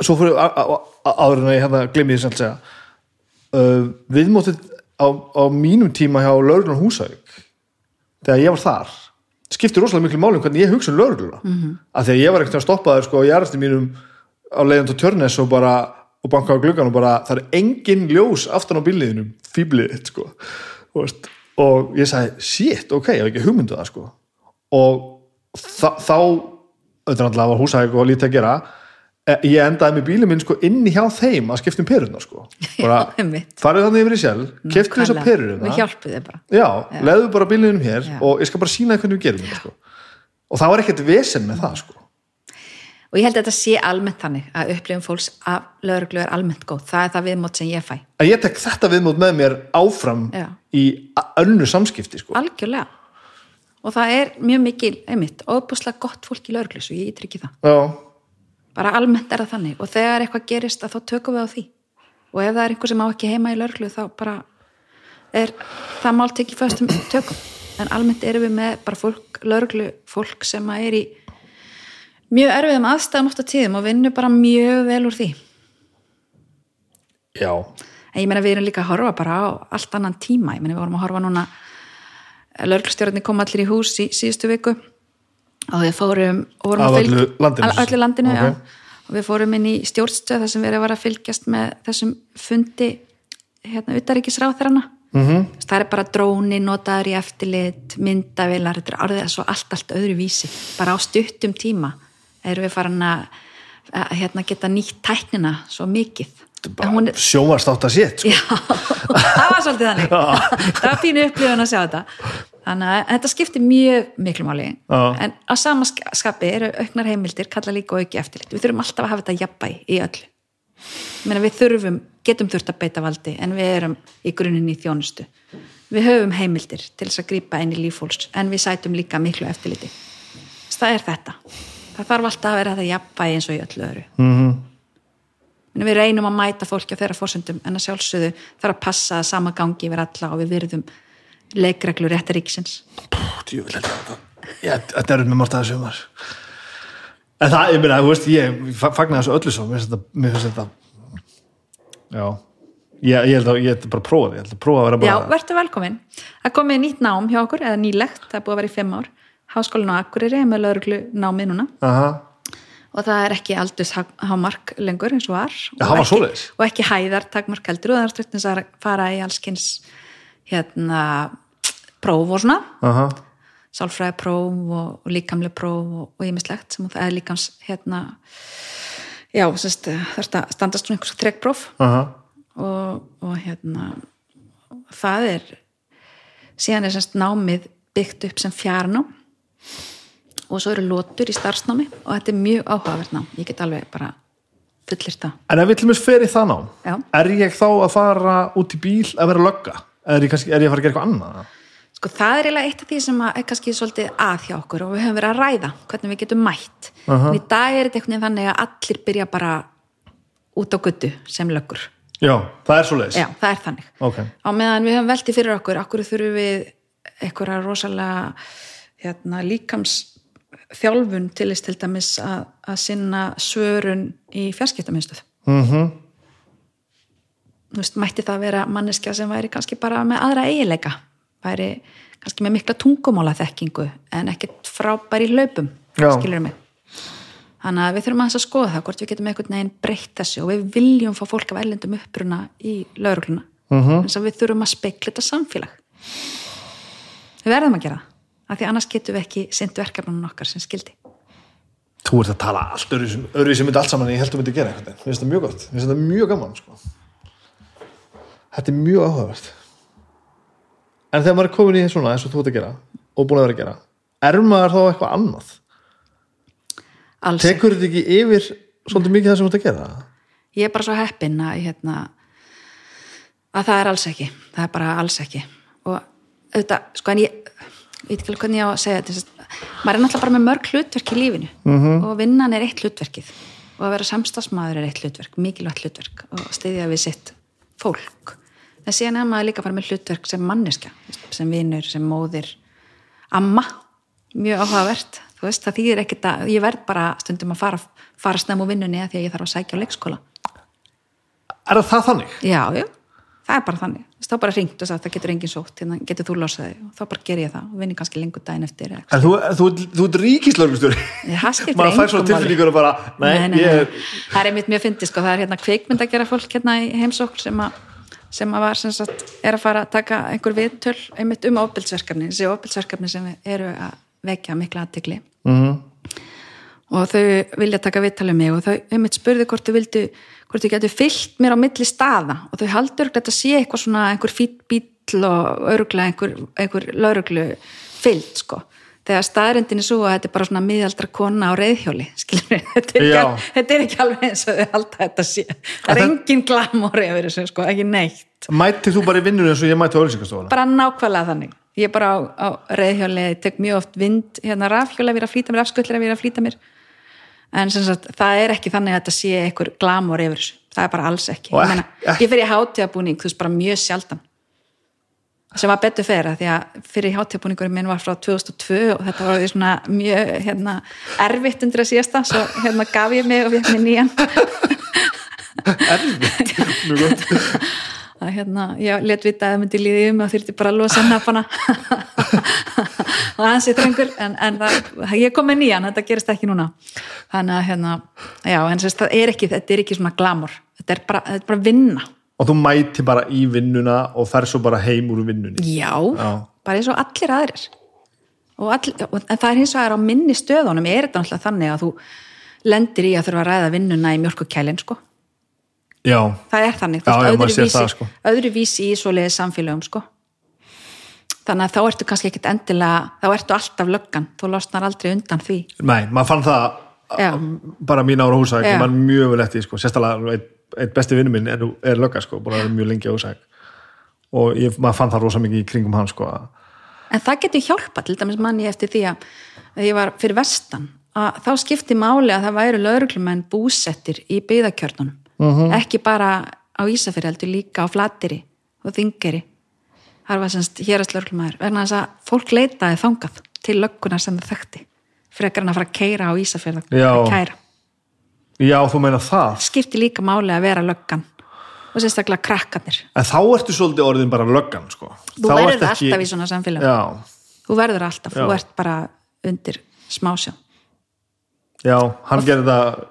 svo fyrir áður en að ég hérna þess að segja uh, viðmótið á, á mínum tíma hjá Lörglun Húsavík þegar ég var þar skiptir rosalega miklu máli um hvernig ég hugsa um Lörgluna mm -hmm. að því að ég var ekkert að stoppa þér sko í aðræstum mínum á leiðan til Tjörnes og bara og banka á gluggan og bara það er engin ljós aftan á bíliðinum, fýbliðið sko. Og ég sagði shit, ok, ég hef ekki hugmyndu það sko. Og þá auðvitað náttúrulega var húsæk og lítið að gera eh, ég endaði með bílum minn sko inni hjá þeim að skipta um perurnar sko. Bara farið þannig yfir í sjálf, keftu þessar Nákvæmlega. perur Við hjálpum þið bara. já, leðu bara bílinum hér Já. og ég skal bara sína hvernig við gerum þetta sko. Og það var ekkert vesen með það sko Og ég held að þetta sé almennt þannig að upplifum fólks af lögreglu er almennt góð. Það er það viðmót sem ég fæ. að ég tek þetta viðmót með mér áfram Já. í önnu samskipti sko Algjörlega. Og það er mjög mikil, einmitt, óbúslega gott fólk í lögreglu, svo ég ítrykki það. já, bara almennt er það þannig og þegar eitthvað gerist þá tökum við á því og ef það er einhver sem á ekki heima í lörglu þá bara er það mál tekið föstum tökum en almennt erum við með bara fólk, lörglu fólk sem er í mjög erfiðum aðstæðum ofta tíðum og vinnur bara mjög vel úr því já, en ég meina við erum líka að horfa bara á allt annan tíma, ég meina við vorum að horfa núna lörglustjórnir kom allir í hús í síðustu viku og við fórum og vorum Af að fylg- öllu landinu? Al- öllu landinu, Ok. já og við fórum inn í stjórnstöð þar sem við erum að fylgjast með þessum fundi hérna utaríkisráð þeirra Mhm. -hmm. það er bara dróni notaður í eftirlit, myndavilar þetta er orðið svo allt, allt öðru vísi bara á stuttum tíma erum við farin að, að hérna, geta nýtt tæknina svo mikið? Hún sjónvarst átt að sétt sko. Það var svolítið þannig. Það var pínu upplifun að sjá þetta. Þannig að þetta skiptir mjög miklu máli. Já. en á sama sk- skapi eru auknar heimildir kalla líka og auki eftirlit. Við þurfum alltaf að hafa þetta jafnbæ í öllu. Meina, við þurfum, getum þurft að beita valdi en við erum í grunin í þjónustu. Við höfum heimildir til þess að grípa inn í líffólks en við sætum líka miklu eftirliti. Það er þetta það þarf alltaf að vera þetta jafnvægi eins og í öllu öðru mm -hmm. við reynum að mæta fólki á þeirra fórsöndum en að sjálfsögðu þarf að passa að sama gangi yfir alla og við virðum leikreglur réttar ríksins Þetta er með margt aðeins sumar en það, ég meina, þú veist ég fagnar þessu öllu svo mér finnst þetta já Ég, ég held að ég held bara að prófa því, ég held að prófa að vera bara... Já, verður velkomin. Það komið nýtt nám hjá okkur, eða nýlegt, það er búið að vera í fimm ár. Háskólinu á Akureyri með lauruglu námið núna. Aha. Og það er ekki aldurs hámark lengur eins og var. Það var svoleiðis. Og ekki hæðar takmark heldur og það er stundins að fara í allskynns hérna próf og svona. Aha. Sálfræðipróf og, og líkamlega próf og ímislegt sem það er líkams hérna, já, það standast svona einhvers trekkpróf. Og, og hérna það er síðan er semst námið byggt upp sem fjarnám og svo eru lótur í starfsnámi og þetta er mjög áhugavert nám ég get alveg bara fullir það En ef við til og með fer í það nám Já. er ég þá að fara út í bíl að vera lögga? Er ég, kannski, er ég að fara að gera eitthvað annað? Sko það er eiginlega eitt af því sem er kannski svolítið að hjá okkur og við höfum verið að ræða hvernig við getum mætt Uh -huh. en í dag er þetta veginn þannig að allir byrja bara út á guttu sem löggur Já, það er svo leiðis Já, það er þannig Ok, á meðan við höfum veltið fyrir okkur okkur þurfum við einhverja rosalega hérna, líkams þjálfun til þess til dæmis að, að sinna svörun í fjarskiptaminstöð mm veist, mætti það vera manneskja sem væri kannski bara með aðra eiginleika væri kannski með mikla tungumála þekkingu en ekkert frábær í hlaupum Já. skilur mig. Þannig að við þurfum aðeins að skoða það hvort við getum einhvern veginn breytt þessu og við viljum fá fólk af erlendum uppruna í laurugluna Mhm. eins og við þurfum að spekla þetta samfélag. Við verðum að gera það af því annars getum við ekki sinnt verkefnunum okkar sem skildi Þú ert að tala allt öðru sem, myndi allt saman en ég held að myndi gera eitthvað Mér finnst þetta mjög gott, mér finnst þetta mjög gaman sko. Þetta er mjög áhugavert. En þegar maður er komin í svona eins og þú ert að gera og búin að vera að gera er maður þá eitthvað annað? alls Tekur þetta ekki yfir svolítið mikið það sem þú ert að gera? ég er bara svo heppin að, hérna, að það er alls ekki. Það er bara alls ekki. Og auðvitað, sko en ég veit ekki hvernig ég á að segja þetta maður er náttúrulega bara með mörg hlutverk í lífinu -hmm. og vinnan er eitt hlutverkið. Og að vera samstagsmaður er eitt hlutverk mikilvægt hlutverk og styðja við sitt fólk. En síðan er maður líka bara með hlutverk sem manneska sem vinur, sem móðir. Amma, mjög áhugavert þú veist, það þýðir ekkert að ég verð bara stundum að fara, fara snem úr vinnunni að því að ég þarf að sækja á leikskóla. Er það þannig? já, já, það er bara þannig þá bara ringt og sagt það getur engin sótt hérna getur þú losaði og þá bara ger ég það og vinni kannski lengur daginn eftir. En þú, þú, þú ert skiptir Maður fær svona tilfinningur að bara Nei, nei, nei, ég það er einmitt mjög fyndið sko, það er hérna kveikmynd að gera fólk hérna í heimsókn sem að sem að var sem sagt, er að fara að taka einhver viðtöl einmitt um ofbildsverkefni þessi ofbildsverkefni sem eru að vekja mikla aðtikli Mhm. Og þau vilja taka viðtal um mig og þau einmitt spurði hvort þau vildu hvort þau getur fyllt mér á milli staða. Og þau haldur þetta sé eitthvað svona einhver fýtt bíll og öruglega einhver, einhver lauruglu fyllt sko. Þegar staðrendin er svo að þetta er bara svona miðaldra kona á reyðhjóli þetta, er þetta er ekki alveg eins og þau halda þetta sé. Það er engin glamor yfir þessu sko, ekki neitt. Mætir þú bara í vinnunni eins og ég mæti á ölsingastofuna? bara nákvæmlega þannig. Ég er bara á, á reyðhjóli, ég tek mjög oft vind hérna rafhjóli að vera að flýta mér, rafskullir að vera að flýta mér en sagt, það er ekki þannig að þetta sé einhver glamor yfir þessu, það er bara alls ekki. Ég, meina, ég fyrir hátíðabúning, þú veist, bara mjög sjaldan. Sem var betur fyrir því að fyrir hátíðabúningur minn var frá 2002 og þetta var svona mjög hérna, erfitt undir að síðasta. Svo hérna gaf ég mig og við mér nýjan. Mjög gott. Að hérna, ég let vita að það myndi líði um og þurfti bara að losa nafana og hans er þröngur en, en það, ég kom með nýjan þetta gerist ekki núna. Þannig að hérna, já, en sérst, er ekki þetta er ekki svona glamor, þetta er bara, þetta er bara vinna. Og þú mæti bara í vinnuna og fer svo bara heim úr vinnunni. Já, Já. bara eins og allir aðrir. Og all, og, en það er hins vegar á minni stöðunum, er þetta náttúrulega þannig að þú lendir í að þurfa að ræða vinnuna í mjölkukælin sko? Já, það er þannig, þú veist, sér öðruvísi, það, sko. öðruvísi í svoleiði samfélögum sko þannig að þá ertu kannski ekkit endilega þá ertu alltaf löggan, þú losnar aldrei undan því. Nei, maður fann það Já. bara mín ára húsæk, ég man mjög vel eftir sko, sérstaklega eitt, eitt besti vinnu minn er, er lögga sko, vera mjög lengi á húsæk og ég, maður fann það rosa mikið í kringum hann sko en það getur hjálpa, til dæmis manni eftir því að ég var fyrir vestan að þá skipti máli að það væru lauruglumenn búsettir í byggðakjörnunum. -hmm. ekki bara á Ísafjörði heldur líka á Flatiri og Þingeri það var semst hérast lauruglumenn vegna þess að fólk leitaði þangað til löggunar sem það þekkti. Frekar en að fara að keira á Ísafjörði Já. að kæra. Já, þú meina það? Skipti líka máli að vera löggan og sérstaklega krakkarnir. En þá ertu svolítið orðin bara löggan sko. þú Þá verður ertu ekki- alltaf í svona samfélag Já, þú verður alltaf, þú Já. ert bara undir smásjá. Já, hann gerði það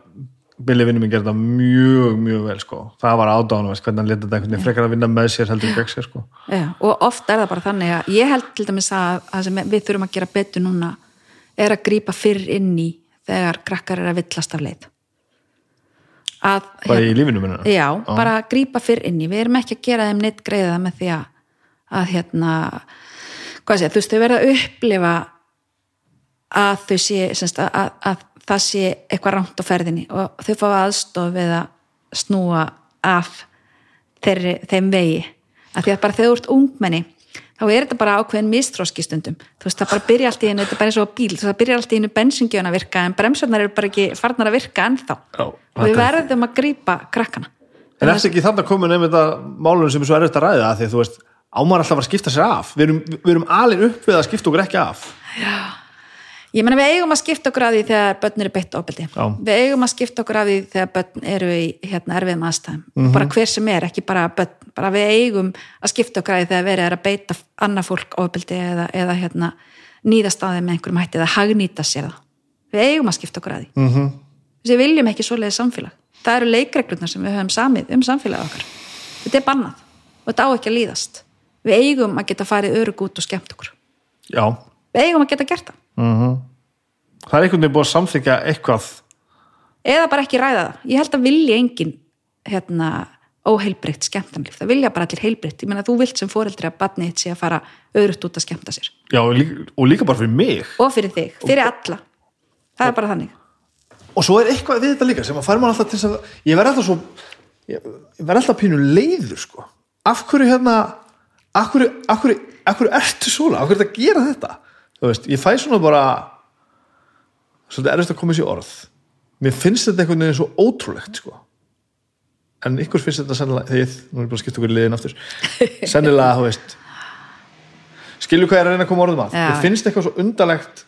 Billy vinnu minn gerði það mjög, mjög vel sko. það var ádáðan hvernig hann leta þetta frekar að vinna með sér heldur gegn sér sko. Já, og oft er það bara þannig að ég held til dæmis að sem við þurfum að gera betur núna er að grípa fyrr inn í þegar krakkar er að villast af leið að bara í lífinu minna? Já, bara að grípa fyrr inn í. Við erum ekki að gera þeim neitt greiða með því að, að hérna hvað sé, þú veist, þau verða að upplifa að þau sé semst, að, að, að það sé eitthvað rámt á ferðinni og þau fá aðstof við að snúa af þeirri, þeim vegi. Að því að bara þú ert ungmenni þá er þetta bara ákveðin mistróski stundum. Þú veist það bara byrja allt í hennu, þetta er bara eins og bíl það byrja allt í hennu bensingjöfun að virka en bremsarnar eru bara ekki farnar að virka ennþá. Já, og við er- verðum að grípa krakkana. En eftir ekki þannig að koma nefnir þetta málun sem er svo erfitt að ræða því þú veist, ámar alltaf að skipta sér af? Við erum, við erum alin upp við að skipta okkur ekki af ég meina við eigum að skipta okkur að því þegar börn eru beitt ofbeldi. Við eigum að skipta okkur að því þegar börn eru í hérna, erfiðum aðstæðum. Bara hver sem er, ekki bara börn. Bara við eigum að skipta okkur að því þegar verið er að beita annað fólk ofbeldi eða, eða hérna, nýðast á þeim með einhverjum hætti eða hagnýta sér það. Við eigum að skipta okkur að því. Mm. -hmm. við viljum ekki svoleiðið samfélag. Það eru leikreglurnar sem við höfum samið um samfélag okkar. Þetta er bannað. Og þetta á ekki að líðast. Við eigum að geta farið örug út og skemmt okkur. Já, við eigum að geta gert það það er einhvern veginn búið að samþykja eitthvað. Eða bara ekki ræða það. Ég held að vilja engin hérna, óheilbreytt skemmtanlíf. Það vilja bara allir heilbreytt ég meina þú vilt sem foreldri að batni eitt sé að fara öðrutt út að skemmta sér. Já, og líka, og líka bara fyrir mig. Og fyrir þig, fyrir alla. Það er bara þannig. Og svo er eitthvað við þetta líka sem að fær maður alltaf til þess að ég verð alltaf svo ég, verð alltaf pínu leiður sko. Af hverju hérna af hverju, af hverju, af hverju ertu svona? Af hverju er þetta að gera þetta þú veist, ég fæ svona bara svolítið erfist að koma sér orð. Mér finnst þetta einhvern veginn svo ótrúlegt sko. En ykkur finnst þetta sennilega þið, nú er ég bara að skipta okkur í liðin aftur. Sennilega, þú veist skilju hvað ég er að reyna að koma orðum að? Já. mér finnst eitthvað svo undarlegt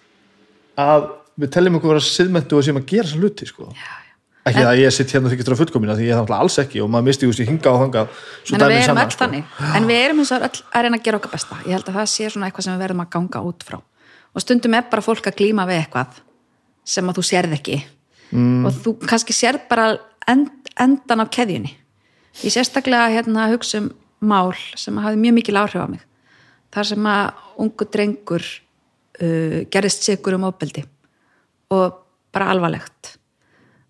að við teljum okkur vera siðmentu og séum að gera þessa hluti sko. ekki að ég sitt hérna þykist að fullkomina því ég er náttúrulega alls ekki og maður misti úr sér hinga og svo en við erum öll þannig. En við erum eins og öll að reyna að gera okkar besta. Ég held að það sé svona eitthvað sem við verðum að ganga út frá og stundum er bara fólk að glíma við eitthvað sem að þú sérð ekki. Mm. og þú kannski sérð bara end, endan á keðjunni. Ég sérstaklega hérna hugsa um mál sem hafði mjög mikil áhrif á mig. Þar sem að ungu drengur uh, gerist sigur um ofbeldi. Og bara alvarlegt.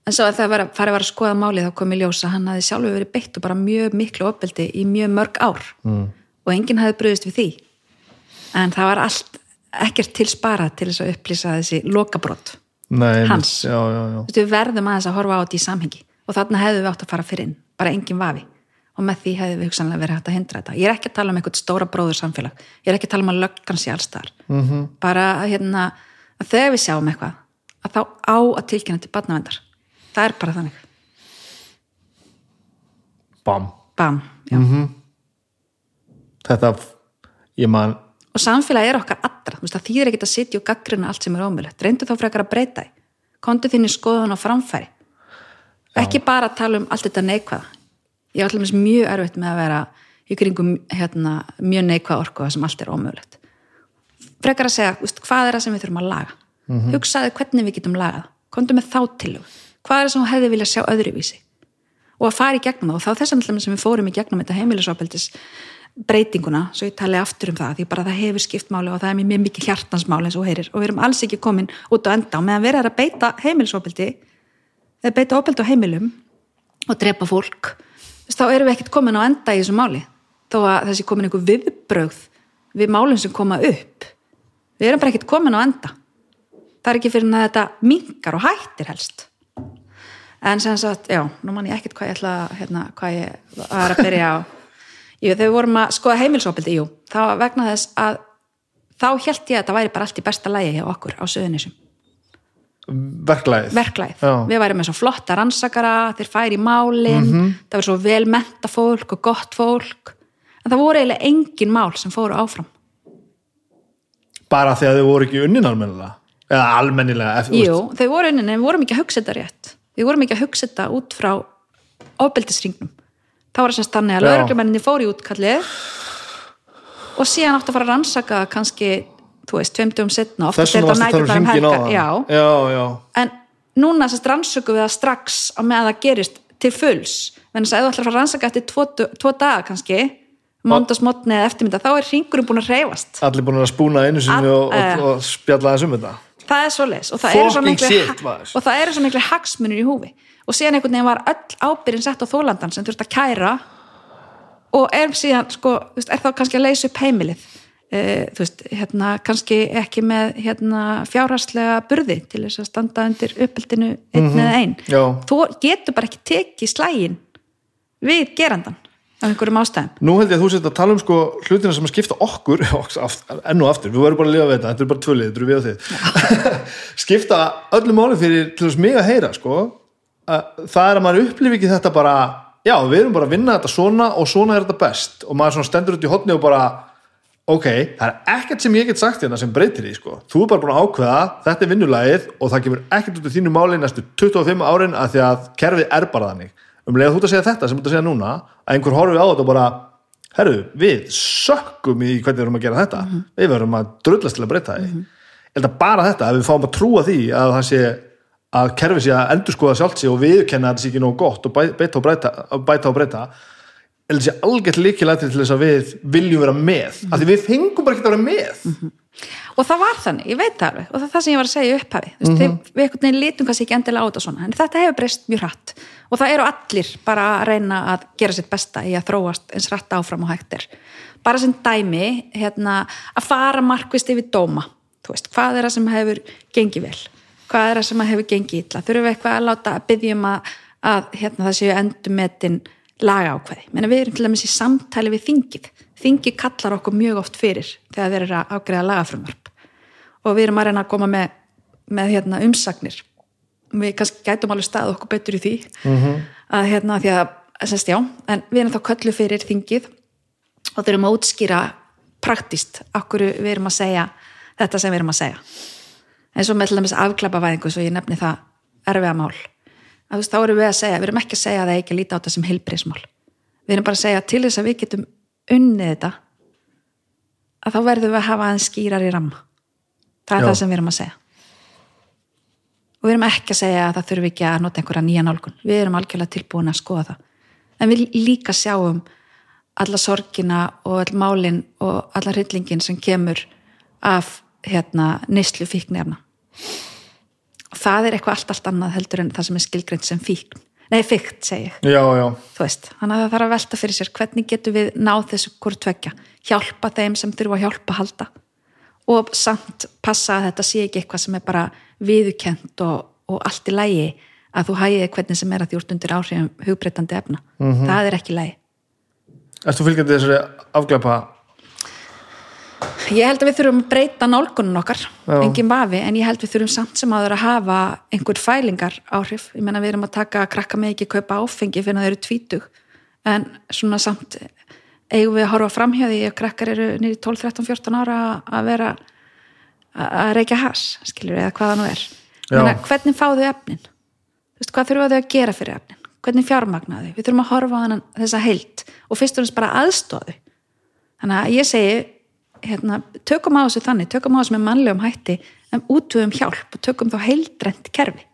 En svo að það var, farið var að skoða málið þá kom í ljós að hann hafði sjálfur verið beitt og bara mjög miklu ofbeldi í mjög mörg ár. Mm. og enginn hafði bröðist við því. En það var allt ekkert til sparað til þess að upplýsa þessi lokabrott. Hans. já, já, já. Veist, við verðum aðeins að horfa á þetta í samhengi og þarna hefðum við átt að fara fyrir inn bara engin vafi og með því hefðum við hugsanlega verið hægt að hindra þetta ég er ekki að tala um einhvern stóra bróður samfélag ég er ekki að tala um að löggan sé allstar Mhm. -hmm. bara að, hérna, að þegar við sjáum eitthvað að þá á að tilkynna til barnavendar það er bara þannig Bam. Bam, já. Mhm. þetta ég man og samfélagi er okkar allra, þú veist, það þýðir ekki að sitja og gaggrina allt sem er ómulegt, reyndu þá frekar að breyta því. Kontu þínu skoðun og framfæri. Ekki bara að tala um allt þetta neikvæða. Ég var alltaf mjög erfitt með að vera í kringum hérna, mjög neikvæða orku sem allt er ómulegt frekar að segja, þú veist, hvað er það sem við þurfum að laga? Hugsaði hvernig við getum lagað. Kontu með þá til hvað er það sem þú hefði viljað sjá öðruvísi? Og að fara í gegnum það. Og þá þess breytinguna, svo ég tali aftur um það því bara það hefur skipt máli og það er mjög mikið hjartansmáli eins og heyrir. Og við erum alls ekki komin út á enda og meðan við erum að beita heimilisofbeldi eða beita ofbeldi á heimilum og drepa fólk þá erum við ekkert komin á enda í þessu máli. Þó að þessi komin einhver viðbrögð við málum sem koma upp. Við erum bara ekkert komin á enda. Það er ekki fyrir að þetta minkar og hættir helst. En sem sagt, já, nú man ég ekkert hvað ég ætla hérna, hvað ég var að byrja á Jú, þegar við vorum að skoða heimilsopildi, jú, þá vegna þess að þá held ég að þetta væri bara allt í besta lægi hjá okkur á söðunisum verklæðið verklæð, Já. við værum með svo flotta rannsakara, þeir færi í málin það var svo vel menta fólk og gott fólk. En það voru eiginlega engin mál sem fóru áfram. Bara því að þau voru ekki unnin almennilega? Eða almennilega eftir, Jú, þau voru unnin en við vorum ekki að hugsa þetta rétt. Við vorum ekki að hugsa þetta út frá ofbeldisringnum þá var þess að þannig að Já. lögreglumenninni fóru í útkallið og síðan átt að fara að rannsaka kannski, þú veist, tveimtugum setna oft þessum varst að tala um hringin á það já, já, já, en núna sérst rannsökum við það strax á meðan það gerist til fulls. En þess að þú ætlar að fara að rannsaka eftir tvo, tvo daga kannski, móndagsmotni eða eftirmynda, þá er hringurinn búin að reyfast allir búin að spúna einu sinni All- og, og, og spjalla þessum þetta. Það er svo það maður. og það eru svo miklu hagsmunir í húfi og síðan einhvern veginn var öll ábyrðin sett á þólandan sem þurft að kæra. Og er síðan sko, er þá kannski að leysa upp heimilið? Uh, þú veist, hérna kannski ekki með hérna fjárhagslega burði til þess að standa undir uppeldinu einn eða einn Já. þú getur bara ekki tekið slægin við gerandan af einhverjum ástæðum. Nú held ég að þú sett að tala um sko hlutina sem skipta okkur enn og aftur, við verðum bara að lifa við þetta þetta er bara tvölið, þetta eru við og þið. Skipta öllu máli fyrir til þess mig að heyra sko það er að maður upplifi ekki þetta bara já, við erum bara að vinna þetta svona og svona er þetta best. Og maður stendur út í hotni og bara ok, það er ekkert sem ég get sagt hérna sem breytir því sko, þú er bara búin að ákveða þetta er vinnulagið og það kemur ekkert út í þínu máli næstu 25 árin að því að kerfið er bara þannig. Um leið að þú ert að segja þetta sem þú ert að segja núna að einhver horfi á þetta og bara herru, við sökkum í hvernig við erum að gera þetta. Við verum að drullast til að breyta því. Ég held að það kerfi sé að endurskoða sjálft sig og viðkenna að þetta sé ekki nógu gott og bæ- beita og breyta, bæta og breyta að sé algjört líkilættir til þess að við viljum vera með, af því við fengum bara ekki að vera með. Og það var þannig, ég veit það alveg. Og það er það sem ég var að segja upphafi. Mm -hmm. Mhm. við einhvern veginn lítum kannski ekki endilega á þetta svona en þetta hefur breyst mjög hratt. Og það eru allir bara að reyna að gera sitt besta í að þróast eins hratt áfram og hægt er. Bara sem dæmi hérna, að fara markvist yfir dóma. Þú veist, hvað er það sem hefur gengið vel hvað er það sem hefur gengið illa? Þurfum við eitthvað að láta að byggjum að, að hérna, það séu endumetin laga ákveði, menn við erum til dæmis í samtali við þingið, þingið kallar okkur mjög oft fyrir þegar þeir eru að ágreða lagafrumvarp. Og við erum að reyna að koma með, með hérna, umsagnir. Við kannski gætum alveg stað okkur betur í því. -hmm. að hérna því að semst, já, en við erum þá köllu fyrir þingið og þurfum að útskýra praktist okkur við erum að segja þetta sem við erum að segja eins og með til dæmis afklapavæðingu svo ég nefni það erfiða mál. Að þú veist, þá erum við að segja, við erum ekki að segja að það er ekki að líta á þetta sem heilbriðsmál við erum bara að segja til þess að við getum unnið þetta að þá verðum við að hafa aðeins skýrar í ramma. Það er Já. það sem við erum að segja. Og við erum ekki að segja að það þurfi ekki að nota einhverja nýja nálgun. Við erum algjörlega tilbúin að skoða það. En við líka sjáum alla sorgina og all málin og alla hryllingin sem kemur af hérna neyslu fíknefna og það er eitthvað allt, allt annað heldur en það sem er skilgreint sem fíkn. Nei, fíkt segi ég. Já, já, þannig að það þarf að velta fyrir sér hvernig getum við náð þessu hvort tvekja hjálpa þeim sem þurfa að hjálpa að halda. Og samt passa að þetta sé ekki eitthvað sem er bara viðukent og, og allt í lægi að þú hægið hvernig sem er að því úrt undir áhrifum hugbreytandi efna. Það er ekki lægi Erst þú fylgjandi þessari afglapa Ég held að við þurfum að breyta nálgunum okkar, Já. engin vafi, en ég held við þurfum samt sem áður að hafa einhver fælingar áhrif. Ég menna við erum að taka krakka með ekki kaupa áfengi fyrir að þau eru tvítug, en svona samt eigum við að horfa framhjáði að krakkar eru nýri 12, 13, 14 ára að vera að að reykja has, skilur eða hvaða nú er. Menna, hvernig fá þau efnin? Þú veist, hvað þurfa þau að gera fyrir efnin? Hvernig fjármagna þau? Við þurfum að horfa þessa heilt og fyrst og næst bara aðstóðu. Þannig að ég segi, hérna, tökum á þessu þannig, tökum á þessu með mannlegum hætti en útvöðum hjálp og tökum þá heildrænt kerfi.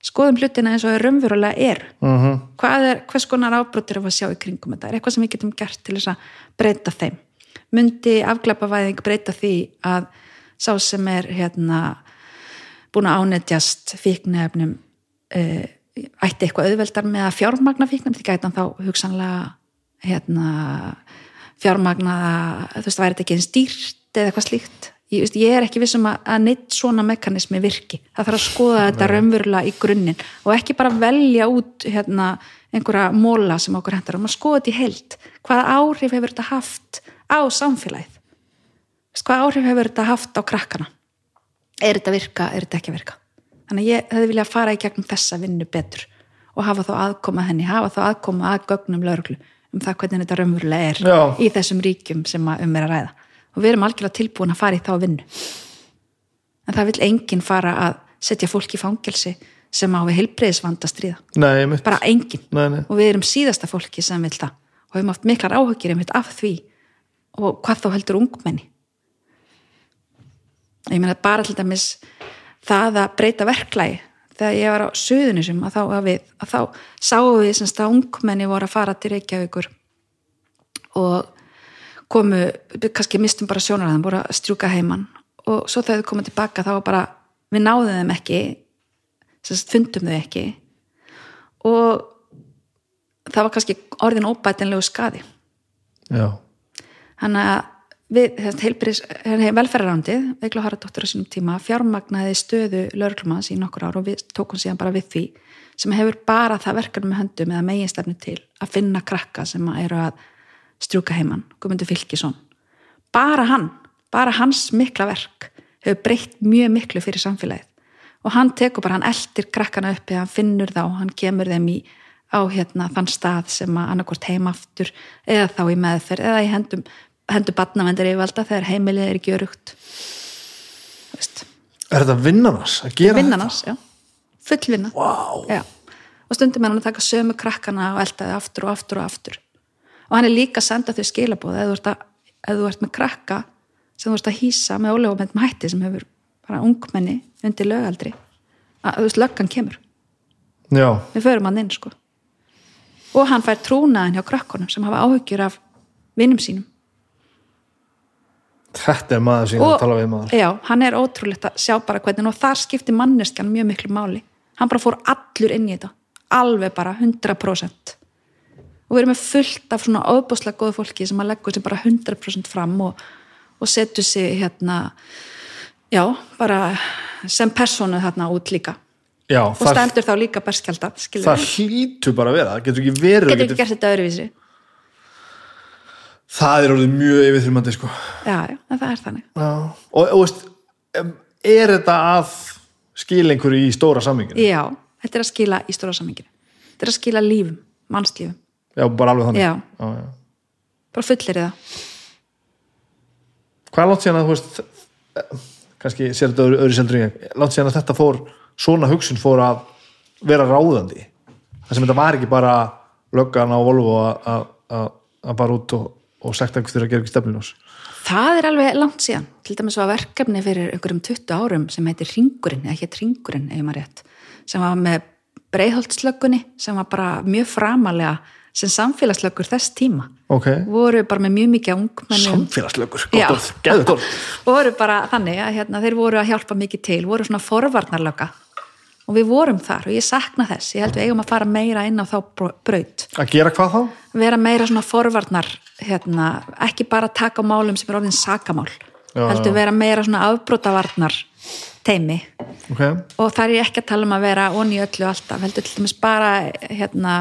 Skoðum hlutina eins og þau raunverulega eru. mm Hvað er, hvers konar ábrotir er að sjá í kringum þetta? Er eitthvað sem við getum gert til þess að breyta þeim? Mundi afglapavæðing breyta því að sá sem er hérna búin að ánetjast fíknefnum uh, ætti eitthvað auðveldar með að fjármagna fíknefnum því gæti hann þá hugsanlega hérna fjármagna, þú veist, væri þetta ekki einn stýrt eða eitthvað slíkt? Ég, veist, ég er ekki vissum að, að neitt svona mekanismi virki, það þarf að skoða þetta raunverulega í grunninn og ekki bara velja út hérna, einhverja móla sem okkur hendur, og maður skoða þetta í heild. Hvaða áhrif hefur þetta haft á samfélagið? Hvaða áhrif hefur þetta haft á krakkana? Er þetta virka, er þetta ekki að virka? Þannig ég hefði viljað fara í gegnum þessa vinnu betur og hafa þá aðkoma henni, hafa þá aðkoma að gögnum lögreglu um það hvernig þetta raunverulega er Já. í þessum ríkjum sem um er að ræða. Og við erum algjörlega tilbúin að fara í þá vinnu. En það vil enginn fara að setja fólk í fangelsi sem á við heilbreyðisvanda að stríða. Nei, bara enginn. Nei, nei. og við erum síðasta fólki sem vil það. Og við höfum haft miklar áhugir af því. Og hvað þá heldur ungmenni? Ég meina bara til dæmis það að breyta verklægi þegar ég var á suðunisum að þá, að við, að þá sáum við semst að ungmenni voru að fara til Reykjavíkur og komu, kannski mistum bara sjónarðan, voru að strjúka heiman og svo þegar þau komum tilbaka þá var bara, við náðum þeim ekki semst fundum þau ekki og það var kannski orðin óbætinlegu skadi já, þannig að við, heilbris, velferðarándið, Veikla Haradóttir á sínum tíma fjármagnaði stöðu lögreglumans í nokkur ár og við tókum síðan bara við því sem hefur bara það verkefni með höndum eða meginstefni til að finna krakka sem eru að strjúka heimann, Guðmundur Fylkisson. Bara hann, bara hans mikla verk hefur breytt mjög miklu fyrir samfélagið og hann tekur bara, hann eldir krakkana upp eða hann finnur þá, hann kemur þeim í á hérna þann stað sem að annarkvort heimaftur eða þá í meðferð eða í hendum, hendur batnavendir yfirvalda þegar heimilið er ekki örugt er þetta vinnarnas að gera vinnan hans, já. Full vinna. Vá. já. og stundum er hann að taka sömu krakkana og elda þau aftur og aftur og aftur. Og hann er líka að senda þau skilabóð eða þú ef þú ert með krakka sem þú ert að hýsa með ólefumendum hætti sem hefur bara ungmenni undir lögaldri. Að þú veist löggan kemur. Já, við förum hann inn sko. Og hann fær trúnaðin hjá krakkonum sem hafa áhyggjur af vinnum sínum þetta er maður sem ég er að tala við maður. Já, hann er ótrúlegt að sjá bara hvernig og þar skiptir manneskjan mjög miklu máli. Hann bara fór allur inn í þetta. Alveg bara 100% og við erum með fullt af svona óbúslega góðu fólki sem að leggur sér bara 100% fram og, og setur sig hérna já, bara sem persónu þarna út líka. Já, og það, stendur þá líka berskjaldar það hlýtur bara að vera. Getur ekki verið getur ekki gert þetta öðruvísi það er orðið mjög yfirþrjumandi sko. já, já, en það er þannig já. og, og veist er þetta að skila einhverju í stóra samminginu já, þetta er að skila í stóra saminginu þetta er að skila lífum, mannslífum já, bara alveg þannig Já. Já, já. bara fullir það hvað er langt síðan að þú veist kannski sér þetta öðru, öðru ég langt síðan að þetta fór, svona hugsun fór að vera ráðandi það sem þetta var ekki bara löggan á Volvo að- að að- að bara út og, og sagt einhvers fyrir að gera ekki stefnilós Það er alveg langt síðan. Til dæmis var verkefni fyrir einhverjum 20 árum sem heitir Ringurinn, eða hétt Ringurinn, ef maður rétt, sem var með breiðholtslöggunni, sem var bara mjög framalega sem samfélagslöggur þess tíma. ok, Voru bara með mjög mikið ungmennum. samfélagslögur, Já. gott geðut orð Voru bara þannig að hérna, þeir voru að hjálpa mikið til, voru svona forvarnarlögga. Og við vorum þar og ég sakna þess. Ég held við eigum að fara meira inn á þá brau- braut. að gera hvað þá? vera meira svona forvarnar hérna, ekki bara taka málum sem er orðin sakamál Já, heldur vera meira svona afbrotavarnar teimi ok, og það er ekki að tala um að vera onni öllu alltaf, heldur til dæmis bara hérna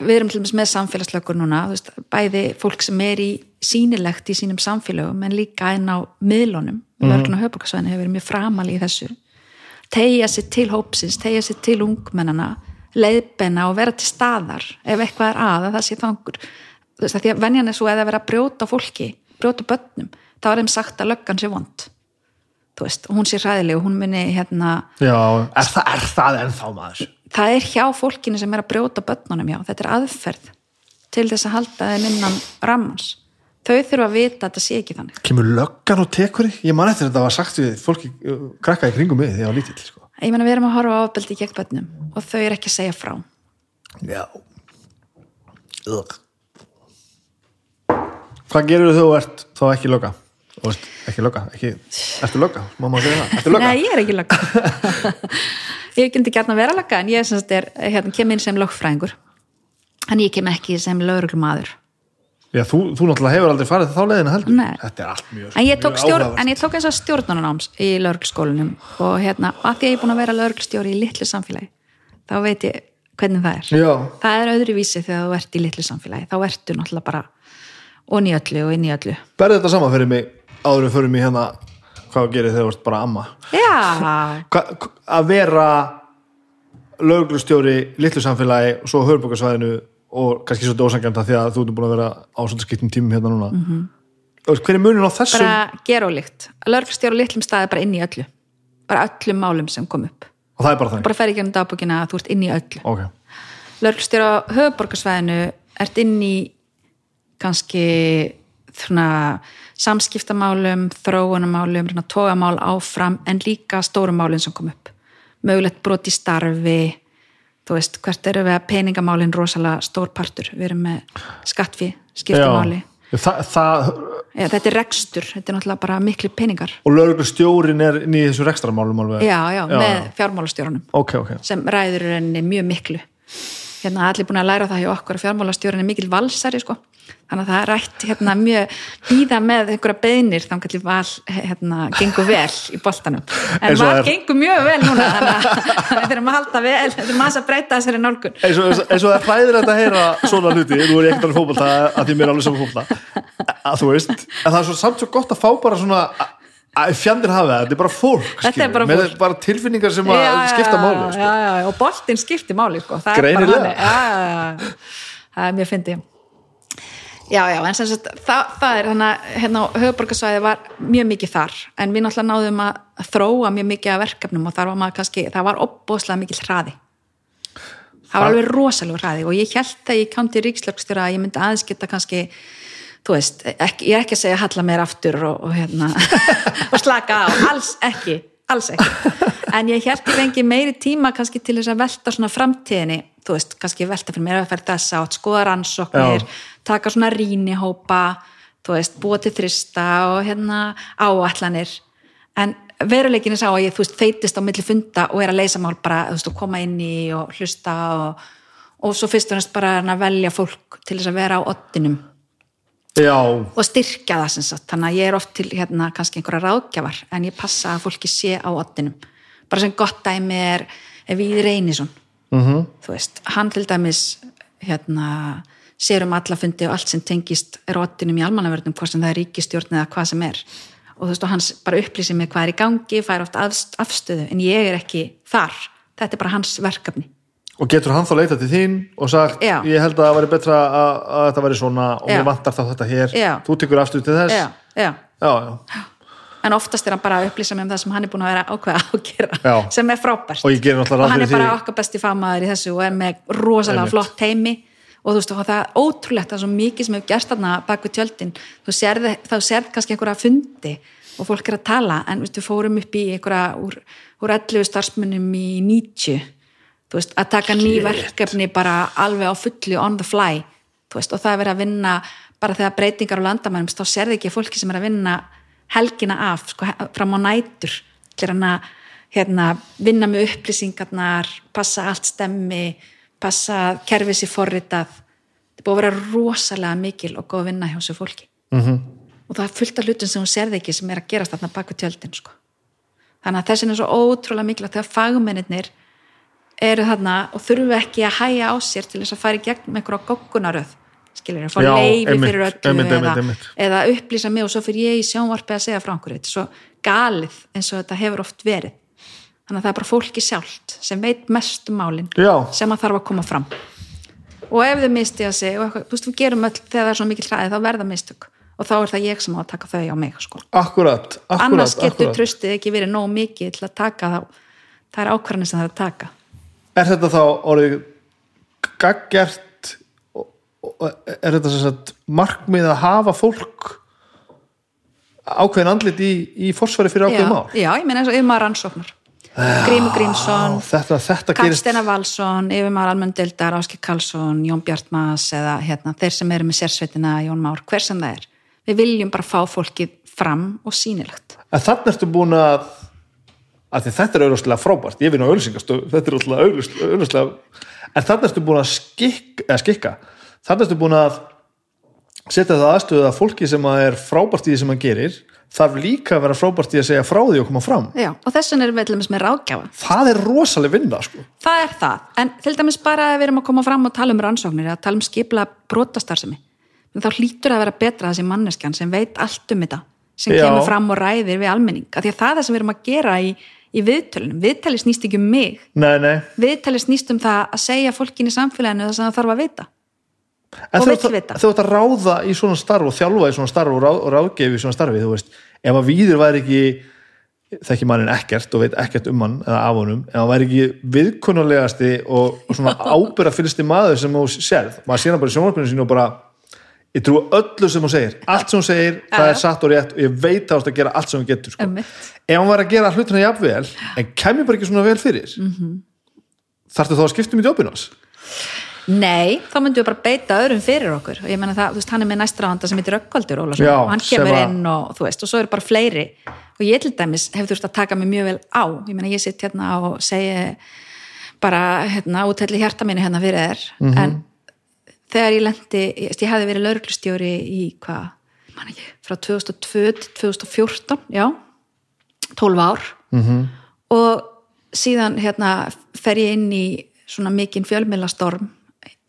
við erum til dæmis með samfélagslökur núna veist, bæði fólk sem er í sýnilegt í sínum samfélögum en líka inn á miðlunum, mm. lögurinn á höfbrukarsvæðinu hefur verið mjög framali í þessu. Tegja sér til hópsins, tegja sér til ungmennana leiðbenna og vera til staðar ef eitthvað er að, að það sé þangur þú veist, að því að venjan er svo að það vera að brjóta fólki, brjóta börnum þá er þeim sagt að löggan sé vond þú veist, hún sé hræðileg og hún muni hérna, já, er það, er það ennþá maður? það er hjá fólkinu sem er að brjóta börnunum, já, þetta er aðferð til þess að halda þeim innan rammans þau þurfa að vita að þetta sé ekki þannig kemur löggan og tekur þig? ég man eftir að þetta var sagt við fólki uh, krakka í kringum mig þegar ég var lítill sko. ég meina við erum að horfa á ofbeldi gegn börnum og þau eru ekki að segja frá já Ugh. Hvað gerur þú ert þá ekki? Þú veist, ekki lögga, ekki, ertu lögga? má maður segja það, ertu lögga? Nei, ég er ekki lögga Ég ekki gætna að vera lögga en ég sem sagt er, hérna, kem inn sem lögfræðingur en ég kem ekki sem lögreglumadur Já, þú, þú náttúrulega hefur aldrei farið þá leiðina heldur Nei. Þetta er allt mjög en mjög áhugavert. en ég tók eins og stjórnunanáms í lögreglskólanum og hérna, að því að ég er búin að vera lögreglstjóri í litlu samfélagi þá veit ég hvernig það er Já, það er öðru vísi þegar þú ert í litlu samfélagi þá ertu náttúrulega bara og inn í öllu. Berði þetta saman fyrir mig áður við förum í hérna hvað gerir þegar þú ert bara amma? Já, Hva, að vera löglustjóri litlu samfélagi og svo höfubókarsvæðinu og kannski svolítið ósangjanda því að þú ert búin að vera á svolítið skiptum tímum hérna núna. Mm -hmm. hver er munin á þessum? Bara gera og líkt. Lögreglustjóri á litlum staði bara inn í öllu. Bara öllum málum sem kom upp. Og það er bara þannig? Bara fer ekki um dagbúkina að þú ert inn í öllu. Ok, lögreglustjóri á höfuborgarsvæðinu ert inn í kannski svona samskiptamálum, þróunamálum tógamál áfram en líka stórumálin sem kom upp. Mögulegt brot í starfi þú veist, hvert eru við að peningamálin rosalega stór partur, við erum með skattfi, skiptamáli. Já, það, Já, þetta er rekstur, þetta er náttúrulega bara miklu peningar. Og löglustjórin er inn í þessu rekstramálum alveg? Já, já, með fjármálastjórunum ok, ok, sem ræður henni mjög miklu hérna allir búin að læra það hjá okkur að fjármálastjórun er mikil valsari sko. Þannig að það er rætt hérna mjög býða með einhverja beðnir þá kannski val hérna gengur vel í boltanum. En val er- gengur mjög vel núna þannig að við þurfum að halda vel við þurfum aðeins að breyta þessari nálgun. Eins og, það er hræðilegt að heyra svona hluti, nú er ekkert alveg fótbolta að því mér er alveg saman fótbolta. Að þú veist, en það er svo samt svo gott að fá bara svona að- að fjandir hafa það, þetta er bara fólk Þetta er skilur, bara með fólk. bara tilfinningar sem að skipta máli sko. já, já, og boltinn skiptir máli sko. það er bara Greinilega. það er mjög fyndið já, já, en sem sagt það, það er að hérna, höfuborgarsvæði var mjög mikið þar, en við náttúrulega náðum að þróa mjög mikið af verkefnum og þar var maður kannski, það var opbóðslega mikil hraði það var alveg rosalega hraði og ég held að ég kom til ríkslögstjóra að ég myndi aðeins geta kannski þú veist, ekki, ég er ekki að segja halla mér aftur og, og hérna og slaka á, alls ekki alls ekki, en ég held ég fengi meiri tíma kannski til þess að velta svona framtíðinni, þú veist, kannski velta fyrir mér að færa þessa átt, skoða rannsóknir Já. taka svona rýnihópa þú veist, búa til þrista og hérna áallanir en veruleikin er sá að ég, þú veist, feitist á milli funda og er að leysa mál bara, þú veist, og koma inn í og hlusta og, og svo fyrst og næst bara að velja fólk til þess að vera á oddinum já, og styrkja það sem sagt, þannig að ég er oft til hérna kannski einhverja ráðgjafar en ég passa að fólki sé á oddinum. Bara sem gott dæmi er við Reynisson. Mhm. Þú veist, hann til dæmis hérna, sér um alla fundi og allt sem tengist er á oddinum í almannavörnum hvort sem það er ríkistjórn eða hvað sem er. Og þú veist, og hans bara upplýsir mig hvað er í gangi fær oft afst- afstöðu, en ég er ekki þar, þetta er bara hans verkefni og getur hann þá leita til þín og sagt, Já. ég held að það væri betra að, að þetta væri svona og Já. mér vantar þá þetta hér Já. þú tekur afstöð til þess já, já já, já. en oftast er hann bara að upplýsa mig um það sem hann er búin að vera ákveða að gera sem er frábært Og og hann er bara okkar besti famaður í þessu og er með rosalega Einmitt. flott teimi og þú veist og það er ótrúlegt er svo mikið sem hefur gerst þarna bak við tjöldin þú sérð, þá sérð kannski einhverja fundi og fólk er að tala en við fórum upp í einhverja úr, úr 11 starfsmunum í 90 þú veist, að taka ný verkefni bara alveg á fullu on the fly þú veist, og það er verið að vinna bara þegar breytingar á landamænum þá sérði ekki fólki sem er að vinna helgina af, sko, fram á nætur til að hérna, vinna með upplýsingarnar passa allt stemmi passa að kerfið sér forritað þetta búið að vera rosalega mikil og góð að vinna hjá þessu fólki -hmm. og það er fullt af hlutum sem hún sérði ekki sem er að gerast þarna baku tjöldin sko. þannig að þessin er svo ótrúlega mikilvægt þegar fagmennir eru þarna og þurfu ekki að hæja á sér til þess að fara í gegn með einhverja goggunaröð. Skilur, að fá einmitt, fyrir öllu einmitt, eða, einmitt. eða upplýsa mig og svo fyrir ég í sjónvarpi að segja frá einhverju, þetta er svo galið eins og þetta hefur oft verið. Þannig að það er bara fólki sjálft sem veit mest um málin Já. sem að þarf að koma fram. Og ef þau mistiða sig og eitthvað, þú veist, við gerum öll þegar það er svo mikil hræði, þá verða mistök. Og þá er það ég sem á að taka þau á mig sko. akkurat, akkurat, annars getur tröstið ekki verið nóg mikið til að taka þá. Það er ákvarðanir sem það er að taka er þetta þá orðið gaggjart er þetta sem sagt markmið að hafa fólk ákveðin andlit í, í forsvari fyrir ákveðin mál? já, ég meina eins og yfirmaður rannsóknar. Grímur Grímsson Steinar Valsson, yfirmaður Almundildar Áskir Karlsson, Jón Bjartmas eða hérna, þeir sem eru með sérsveitina Jón Már, hver sem það er. Við viljum bara fá fólkið fram og sýnilegt. Að þannig ertu búin að að þetta er auðvitað frábært. Ég vinn á auðlýsingastöð, þetta er auðvitað en þannig ertu búin að skikka, skikka. Þannig ertu búin að setja það aðstöðu að fólki sem að er frábært í því sem hann gerir þarf líka að vera frábært í að segja frá því og koma fram. Já, og þess vegna erum við til dæmis með ráðgjafa. Það er rosaleg vinna sko. það er það, en til dæmis bara að við erum að koma fram og tala um rannsóknir eða tala um skipla brotastarsemi þá hlýtur að vera betra þessi manneskjan sem veit allt um þetta sem Já. kemur fram og ræðir við almenning. Af því að það er það sem við erum að gera í, í viðtölunum. Viðtali snýst ekki um mig. Nei, nei. Viðtali snýst um það að segja fólkin í samfélaginu það sem það þarf að vita. En Og vill vita. þú ert að ráða í svona starf og þjálfa í svona starf og, ráð, og ráðgefi í svona starfi, þú veist. Ef að víður væri ekki þekki mannin ekkert og veit ekkert um hann eða af honum, ef hann væri ekki viðkunnulegasti og, og svona ábyrra fylgsti maður sem þú sérð, maður hann bara í sjónvarpinu sínu og bara ég trú öllu sem hún segir, allt sem hún segir það Já, er satt og rétt og ég veit þú ert að gera allt sem hún getur sko. Ef hann væri að gera hlutina jafnvel en kemur bara ekki svona vel fyrir mm. -hmm. þarftu þá að skipta um í jobbinu hans Nei, þá myndum við bara beita öðrum fyrir okkur og ég meina það, þú veist, hann er með næstráðanda sem heitir Rökkvaldur Ólason Já, og hann kemur að- inn og þú veist, og svo eru bara fleiri og ég til dæmis hefur þurft að taka mig mjög vel á ég meina ég sitt hérna og segi bara, hérna, útælli hjarta mínu hérna fyrir þér, Mhm. en þegar ég lendi, ég, ég hefði verið lauruglustjóri í hvað, man ekki frá 2002 til 2014 já, 12 ár. Mhm. og síðan hérna fer ég inn í svona mikinn fjölmiðlastorm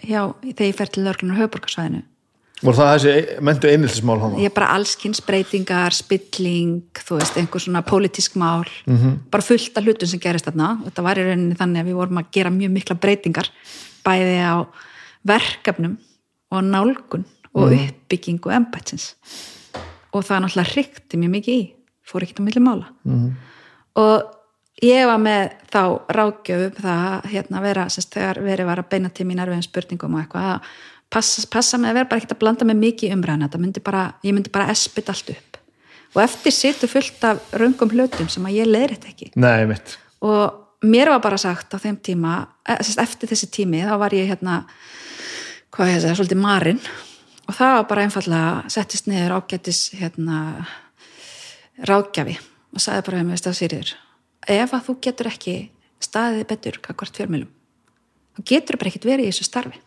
hjá, þegar ég fer til lörglunar höfuborgarsvæðinu voru það þessi mentu einiltismál hann ég bara allskynnsbreytingar, spilling þú veist, einhver svona pólitísk mál. Bara fullt af hlutum sem gerist þarna. Þetta var í rauninni þannig að við vorum að gera mjög mikla breytingar bæði á verkefnum og nálgun og uppbyggingu embætsins og það náttúrulega hrykti mjög mikið í fór ekki á milli mála. Og ég var með þá ráðgjöf um það að hérna, vera, semst, þegar verið var að beina til mín erfiðum spurningum og eitthvað að passa, passa með að vera bara ekkert að blanda með mikið þetta myndi bara, ég myndi bara espit allt upp. Og eftir situr fullt af röngum hlutum sem að ég leiðrætt ekki. Nei, og mér var bara sagt á þeim tíma eh, sem sagt, eftir þessi tími þá var ég hérna hvað ég að segja, svolítið marinn. Og það var bara einfallega settist niður ágætis hérna ráðgjafi og sagði bara við mig stað sýriður ef að þú getur ekki staðið betur kakvart fjörmjölum þá getur bara ekkert verið í þessu starfi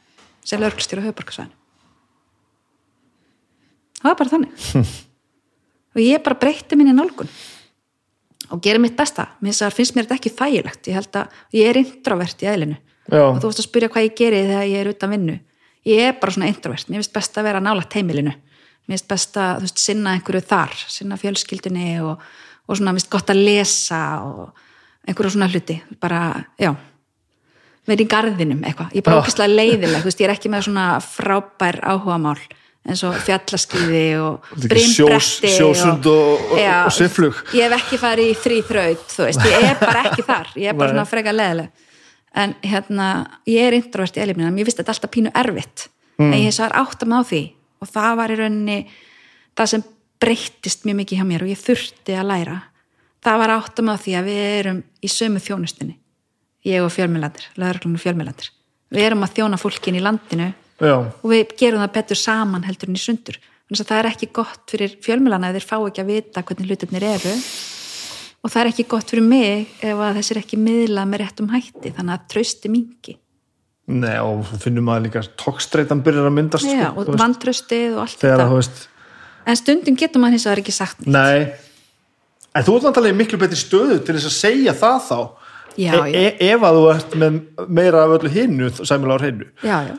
sem lögurstjóra höfuborgarsvæðinu það var bara þannig. Og ég bara breytti minni nálgun og gera mitt besta. Mér finnst mér þetta ekki þægilegt. Ég held að ég er introvert í eðlinu. Já. og þú veist að spyrja hvað ég geri þegar ég er utan vinnu ég er bara svona introvert, mér finnst best að vera nálægt heimilinu. Mér finnst best að veist, sinna einhverju þar, sinna fjölskyldunni og, og svona, mér finnst gott að lesa og einhverju svona hluti. Bara, já verið í garðinum eitthvað, ég er bara Já. ókvæslega leiðileg þú veist, ég er ekki með svona frábær áhugamál eins og fjallaskýði og brimbretti sjósund og- og- og sviflug. ég hef ekki farið í þrý þraut þú veist, ég er bara ekki þar. Ég er bara svona frekar leðileg en hérna, ég er introvert í eðlifnina mér finnst þetta alltaf pínu erfitt. Mm. en ég svo átt að með á því. Og það var í rauninni það sem breyttist mjög mikið hjá mér og ég þurfti að læra. Það var átt að með á því að við erum í sömu þjónustinni ég og fjölmiðlandir, lögreglun og fjölmiðlandir við erum að þjóna fólkin í landinu já, og við gerum það betur saman heldur en í sundur. Þannig að það er ekki gott fyrir fjölmjölana ef þeir fá ekki að vita hvernig hlutirnir eru og það er ekki gott fyrir mig ef að þessir ekki miðlað með réttum hætti þannig að trausti mingi. Nei og finnum maður líka tókstreitan byrjar að myndast Já, sko, og vantraustið og allt þegar að, þetta veist, en stundum getur maður hins vegar ekki sagt neitt. nei. En þú ert vantarlega í miklu betri stöðu til þess að segja það þá. Já, e já. e ef að þú ert með meira af öllu hinnu sæmilega á hreinu já, já.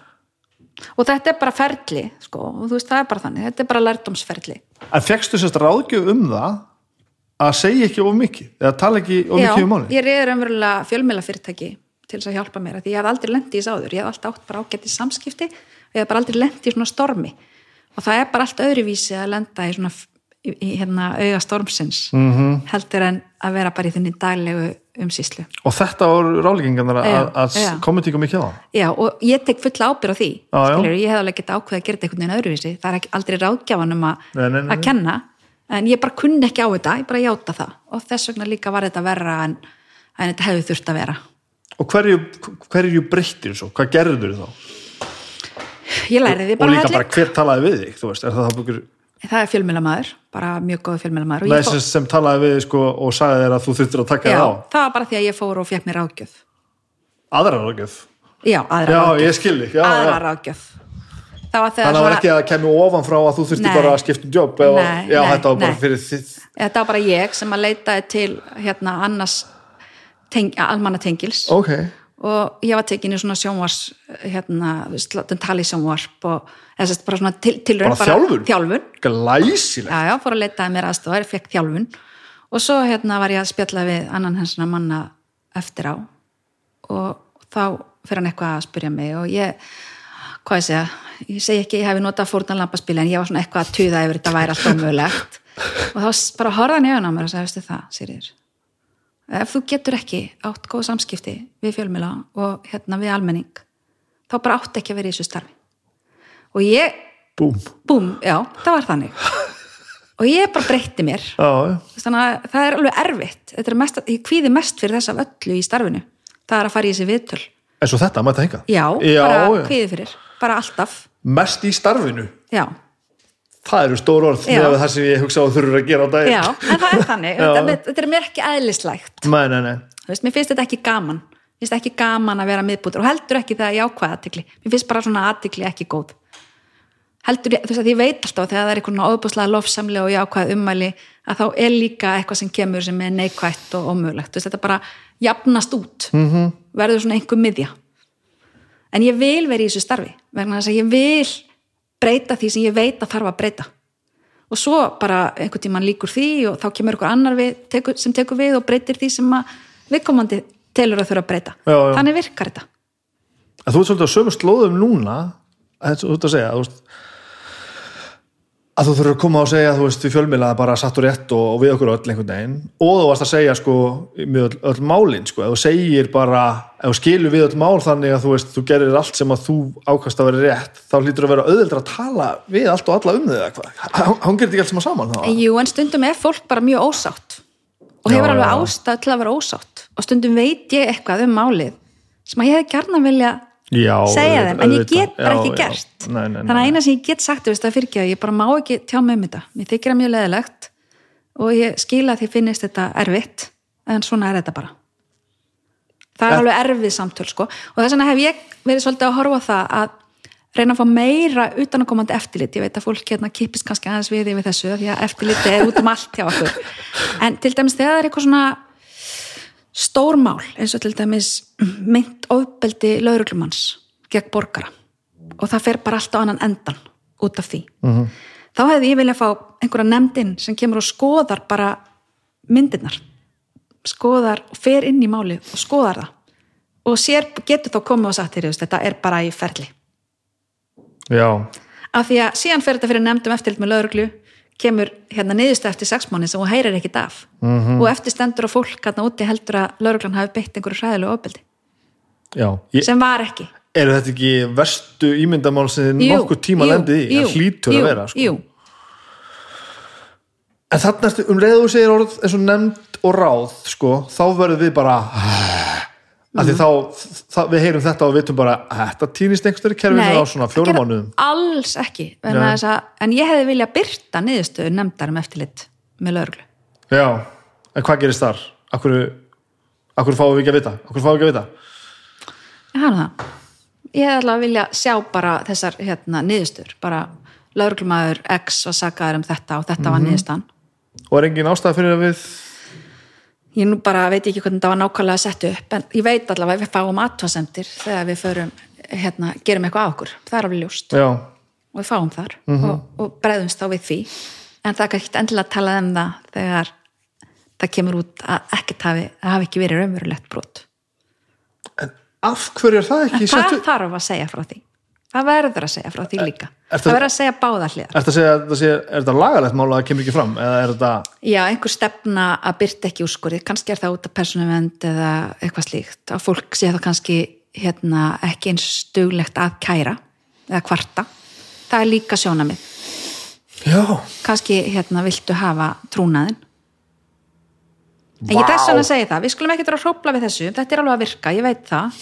og þetta er bara ferli sko, og þú veist það er bara þannig, þetta er bara lærdómsferli. En fegstu sérst ráðgjöf um það að segja ekki of mikið eða tala ekki of Já, mikið um máli ég reyður umverulega fjölmiðla fyrirtæki til þess að hjálpa mér, því ég hef aldrei lendi í þessu áður, ég hef alltaf átt bara ágætt í samskipti og ég hef bara aldrei lendi í svona stormi og það er bara allt öðruvísi að lenda í svona í, hérna auga stormsins Mhm. -hmm. heldur en að vera bara í þinni daglegu umsýslu. og þetta voru ráðleggingarnar Já, að, komið ekki mikið á Já, og ég tek fulla ábyrð á því, já. skilur, ég hef alveg getað ákveð að gera þetta einhvern veginn öðruvísi, það er aldrei ráðgjafanum að, kenna, en ég bara kunni ekki á þetta, ég bara játa það. Og þess vegna líka var þetta verra en, en þetta hefði þurft að vera. og hverju, hverju breyttir svo, hvað gerður þá? Ég læriði og bara líka helling. bara hver talaði við þig þú veist, er það þá búkur það er fjölmjölamæður, bara mjög góð fjölmjölamæður og Nei, ég fór, sem, talaði við sko, og sagði þér að þú þurftir að taka já, það á. það var bara því að ég fór og fekk mér ráðgjöf. Aðra ráðgjöf? Já, aðra já, ráðgjöf. ég skilji já, aðra já. ráðgjöf það var þegar þannig að það var ekki að kemur ofan frá að þú þurftir Nei. bara að skipta um jobb eða, Nei, já, nei, þetta var bara fyrir þið. Þetta var bara ég sem að leitaði til hérna annars teng, almanna tengils ok, og ég var tekin í svona sjónvars hérna, tali sjónvarp og eða sérst bara svona til, tilraun Bara þjálfun? þjálfun, Glæsilegt. já, já, fór að leita að mér aðstofar, fekk þjálfun. Og svo hérna var ég að spjalla við annan hensina manna eftir á. Og þá fyrir hann eitthvað að spyrja mig og ég, hvað ég segja ég segi ekki, ég hef notað fórnarlampaspili en ég var svona eitthvað að tuða yfir þetta væri alltaf mögulegt. Og þá bara í augun á mér og sagði, veistu það, Sigriður ef þú getur ekki átt góð samskipti við fjölmjöla og hérna við almenning þá bara átt ekki að vera í þessu starfi. Og ég, Búm. búm, já, það var þannig. Og ég bara breytti mér. Já, þannig að það er alveg erfitt. Er mest, ég kvíði mest fyrir þess af öllu í starfinu. Það er að fara í þessi viðtöl. En svo þetta, maður þetta hengað. já, já bara kvíði fyrir, bara alltaf. Mest í starfinu. já, Það eru stór orð með það sem ég hugsa á að þurfur að gera á daginn. já, en það er þannig. Þetta, er mér ekki eðlislægt Nei, nei, nei. Þú veist, mér finnst þetta ekki gaman. Mér finnst ekki gaman að vera miðbútur og heldur ekki það jákvæða aðtikli mér finnst bara svona aðtikli ekki góð. Heldur, ég- þú veist að ég veit alltaf að þegar það er eitthvað óbúslega lofsamlega og jákvæð ummæli að þá er líka eitthvað sem kemur sem er neikvætt og ómögulegt Þú veist, þetta bara jafnast út. Mhm. -hmm. verður svona einhver miðja en ég vil vera í þessu starfi vegna þess að ég vil breyta því sem ég veit að þarf að breyta. Og svo bara einhvern tímann líkur því og þá kemur einhver annar við, tekur, sem tekur við og breytir því sem að viðkomandi telur að þurfa að breyta. Já, já. þannig virkar þetta. En þú ert svolítið á sömu slóðum núna þú ert að segja þú veist, að þú þurfur að koma og segja þú veist, við fjölmiðla bara satt og rétt og, og við okkur öll einhvern veginn. Og þú varst að segja sko með öll, öll málin sko, ef þú segir bara ef þú skilur við öll mál þannig að þú veist þú gerir allt sem að þú ákast að vera rétt þá hlýtur að vera auðvitað að tala við allt og alla um þig eða hvað? Hann gerir ekki allt sem að saman þá? Jú, en stundum er fólk bara mjög ósátt. Og hefur alveg já. ástæð til að vera ósátt. Og stundum veit ég eitthvað um málið sem að ég hef Já, segja þeim, en ég get bara Já, ekki já. gert. Nei, nei, nei, þannig að eina sem ég get sagt, ekki að ég bara má ekki tjá með um þetta, mér þykir það mjög leðilegt og ég skila að því finnist þetta erfitt, en svona er þetta bara. Það er Ja. alveg erfið samtöl sko, og þess vegna hef ég verið svolítið að horfa það að reyna að fá meira utanakomandi eftirlit. Ég veit að fólk hérna kippist kannski aðeins við yfir þessu því að eftirliti er út um allt hjá okkur. En til dæmis þegar það er eitthvað svona stór mál eins og til dæmis mynd ofbeldi lauruglumanns gegn borgara. Og það fer bara allt á annan endan út af því. -hmm. þá hefði ég viljað fá einhverja nefndin sem kemur og skoðar bara myndirnar. Skoðar og fer inn í máli og skoðar það. Og sér, getur þá komið og sagt þér þetta er bara í ferli. Já, af því að síðan fer þetta fyrir nefndum eftirlit með lauruglu kemur hérna niðurstu eftir sex mánu sem hún heyrir ekkit af. -hmm. og eftir stendur að fólk hérna úti heldur að lauruglan hafi beitt einhverju hræðilegu ofbeldi. Ég, sem var ekki. Eru þetta ekki verstu ímyndamál sem Jú, nokkuð tíma lendið í, það hlýtur jú, að vera sko. jú, en þarna um leiðu segir orð eins og nefnd og ráð sko, þá verðum við bara af því þá, við heyrum þetta og vitum bara þetta týnist einhverstari í kerfinu á svona fjórum mánuðum alls ekki Nei. þess að, en ég hefði viljað byrta niðurstöðu nefndar um eftirlit með lauruglu já, en hvað gerist þar? Akkur, akkur fáum við ekki að vita? Akkur fáum við ekki að vita? ég hana það ég hefði allavega vilja sjá bara þessar hérna, niðurstöður bara lauruglumæður X var sakaður um þetta og þetta var Mhm. niðurstan og er engin ástæða fyrir að við ég nú bara veit ekki hvernig það var nákvæmlega sett upp en ég veit allavega að við fáum aðtvasendir þegar við förum, hérna, gerum eitthvað á okkur. Það er alveg ljóst. Já, og við fáum þar. Mhm. og, og bregðumst þá við því. En það er ekki endilega að tala um það þegar það kemur út að ekkert hafi, hafi ekki verið raunverulegt brot. En af hverju er það ekki en sett það upp? þarf að segja frá því það verður að segja frá því líka? er það- verður að segja báða hliðar. Er þetta, lagalegt mál að það kemur ekki fram þetta já, einhver stefna að byrta ekki úrskurði kannski er það út af persónuvend eða eitthvað slíkt. Að fólk sé það kannski hérna, ekki eins stuglegt að kæra eða kvarta. Það er líka sjónamið já, kannski hérna viltu hafa trúnaðin en ég Vá. þess vegna segja það. Við skulum ekki vera að hrópla við þessu, þetta er alveg að virka ég veit það,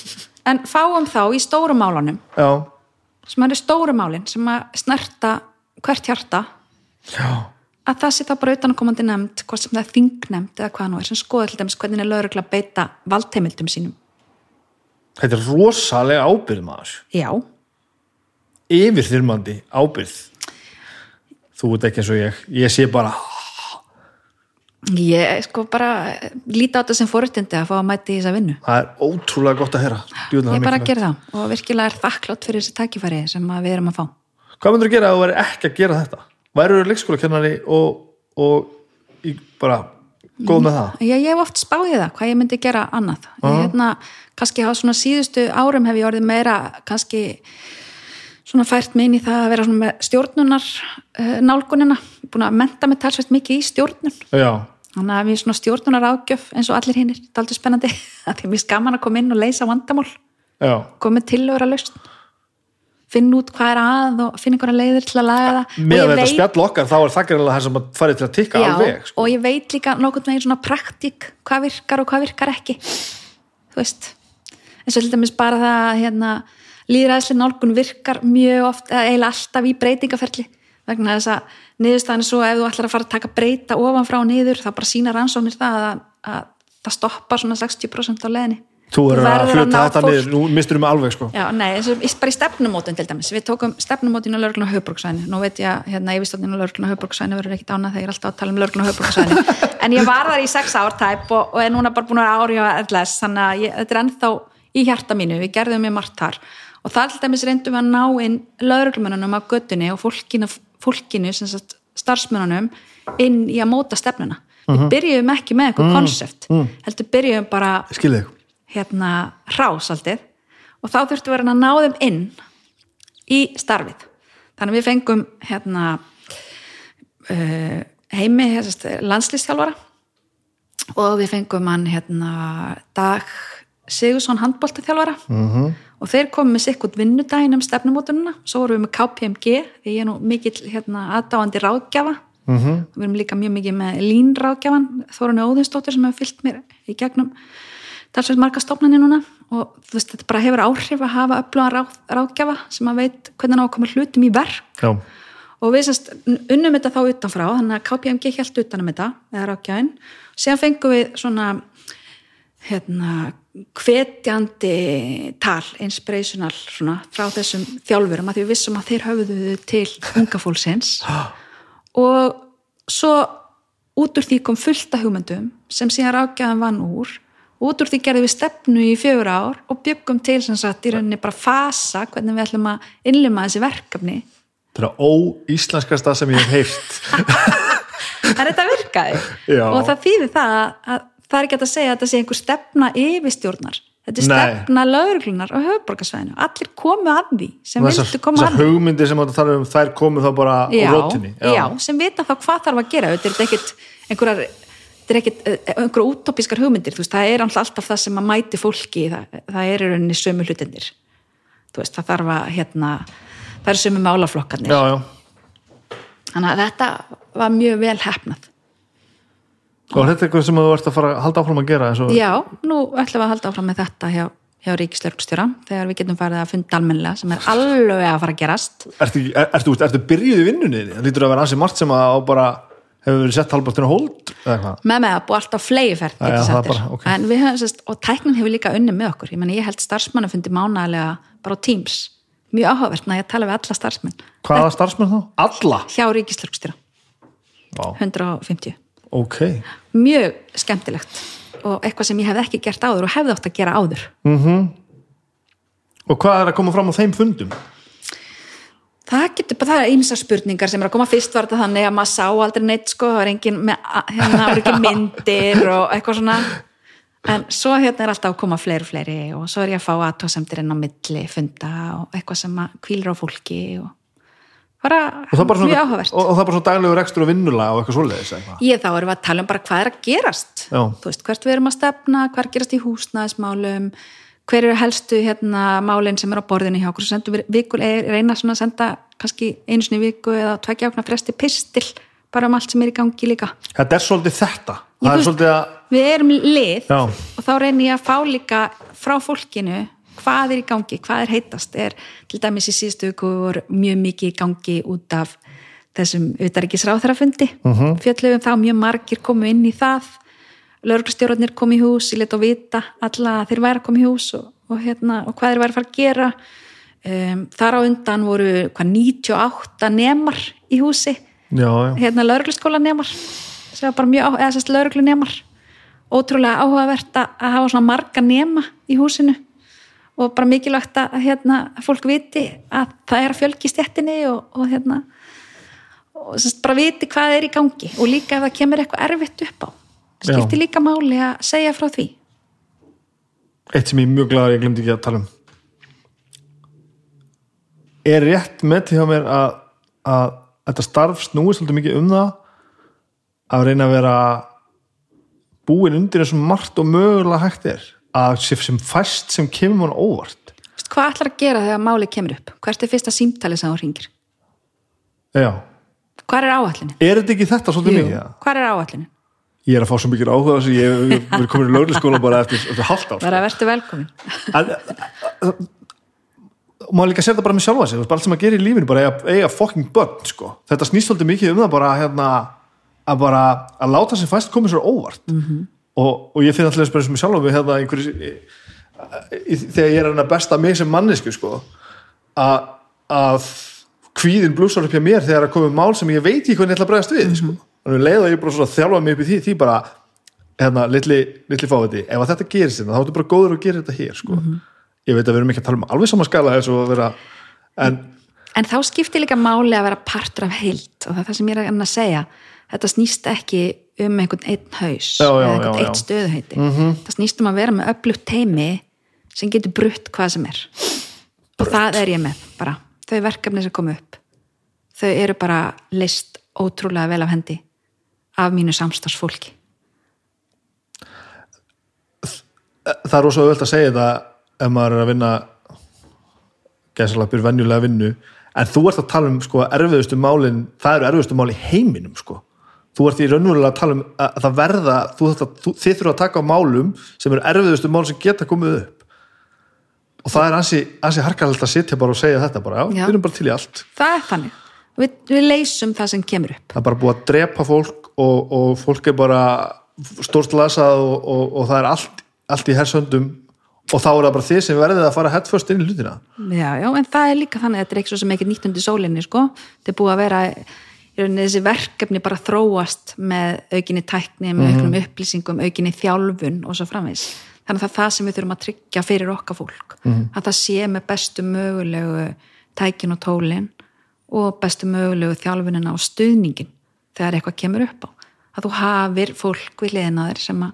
en fáum þá í stóru málunum, já, sem eru stóru málin sem að snerta hvert hjarta já. að það sé þá bara utanakomandi nefnd hvort sem það er þingnemnd eða hvað nú er sem skoða til dæmis hvernig er lögregla að beita valdheimildum sínum. Þetta er rosalega ábyrð maður. Já, yfirþyrmandi ábyrð þú ert ekki eins og ég. Ég sé bara ég sko bara líti á þetta sem fórutindi að fá að mæti í þessa vinnu. Það er ótrúlega gott að það er ég bara mikilvægt. gera það og virkilega er þakklátt fyrir þessi tækifæri sem að við erum að fá. Hvað myndir að gera ef þú væri ekki að gera þetta? Væru leikskólakennari og, og bara góð með það? Ég, ég hef oft spáðið það, hvað ég myndi gera annað. Ég, hérna, kannski á svona síðustu árum hef ég orðið meira kannski svona fært mig inn í það að vera svona með stjórnunar uh, nálgunina, búin að menta mig talsvægt mikið í stjórnun. Já, þannig að við svona stjórnunar ágjöf eins og allir hinnir, þetta er aldrei spennandi að því að mér skaman að koma inn og leysa vandamál. Já, með tillögur að lausn. Finna út hvað er að og finna einhverja leiðir til að laga það. Með þetta veit- spjall okkar þá er það gerðilega það sem að farið til að tikka alveg sko. og ég veit líka nokkurn veginn svona praktík hvað virkar og hvað virkar ekki. Þú veist eins og til dæmis bara það að hérna, líðræðsli nálgun virkar mjög oft eða eiginlega alltaf í breytingaferli vegna þess að niðurstaðan er svo að ef þú ætlar að fara að taka breyta ofan frá og niður þá bara sína rannsóknir það að, að það stoppar svona 60% á leðinni þú verður að ná þetta niður, nú mistur við alveg sko. Já, nei, eins og bara í stefnumótun til dæmis. Við tókum stefnumótun á lögreglun á höfbruksvæðinu nú veit ég að hérna, yfirstofnin á lögreglun á höfbruksvæðinu verður ekkit ánað þegar ég er alltaf að tala um lögreglun á höfbruksvæðinu en ég var þar í sex ár tæp og, og er núna bara búin að ári á LS þannig að ég, þetta er ennþá í hjarta mínu. Við gerðum mjög margt þar og það til dæmis reyndum að ná inn lögreglumennunum á göttunni og fólkinu, fólkinu sem sagt, starfsmennunum inn í að móta stefnuna. Við byrjuðum ekki með eitthvað konsept heldur byrjuðum bara skil þig. hérna hrásaldið og þá þurftum við að ná þeim inn í starfið. Þannig við fengum hérna uh, heimi landslýstjálfara og við fengum hann hérna Dag Sigursson handbóltaþjálfara -hmm. Og þeir komum með sikkut vinnudaginn um stefnumótununa svo vorum við með KPMG því ég er nú mikill hérna aðdáandi ráðgjafa. Mm -hmm. við erum líka mjög mikið með línráðgjafan Þórunni Óðinsdóttir sem hefur fyllt mér í gegnum talsveit marga stofnani núna. Og þú veist, þetta bara hefur áhrif að hafa öflugan ráð, ráðgjafa sem að veit hvernig ná að koma hlutum í verk. Já, og við semst unnum þetta þá utanfrá þannig að KPMG held utanum þetta eða ráðgjafin, síðan fengum við svona hérna hvetjandi tal, inspirational svona, frá þessum þjálfurum að því við vissum að þeir höfðu til unga fólksins. Og svo út úr því kom fullt af hugmyndum sem síðan rákjaðan vann úr. Út úr því gerðum við stefnu í fjögur ár og byggum til sem sagt í rauninni bara fasa hvernig við ætlum að innlima þessi verkefni. Þetta er óíslenskasta sem ég hef heyrt. En þetta virkaði. Já. og það þýðir það að, að það er ekki að segja að þetta sé einhver stefna yfirstjórnar. Þetta er Nei. stefna lögreglunar á höfuborgarsvæðinu allir komu að því sem þessar, vildu koma að þessar því. hugmyndir sem þetta tala um þær komu þá bara á já, rótinni já, sem vita þá hvað þarf að gera. Þetta er ekkit einhverjar þetta er ekkit eh, einhverjar útópískar hugmyndir. Veist, það er alltaf það sem að mæti fólki. Það, það er í rauninni sömu hlutindir veist, það þarf að hérna, það eru sömu málaflokkarnir. Já, já. þannig að þetta var mjög vel hefnað og þetta er eitthvað sem þú ert að fara að halda áfram að gera eins og Já, nú ætlum við að halda áfram með þetta hjá, hjá Ríkislörgstjóra þegar við getum farið að funda almennilega sem er alveg að fara að gerast. Ertu, er, ertu, ertu byrjuð í vinnunni það lítur að vera ansið margt sem að bara hefur verið sett halvbáttina hold með með að búa alltaf fleiferð Já, já, það er bara, ok. en við höfum sérst, og tæknin hefur líka unni með okkur. Ég, meni, ég held starfsmanna fundi mánalega bara á Teams, mjög áhugavert að ég tala við alla starfsmenn. Hvaða starfsmenn þá? alla? hjá Ríkislörgstjóra, Vá, 150 ok. Mjög skemmtilegt og eitthvað sem ég hefði ekki gert áður og hefði átt að gera áður. Og hvað er að koma fram á þeim fundum? Það getur bara, það er ýmsar spurningar sem er að koma. Fyrst var þetta þannig að maður sá aldrei neitt sko, það er engin, með, hérna er ekki myndir og eitthvað svona. En svo hérna er alltaf að koma fleiri og fleiri og svo er ég að fá aðtóðsemdir inn á milli funda og eitthvað sem kvílir á fólki og bara og það er bara mjög áhugavert. og, og það er bara svona daglegur ekstra og vinnulega og eitthvað svoleiðis Ég þá erum við að tala um bara hvað er að gerast. Já. þú veist, hvert við erum að stefna hvað er að gerast í húsnæðismálum hver eru helstu hérna málin sem er á borðinu hjá okkur, sendum við vikul reyna svona að senda kannski einu sinni viku eða tvekja okkur fresti pistil bara um allt sem er í gangi líka. Þetta er svolítið þetta. Ég er veist- svolítið að við erum lið Já. og þá reynir ég að fá líka frá fólkinu hvað er í gangi, hvað er heitast er til dæmis í síðustu viku voru mjög mikið í gangi út af þessum utaríkisráþarafundi uh Mhm. -huh. fjöllum þá mjög margir komu inn í það lauruglustjórnarnir kom í hús ég let á vita alla að þeir væri að koma í hús og, og, hérna, og hvað þeir væri að fara að gera um, þar á undan voru hvað 98 nemar í húsi já, já. hérna laurugluskóla nemar sem var bara mjög áhuga, eða sérst lauruglu nemar ótrúlega áhugavert að hafa svona marga nema í húsinu og bara mikilvægt að hérna, að fólk viti að það er að fjölgi stjettinni og, og hérna og sérst bara viti hvað er í gangi. Og líka ef það kemur eitthvað erfitt upp á. Skipti líka máli að segja frá því. Eitt sem ég er mjög glad að ég glemdi ekki að tala um. Er rétt með til hjá mér að, að þetta starf snúið svolítið mikið um það að reyna að vera búin undir þessum margt og mögulega hægt er að sem, fæst sem kemur mann óvart hvað ætlar að gera þegar máli kemur upp hvert er fyrsta símtali sem þú ringir já, hvað er áallinu? er þetta ekki þetta svolítið mikið? eða? hvað er áallinu? ég er að fá svo mikið áhuga þess að ég verið komin í lögurskóla bara eftir, eftir halvt ár bara að verður velkomin og maður líka sér það bara með sjálfa sig allt sem maður gerir í lífinu, bara eiga, eiga fucking börn, sko, þetta snýst svolítið mikið um það bara, hérna, að bara að láta sér fæst komið svo óvart -hmm. Og, og ég finn alltaf bara sem sjálfa mig hérna einhverju í, í, þegar ég er hérna besta mig sem mannesku, sko að, að kvíðin blúsar upp hjá mér þegar að komið mál sem ég veit ekki hvernig ég ætla að bregðast við, sko. Þannig að leiða ég bara svona að þjálfa mig upp í því, því bara, hérna, litli, litli fáviti ef að þetta gerist hérna, þá ertu bara góður að gera þetta hér, sko. Ég veit að við erum ekki að tala um alveg saman skala eins og að vera en en þá skiptir líka máli að vera partur af heild. Og það er það sem ég er að segja. Þetta snýst ekki um einhvern einn haus Já, já, eða einhvern já, já. eitt stöðuheiti. Það snýst um að vera með öflugt teimi sem getur brutt hvað sem er. Og það er ég með bara. Þau verkefni sem komu upp. Þau eru bara list ótrúlega vel af hendi. Af mínu samstagsfólki það er rosa öðvöld að segja það ef maður er að vinna gæsalapir venjulega vinnu en þú ert að tala um sko erfiðustu málin það eru erfiðustu mál í heiminum sko. Þú ert í raunverulega að tala um að það verða þú, þú, þið þurfa að taka á málum sem eru erfiðustu mál sem geta komið upp. Og það er ansi, ansi harkalegt að sitja bara og segja þetta bara, já, Já. við erum bara til í allt. Það er þannig. Við, við leysum það sem kemur upp. Það er bara búið að drepa fólk og, og fólk er bara stórst lasað og, og, og það er allt, allt í hersöndum og þá er það bara þið sem verðið að fara headfirst inn í hlutina Já, já, en það er líka þannig að þetta er ekki svo sem ekki nýtt undir sólinni, sko. Þetta er búið að vera rauninni þessi verkefni bara þróast með aukinni tækni, með auknum upplýsingum, aukinni þjálfun og svo framvegis. Þannig að það er það sem við þurfum að tryggja fyrir okkar fólk. Að það sé með bestu mögulegu tækin og tólin og bestu mögulegu þjálfunina og stuðningin þegar eitthvað kemur upp á. Að þú hafir fólk við liðina þér sem að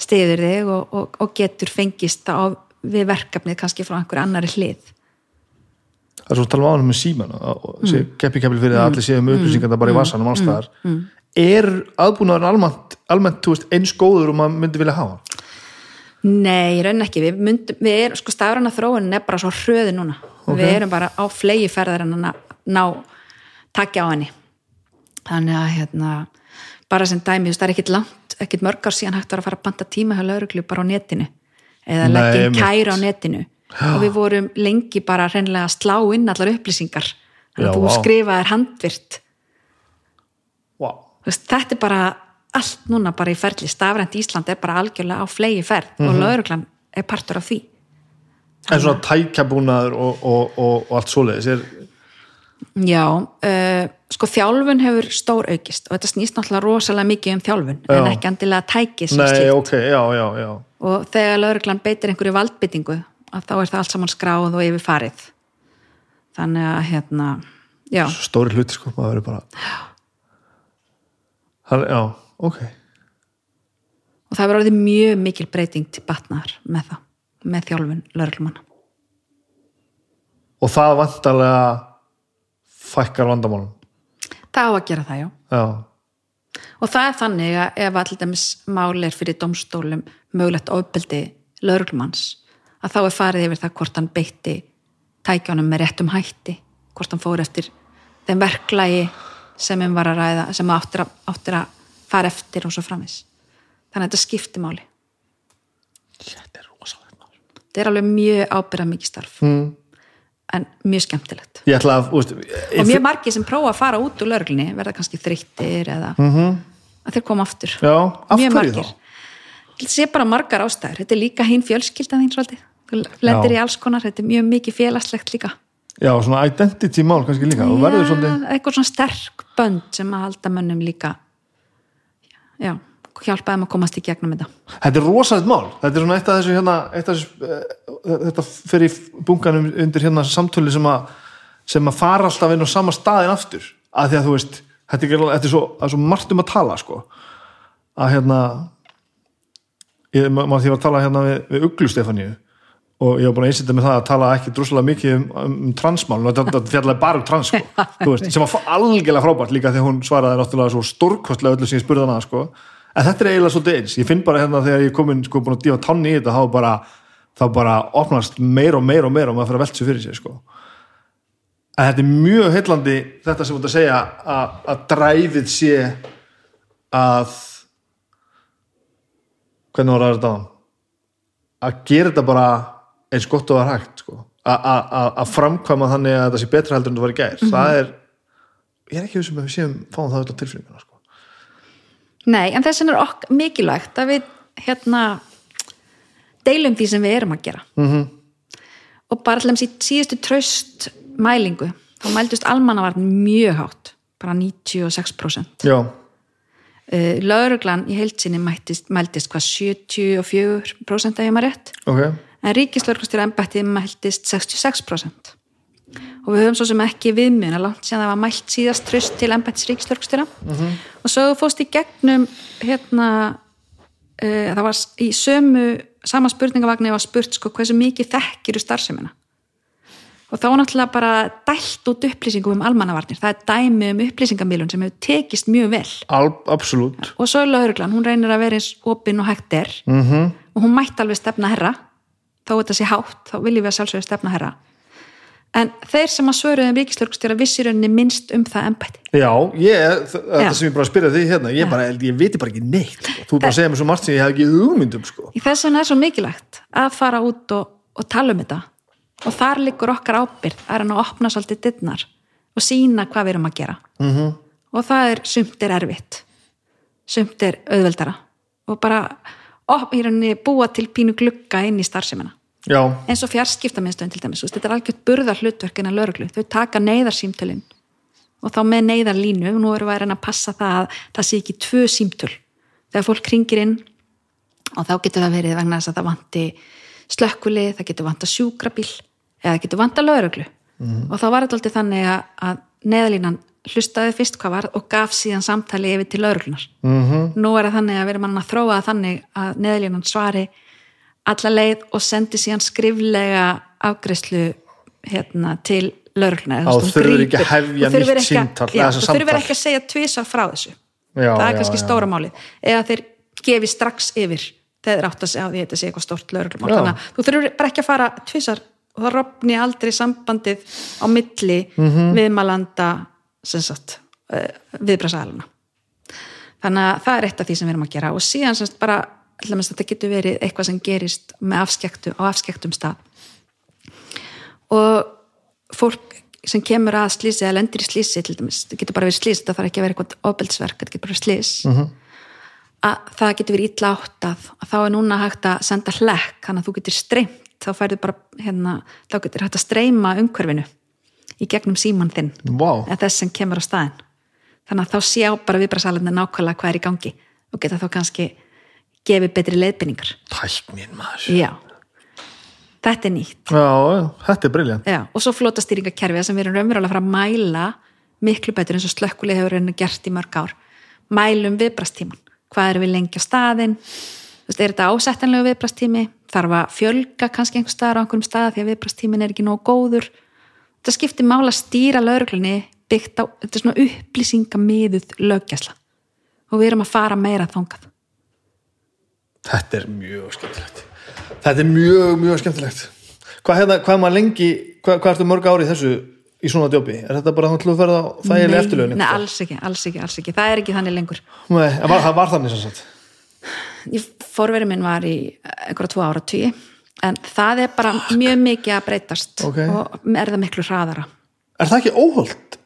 stiður þig og, og, og getur fengist á, við verkefnið kannski frá einhver annari hlið. það er svo að tala um ánum með síman mm. keppi keppil fyrir að allir séu með upplýsingar bara í vassanum allstaðar er aðbúnaður almennt, almennt veist, eins góður og maður myndi vilja hafa? Nei, raun ekki, við myndum, við erum, sko stafræna þróunin er bara svo hröði núna. Við erum bara á flegi ferðar en að ná takja á henni. Þannig að hérna bara sem dæmi, þú veist, það er ekkit langt ekkit mörg ár síðan hægt að fara að banta tíma hjá lauruglu bara á netinu eða leggja kæra á netinu. Og við vorum lengi bara hreinlega að slá inn allar upplýsingar. Þannig Já, að þú skrifaðir handvirt. Wow. Veist, þetta er bara allt núna bara í ferli, stafrænt Ísland er bara algjörlega á flegi ferð og lauruglan er partur af því. En svona tækjabúnaður og, og, og, og allt svoleiðis er, Já, uh, sko þjálfun hefur stór aukist og þetta snýst náttúrulega rosalega mikið um þjálfun en Já. ekki andilega tæki sem nei, slíkt. ok, já, já, já. Og þegar lauruglan beitir einhverju valdbyttingu að þá er það allt saman skráð og yfirfarið. Þannig að hérna já, stóri hluti sko, maður verður bara Hann, já, ok. Og það verður orðið mjög mikil breyting til batnaðar með það, með þjálfun lauruglumanna og það vantarlega fækkar vandamálum það á að gera það, já já, Og það er þannig að ef allir dæmis mál er fyrir domstólum mögulegt ofbeldi lauruglumanns að þá er farið yfir það hvort hann beitti tækjónum með réttum hætti, hvort hann fór eftir þeim verklagi sem hann var að ræða, sem áttir að, áttir að fara eftir og svo framis. Þannig að þetta skiptir máli. þetta er rosalega. Þetta er alveg mjög ábyrða mikið starf, mm. en mjög skemmtilegt. Ætla að, úst, Og mjög margir sem prófa að fara út úr lauruglunni verða kannski þreyttir eða -hmm. að þeir koma aftur. já, af mjög hverju margir. Þetta sé bara margar ástæður. Þetta er líka hinn fjölskylda þín svolítið. Þú lendir Já. í alls konar, þetta er mjög mikið félagslegt líka. Já, svona identity mál kannski líka. Já, svolítið eitthvað svona sterk bönd sem að halda mönnum líka. Já, hjálpaði þeim að komast í gegnum þetta. Þetta er rosalegt mál, þetta er svona eitt af þessu hérna, eitt af þessu, uh, þetta fer í bunkanum undir hérna samtölu sem að, sem að fara alltaf inn á sama staðin aftur, að því að þú veist þetta er, þetta er svo, er svo margt um að tala sko, að hérna ég, ma- maður því að tala hérna við, við Uglu Stefaníu og ég var búin að einsýta með það að tala ekki droslega mikið um, um, um transmál. Og þetta, fjallaði bara um trans sko, veist, sem var algjörlega frábært líka að hún svaraði náttúrulega svo stórkostlega öllu sem ég spurði hana sko. en þetta er eiginlega svolítið eins. Ég finn bara hérna þegar ég er komin sko, búin að dífa tanni í þetta þá bara, þá bara opnast meir og meir og meir og maður fyrir að velta sér fyrir sér sko. En þetta er mjög heillandi þetta sem þú ert að segja að, að dræfið sé að hvernig var það þetta á að gera þetta bara eins gott og var hægt sko. Að framkvæma þannig að þetta sé betra heldur en þetta var í gær það er, ég er ekki vissum að við séum fáum það öll á tilfinninguna sko. Nei, en þess vegna er okk mikilvægt að við hérna deilum því sem við erum að gera -hmm. Mhm. og bara í síðustu traust mælingu þá mældust almannavarn mjög hátt bara 96% já, uh, lauruglan í heilsinni mældist, mældist hvað 74% ef ég maður rétt. Ok. En ríkislauglustjóra embætti mæltist 66% og við höfum svo sem ekki viðmjöna langt síðan það var mælt síðast tröst til embættis ríkislauglustjóra -hmm. og svo fóst í gegnum hérna uh, það var í sömu sama spurningavagni var spurt sko hversu mikið þekkir starfsemina og þá náttúrulega bara dælt út upplýsingum um almannavarnir. Það er dæmi um upplýsingamílun sem hefur tekist mjög vel. Al, absolutt. Og svo er lauruglan, hún reynir að vera eins opinn og hægt er. Mm -hmm. og hún mætti alveg stefna herra. Þó þetta sé hátt, þá viljum við að sjálfsögðu stefna herra. En þeir sem að svöruðum ríkislörgstjóra vissi í rauninni minnst um það embætti. Já, ég, þ- þetta Já. sem ég bara að spyrja því hérna ég, bara, ég viti bara ekki neitt sko. þú er bara segja mér svo margt sem ég hef ekki hugmyndum sko. í þess vegna er svo mikilvægt að fara út og, og tala um þetta og þar liggur okkar ábyrð að hann að opna svolítið dittnar og sína hvað við erum að gera. -hmm. og það er sumt er erfitt sumt er auðveldara. Og bara op, rauninni búa til pínu glugga inn í starfsemina. Já, eins og fjarskiptamiðstöðin til dæmis þetta er algjört burðar hlutverk innan lögreglu. Þau taka neyðarsýmtölin og þá með neyðarlínu, nú erum við að reyna að passa það að það sé ekki tvö símtöl. Þegar fólk ringir inn og þá getur það verið vegna þess að það vanti slökkuli, það getur vanta sjúkrabíl eða getur vanta lögreglu. Og þá var þetta alltaf þannig að, að neyðarlínan hlustaði fyrst hvað var og gaf síðan samtali yfir til lögreglunar -hmm. nú er það þannig að við erum að þróa þannig að neyðarlínan svari alla leið og sendi síðan skriflega afgreyslu hérna, til lögregluna Á, þurfir ekki að hefja nýtt þurfir samtal. ekki að segja tvisar frá þessu. Já, það er já, kannski já. stóra málið. Eða þeir gefi strax yfir þeir átt að segja að þetta sé eitthvað þannig að þú þurfir bara ekki að fara tvisar og það rofni aldrei sambandið á milli mm. -hmm. sagt uh, viðbræðsæluna þannig að það er eitt af því sem við erum að gera og síðan semst bara þetta getur verið eitthvað sem gerist með afskektu á afskektum stað og fólk sem kemur að slísi eða lendir í slísi til dæmis, það getur bara verið slís það þarf ekki að vera eitthvað ofbeldsverk, þetta getur bara verið slís að það getur verið illa áttað að þá er núna hægt að senda hlekk, þannig að þú getur streymt þá færðu bara, hérna, þá getur hægt að streyma umhverfinu í gegnum síman þinn. Vá. eða þess sem kemur á staðin þannig að þá sjá bara viðbrasalenda nákvæmlega hvað er í gangi. Og geta þá kannski gefið betri leiðbynningar tæknin maður. Já, þetta er nýtt. Já, þetta er briljant og svo flótastýringakerfið sem við erum raunverulega að fara að mæla miklu betur eins og slökkulið hefur raunin gert í mörg ár. Mælum viðbrastíman hvað erum við lengi á staðin veist, er þetta ásettanlegu viðbrastími þarf að fjölga kannski einhver staðar á einhverjum stað því að viðbrastímin er ekki nógu góður? Þetta skiptir mála að stýra lauruglunni byggt á, þetta er svona upplýsingamiðuð löggæsla. Og við erum að fara meira þangað. Þetta er mjög skemmtilegt. Þetta er mjög, mjög skemmtilegt. Hvað, hérna, hvað er maður lengi hvað, hvað ertu mörg ári í þessu í svona djópi? Er þetta bara þannig að þú ferða á þægileg eftirlaun? nei, alls ekki, alls ekki, alls ekki. Það er ekki þannig lengur. Nei, var, það var þannig sem sagt? ég fórverið minn var í einhverja tvo ára tugi en það er bara mjög mikið að breytast Ok. og er það miklu hraðara Er það ekki óholt?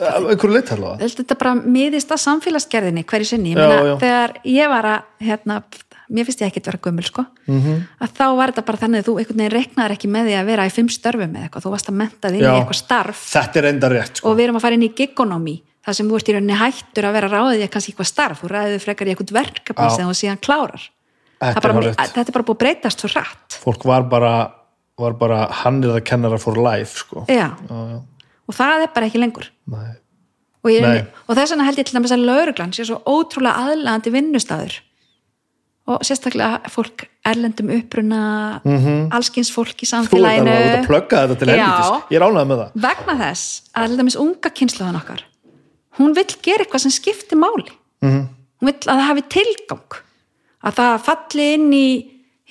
Af einhverju leitt alveg? þetta bara miðist að samfélagsgerðinni hverju sinni, ég Já, meina já. þegar ég var að hérna, mér finnst ég ekkert vera gömul sko, Mhm. -hmm. að þá var þetta bara þannig að þú einhvern veginn reknaður ekki með því að vera í fimm störfum eða eitthvað, þú varst að menta þig í eitthvað starf Þetta er enda rétt sko. og við erum að fara inn í gigonomi það sem þú ert í rauninni hættur að vera ráðið í kannski eitthvað starf, þú ræðið frekar í eitthvað verkefni sem þú síðan klárar. Þetta er bara, þetta er bara búið að breytast svo rætt fólk var bara, var bara hann er að kennara for life sko. já, já, já. og það er bara ekki lengur. Nei. og, og þess vegna held ég til dæmis að lauruglan sé svo ótrúlega aðlæðandi vinnustæður og sérstaklega fólk erlendum uppruna mm allskins fólk í Mhm. þú er samfélaginu. alveg að plugga þetta til helvitis ég er ánægð með það. Vegna þess að til dæmis unga kynsluðan okkar hún vill gera eitthvað sem skiptir máli Mhm. -hmm. hún vill að það hafi tilgang að það falli inn í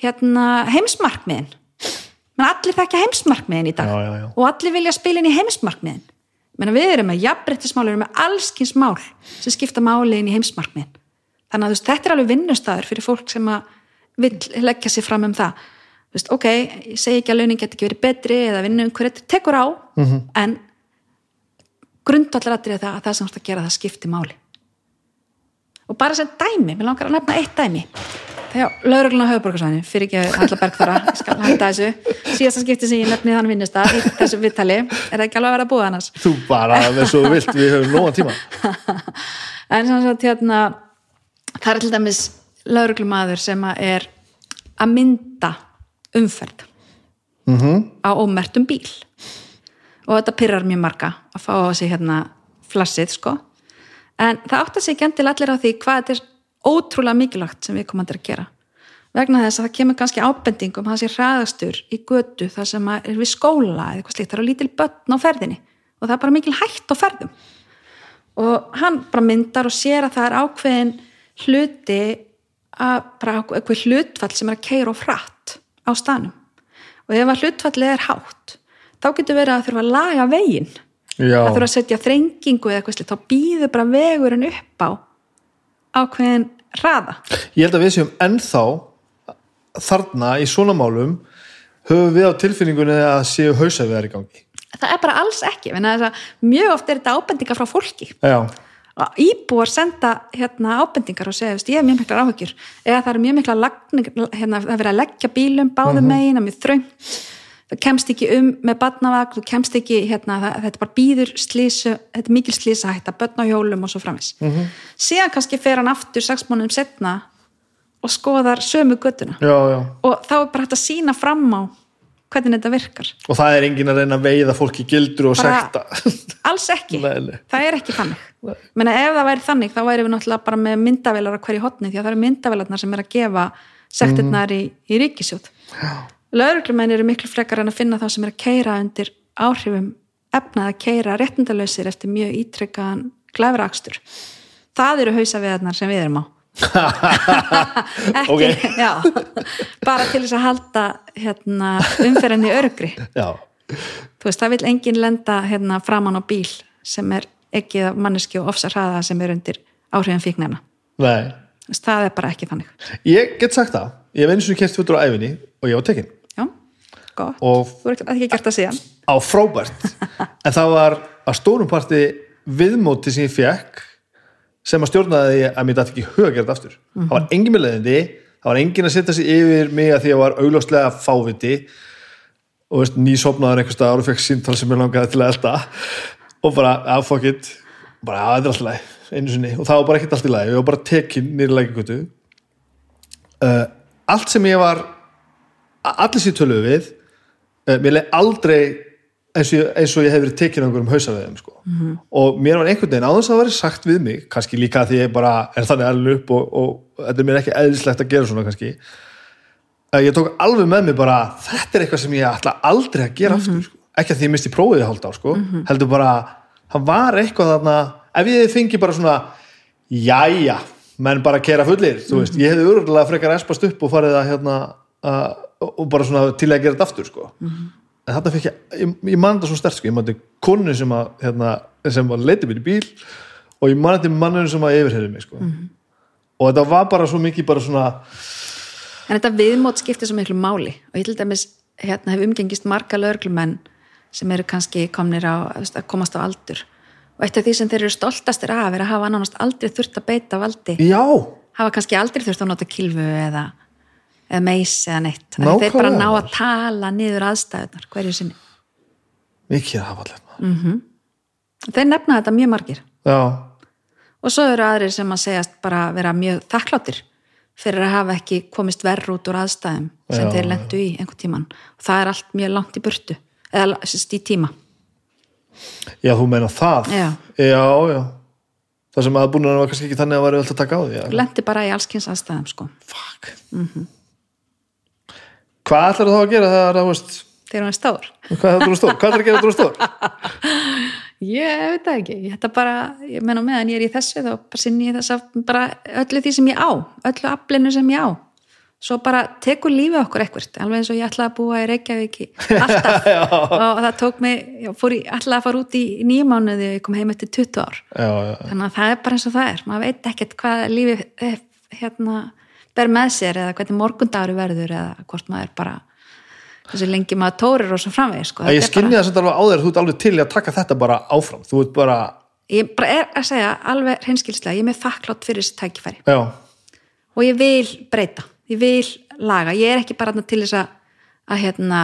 hérna, heimsmarkmiðin menn allir þekka heimsmarkmiðin í dag Já, já, já. og allir vilja spila inn í heimsmarkmiðin menn við erum með jafnbrettismál við erum með allskins mál sem skipta máli inn í heimsmarkmiðin þannig að veist, þetta er alveg vinnustæður fyrir fólk sem að vill leggja sér fram um það veist, ok, ég segi ekki að launin geti ekki verið betri eða vinnu um hverju tekur á -hmm. en grundvallar aðrið það að það sem þú ert að gera það skipti máli. Og bara sem dæmi, mér langar að nefna eitt dæmi. Þegar laurugluna höfuborgarsvæðinu fyrir ekki að halla bergþara, ég skal hætta þessu síðasta skipti sem ég nefni þann vinnustaf í þessu viðtali, er það ekki alveg að vera að búa annars? Þú bara, þú vilt, við höfum nógan tíma. En sem sagt hérna það er til dæmis lauruglumadur sem að er að mynda umferð -hmm. á ómertum bíl og þetta pyrrar mjög marga að fá á sig hérna flassið sko. En það átt að ekki endilega allir á því hvað þetta er ótrúlega mikilvægt sem við komandi að gera. Vegna þess að það kemur kannski ábending um það sé hraðastur í götu þar sem er við skóla eða eitthvað slíkt, það eru lítil börn á ferðinni og það er bara mikil hætt á ferðum. Og hann bara myndar og sér að það er ákveðin hluti að bara eitthvað hlutfall sem er að keira og frætt á stanum og ef að hlutfallið er hátt þá getur verið að þurfa að laga veginn. Já, að þurfa að setja þrengingu eða eitthvað slíkt, þá býður bara vegurinn upp á ákveðin hraða. Ég held að við séum ennþá þarna í svona málum. Höfum við á tilfinningunni að séu hausaviðar í gangi? Það er bara alls ekki, að mjög oft er þetta ábendingar frá fólki. Já, og íbúar senda hérna ábendingar og segja, ég hef mjög mikla áhyggjur. Eða það er mjög mikla lagning, hérna, það er verið að leggja bílum báðum megin, að mjög þröngt það kemst ekki um með badnavagn þú kemst ekki, hérna, þetta bara býður slísu, þetta er mikil slísa hætta börn á hjólum og svo framvis síðan kannski fer hann aftur sex mánuðum setna og skoðar sömu göttuna já, já. Og þá er bara hægt að sína fram á hvernig þetta virkar. Og það er engin að reyna að veiða fólki gildur og Bara- sekta. alls ekki, Nei, nei. það er ekki þannig. Menna, ef það væri þannig þá væri við náttúrulega bara með myndavélar á hverju hotni því að það eru myndavélarnar sem er að gefa sektirnar í, í ríkisjóð lauruglumenn eru miklu frekar en að finna þá sem er að keira undir áhrifum efnað að keira réttindalausir eftir mjög ítrekkaðan glæfrakstur. Það eru hausaveðarnar sem við erum á. Ekki, já, bara til þess að halda hérna, umferðinni örgri já, þú veist, það vil enginn lenda hérna framan á bíl sem er ekki manneski og ofsa hraða sem er undir áhrifin nei. Það er bara ekki þannig. Ég get sagt það, ég eins og kert fyrir á æfinni og ég var tekinn gott, og þú er ekki gert það síðan. Á frábært. En það var að stórum parti viðmóti sem ég fekk sem að stjórnaði að mér dætti ekki huga að gera þetta aftur. Það var engin með leiðindi það var engin að setja sig yfir mig að því að ég var augljóslega fáviti. Og veist, nýsopnaður einhvers staðar og fekk síntal sem ég langaði til að elda og bara, að fuck it. Bara, að þetta er alltaf læg, einu sinni. Og það var bara ekkert allt í lagi, ég var bara tekin nýri lækikutu uh, allt sem ég var allir sér töluðu við mér leið aldrei eins og, eins og ég hef verið tekin á einhverjum hausaveðum sko. og mér var einhvern veginn áðans að það væri sagt við mig, kannski líka því ég bara er þannig alveg upp og, og þetta er mér ekki eðlislegt að gera svona kannski að ég tók alveg með mig bara þetta er eitthvað sem ég ætla aldrei að gera aftur sko. ekki að því ég misti prófið í hálft á sko. heldur bara, það var eitthvað þarna, ef ég fengi bara svona jæja, menn bara kera fullir, veist, ég hefði örgulega frekar espast upp og farið að hérna og bara svona til að gera þetta aftur sko. en þarna fekk ég, ég, ég man þetta svo stert sko, ég man þetta konu sem að hérna, sem að leiti mér í bíl og ég man þetta mannur sem að yfirherði mig sko. og þetta var bara svo mikið bara svona en þetta viðmót skiptir svo miklu máli. Og ég til dæmis hérna, hef umgengist marga lögreglumenn sem eru kannski komnir á að komast á aldur. Og eitt af því sem þeir eru stoltastir af er að hafa nánast aldrei þurft að beita valdi. Já, hafa kannski aldrei þurft að nota kilfu eða, eða meis eða neitt. Af því þeir bara ná að tala niður aðstæðunar hverju sinni. Mikið aðfallegt mm. þeir nefna þetta mjög margir. Já, og svo eru aðrir sem að segjast bara vera mjög þakkláttir fyrir að hafa ekki komist verð út úr aðstæðum sem Já, þeir lendu í einhvern tíman og það er allt mjög langt í burtu eða í tíma. Já, þú meina það? Já. já, já. það sem aðbúinur var kannski ekki þannig að væri alltaf að taka á því lendi bara í allskins aðstæðum sko. Fuck. Mhm. Hvað ætlar þá að gera þegar það veist þegar hann er stór. hvað ætlar að stór, hvað ætlar að gera þetta stór? Ég veit það ekki, ég þetta bara ég menna meðan ég er í þessu þá bara sinni ég þess að bara öllu því sem ég á öllu aflinu sem ég á. Svo bara tekur lífið okkur ekkert alveg eins og ég ætlaði að búa í Reykjavík alltaf. Og það tók mig ég fór í, ætlaði að fara út í nýjum mánuði og ég kom heim eftir 20 ár. Já, já, þannig að það er bara eins og það er. Maður veit ekkert hvað lífið eh, hérna, ber með sér eða hvernig morgundagur verður eða hvort maður bara þessu lengi maður tórir og svo framvegis sko. ég skynja bara- það sem alveg á þér þú ert alveg til að taka þetta bara áfram. Þú ert bara, ég bara er að segja alveg hreinskilslega, ég er með þakklátt fyrir þessi tækifæri. Já, og ég vil breyta, ég vil laga, ég er ekki bara til þess að, að hérna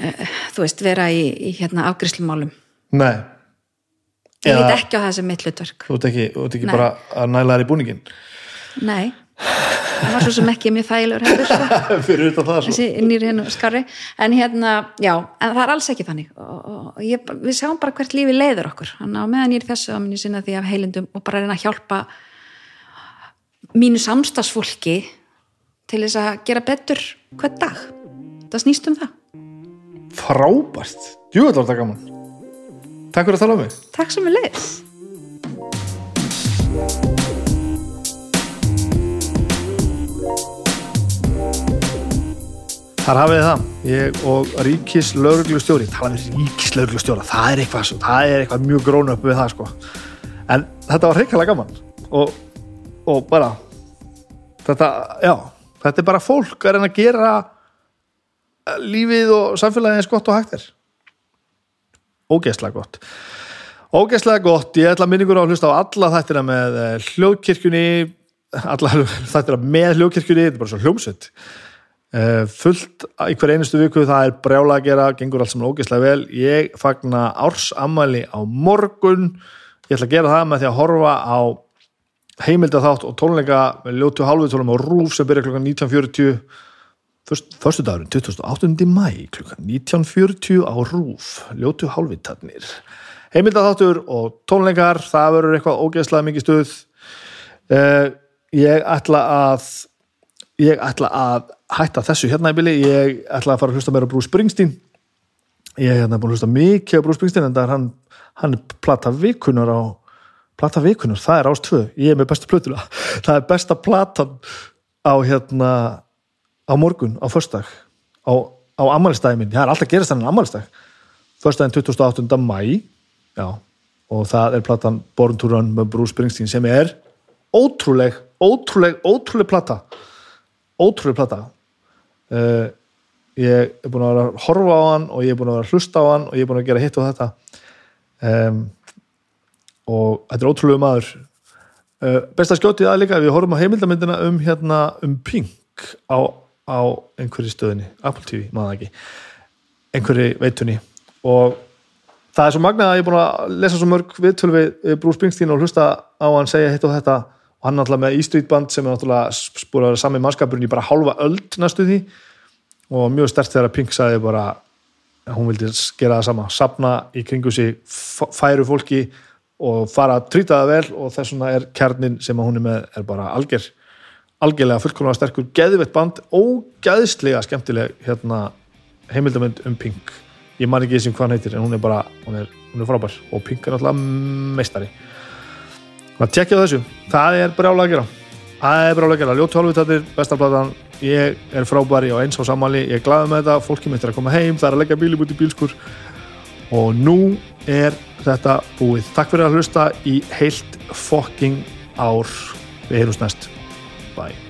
eh, þú veist, vera í, í hérna afgriðslumálum nei. Ég lít ekki á það sem mitt hlutverk. Þú ert ekki, þú ert ekki bara að næla þær í búningin nei, það var svo sem ekki mjög þægilegur heldur sko. Fyrir utan það svo þessi skári en hérna, já, en það er alls ekki þannig. Og, og, og ég, við sjáum bara hvert lífi leiður okkur, þannig að á meðan ég er þessu að minni sinna því af heilindum og bara reyna að hjálpa mínu samstagsfólki til þess að gera betur hvern dag. Það snýst um það. Frábært, þetta gaman. Takk fyrir að tala um mig. Takk sem við leiðis Þar hafið það, ég og Ríkis lauruglustjóri, tala við Ríkis lauruglustjóra, það er eitthvað, svo- það er eitthvað mjög grónu upp við það sko. En þetta var reykjala gaman og, og bara, þetta, já, þetta er bara fólk að reyna að gera eh, lífið og samfélagið eins gott og hægt er. Ógeðslega gott. Ógeðslega gott, ég ætla minningur á að hlusta á alla þættina með eh, hljóðkirkjunni, alla þættina með hljóðkirkjunni, þetta er bara svo hljómsveit. Uh, fullt í hver einustu viku það er brjála að gera, gengur allt saman ógeðslega vel. Ég fagna ársammæli á morgun. Ég ætla að gera það með því að horfa á heimildaþátt og tónleika með ljótu hálfutólum á Rúf sem byrja klukkan 19.40 Först, förstu dagurinn 28. mæ klukkan 19.40 á Rúf ljótu hálfvitarnir. Heimildaþáttur og tónleikar það verður eitthvað ógeðslega mikið stuð. Uh, ég ætla að ég ætla að hætta þessu hérna í bili, ég ætla að fara að hlusta meira á Bruce Springsteen. Ég er hérna búin að hlusta mikið á Bruce Springsteen en það er hann, hann er plata vikunar á plata vikunar, það er ás tvö. Ég er með besta plötuna, það er besta platan á hérna á morgun, á förstak á, á ammælistæði minn, það er alltaf gerast hann en ammælistæð, förstakinn 28. mæ já, og það er platan Born to Run með Bruce Springsteen sem er ótrúleg, ótrúleg, ótrúleg plata. Ótrúlega plata uh, ég er búin að vera að horfa á hann og ég er búin að vera að hlusta á hann og ég er búin að gera hitt og þetta. Um, og þetta er ótrúlega maður. Uh, best að skjótið að líka við horfum á heimildamindina um hérna um Pink á, á einhverju stöðinni, Apple TV, maður ekki. Einhverju veitunni. Og það er svo magnað að ég er búin að lesa svo mörg viðtölu við Bruce Springsteen og hlusta á hann segja hitt og þetta. Og hann náttúrulega með E-Street Band sem er náttúrulega spúr að vera sami mannskapurinn í bara hálfa öld næstu því og mjög stert þegar að Pink sagði bara að hún vildi gera það sama. Sapna í kringu sig færu fólki og fara að trýta það vel og þess vegna er kjarnin sem hún er með er bara algjör algjörlega fullkomlega sterkur, geðveitt band ógeðslega skemmtileg hérna, heimildamönd um Pink. Ég man ekki sem hvað hann heitir en hún er bara hún er, hún er frábær. Og Pink er náttúrulega meistari. Að tekja þessu, það er brjálega að gera það er gera, ljótu hálfutatir bestarplatan, ég er frábæri og eins á sammali, ég er glaðið með þetta, fólki mitt er að koma heim, það er að leggja bíli búti bílskur. Og nú er þetta búið, takk fyrir að hlusta í heilt fokking ár. Við heyrjumst næst, bye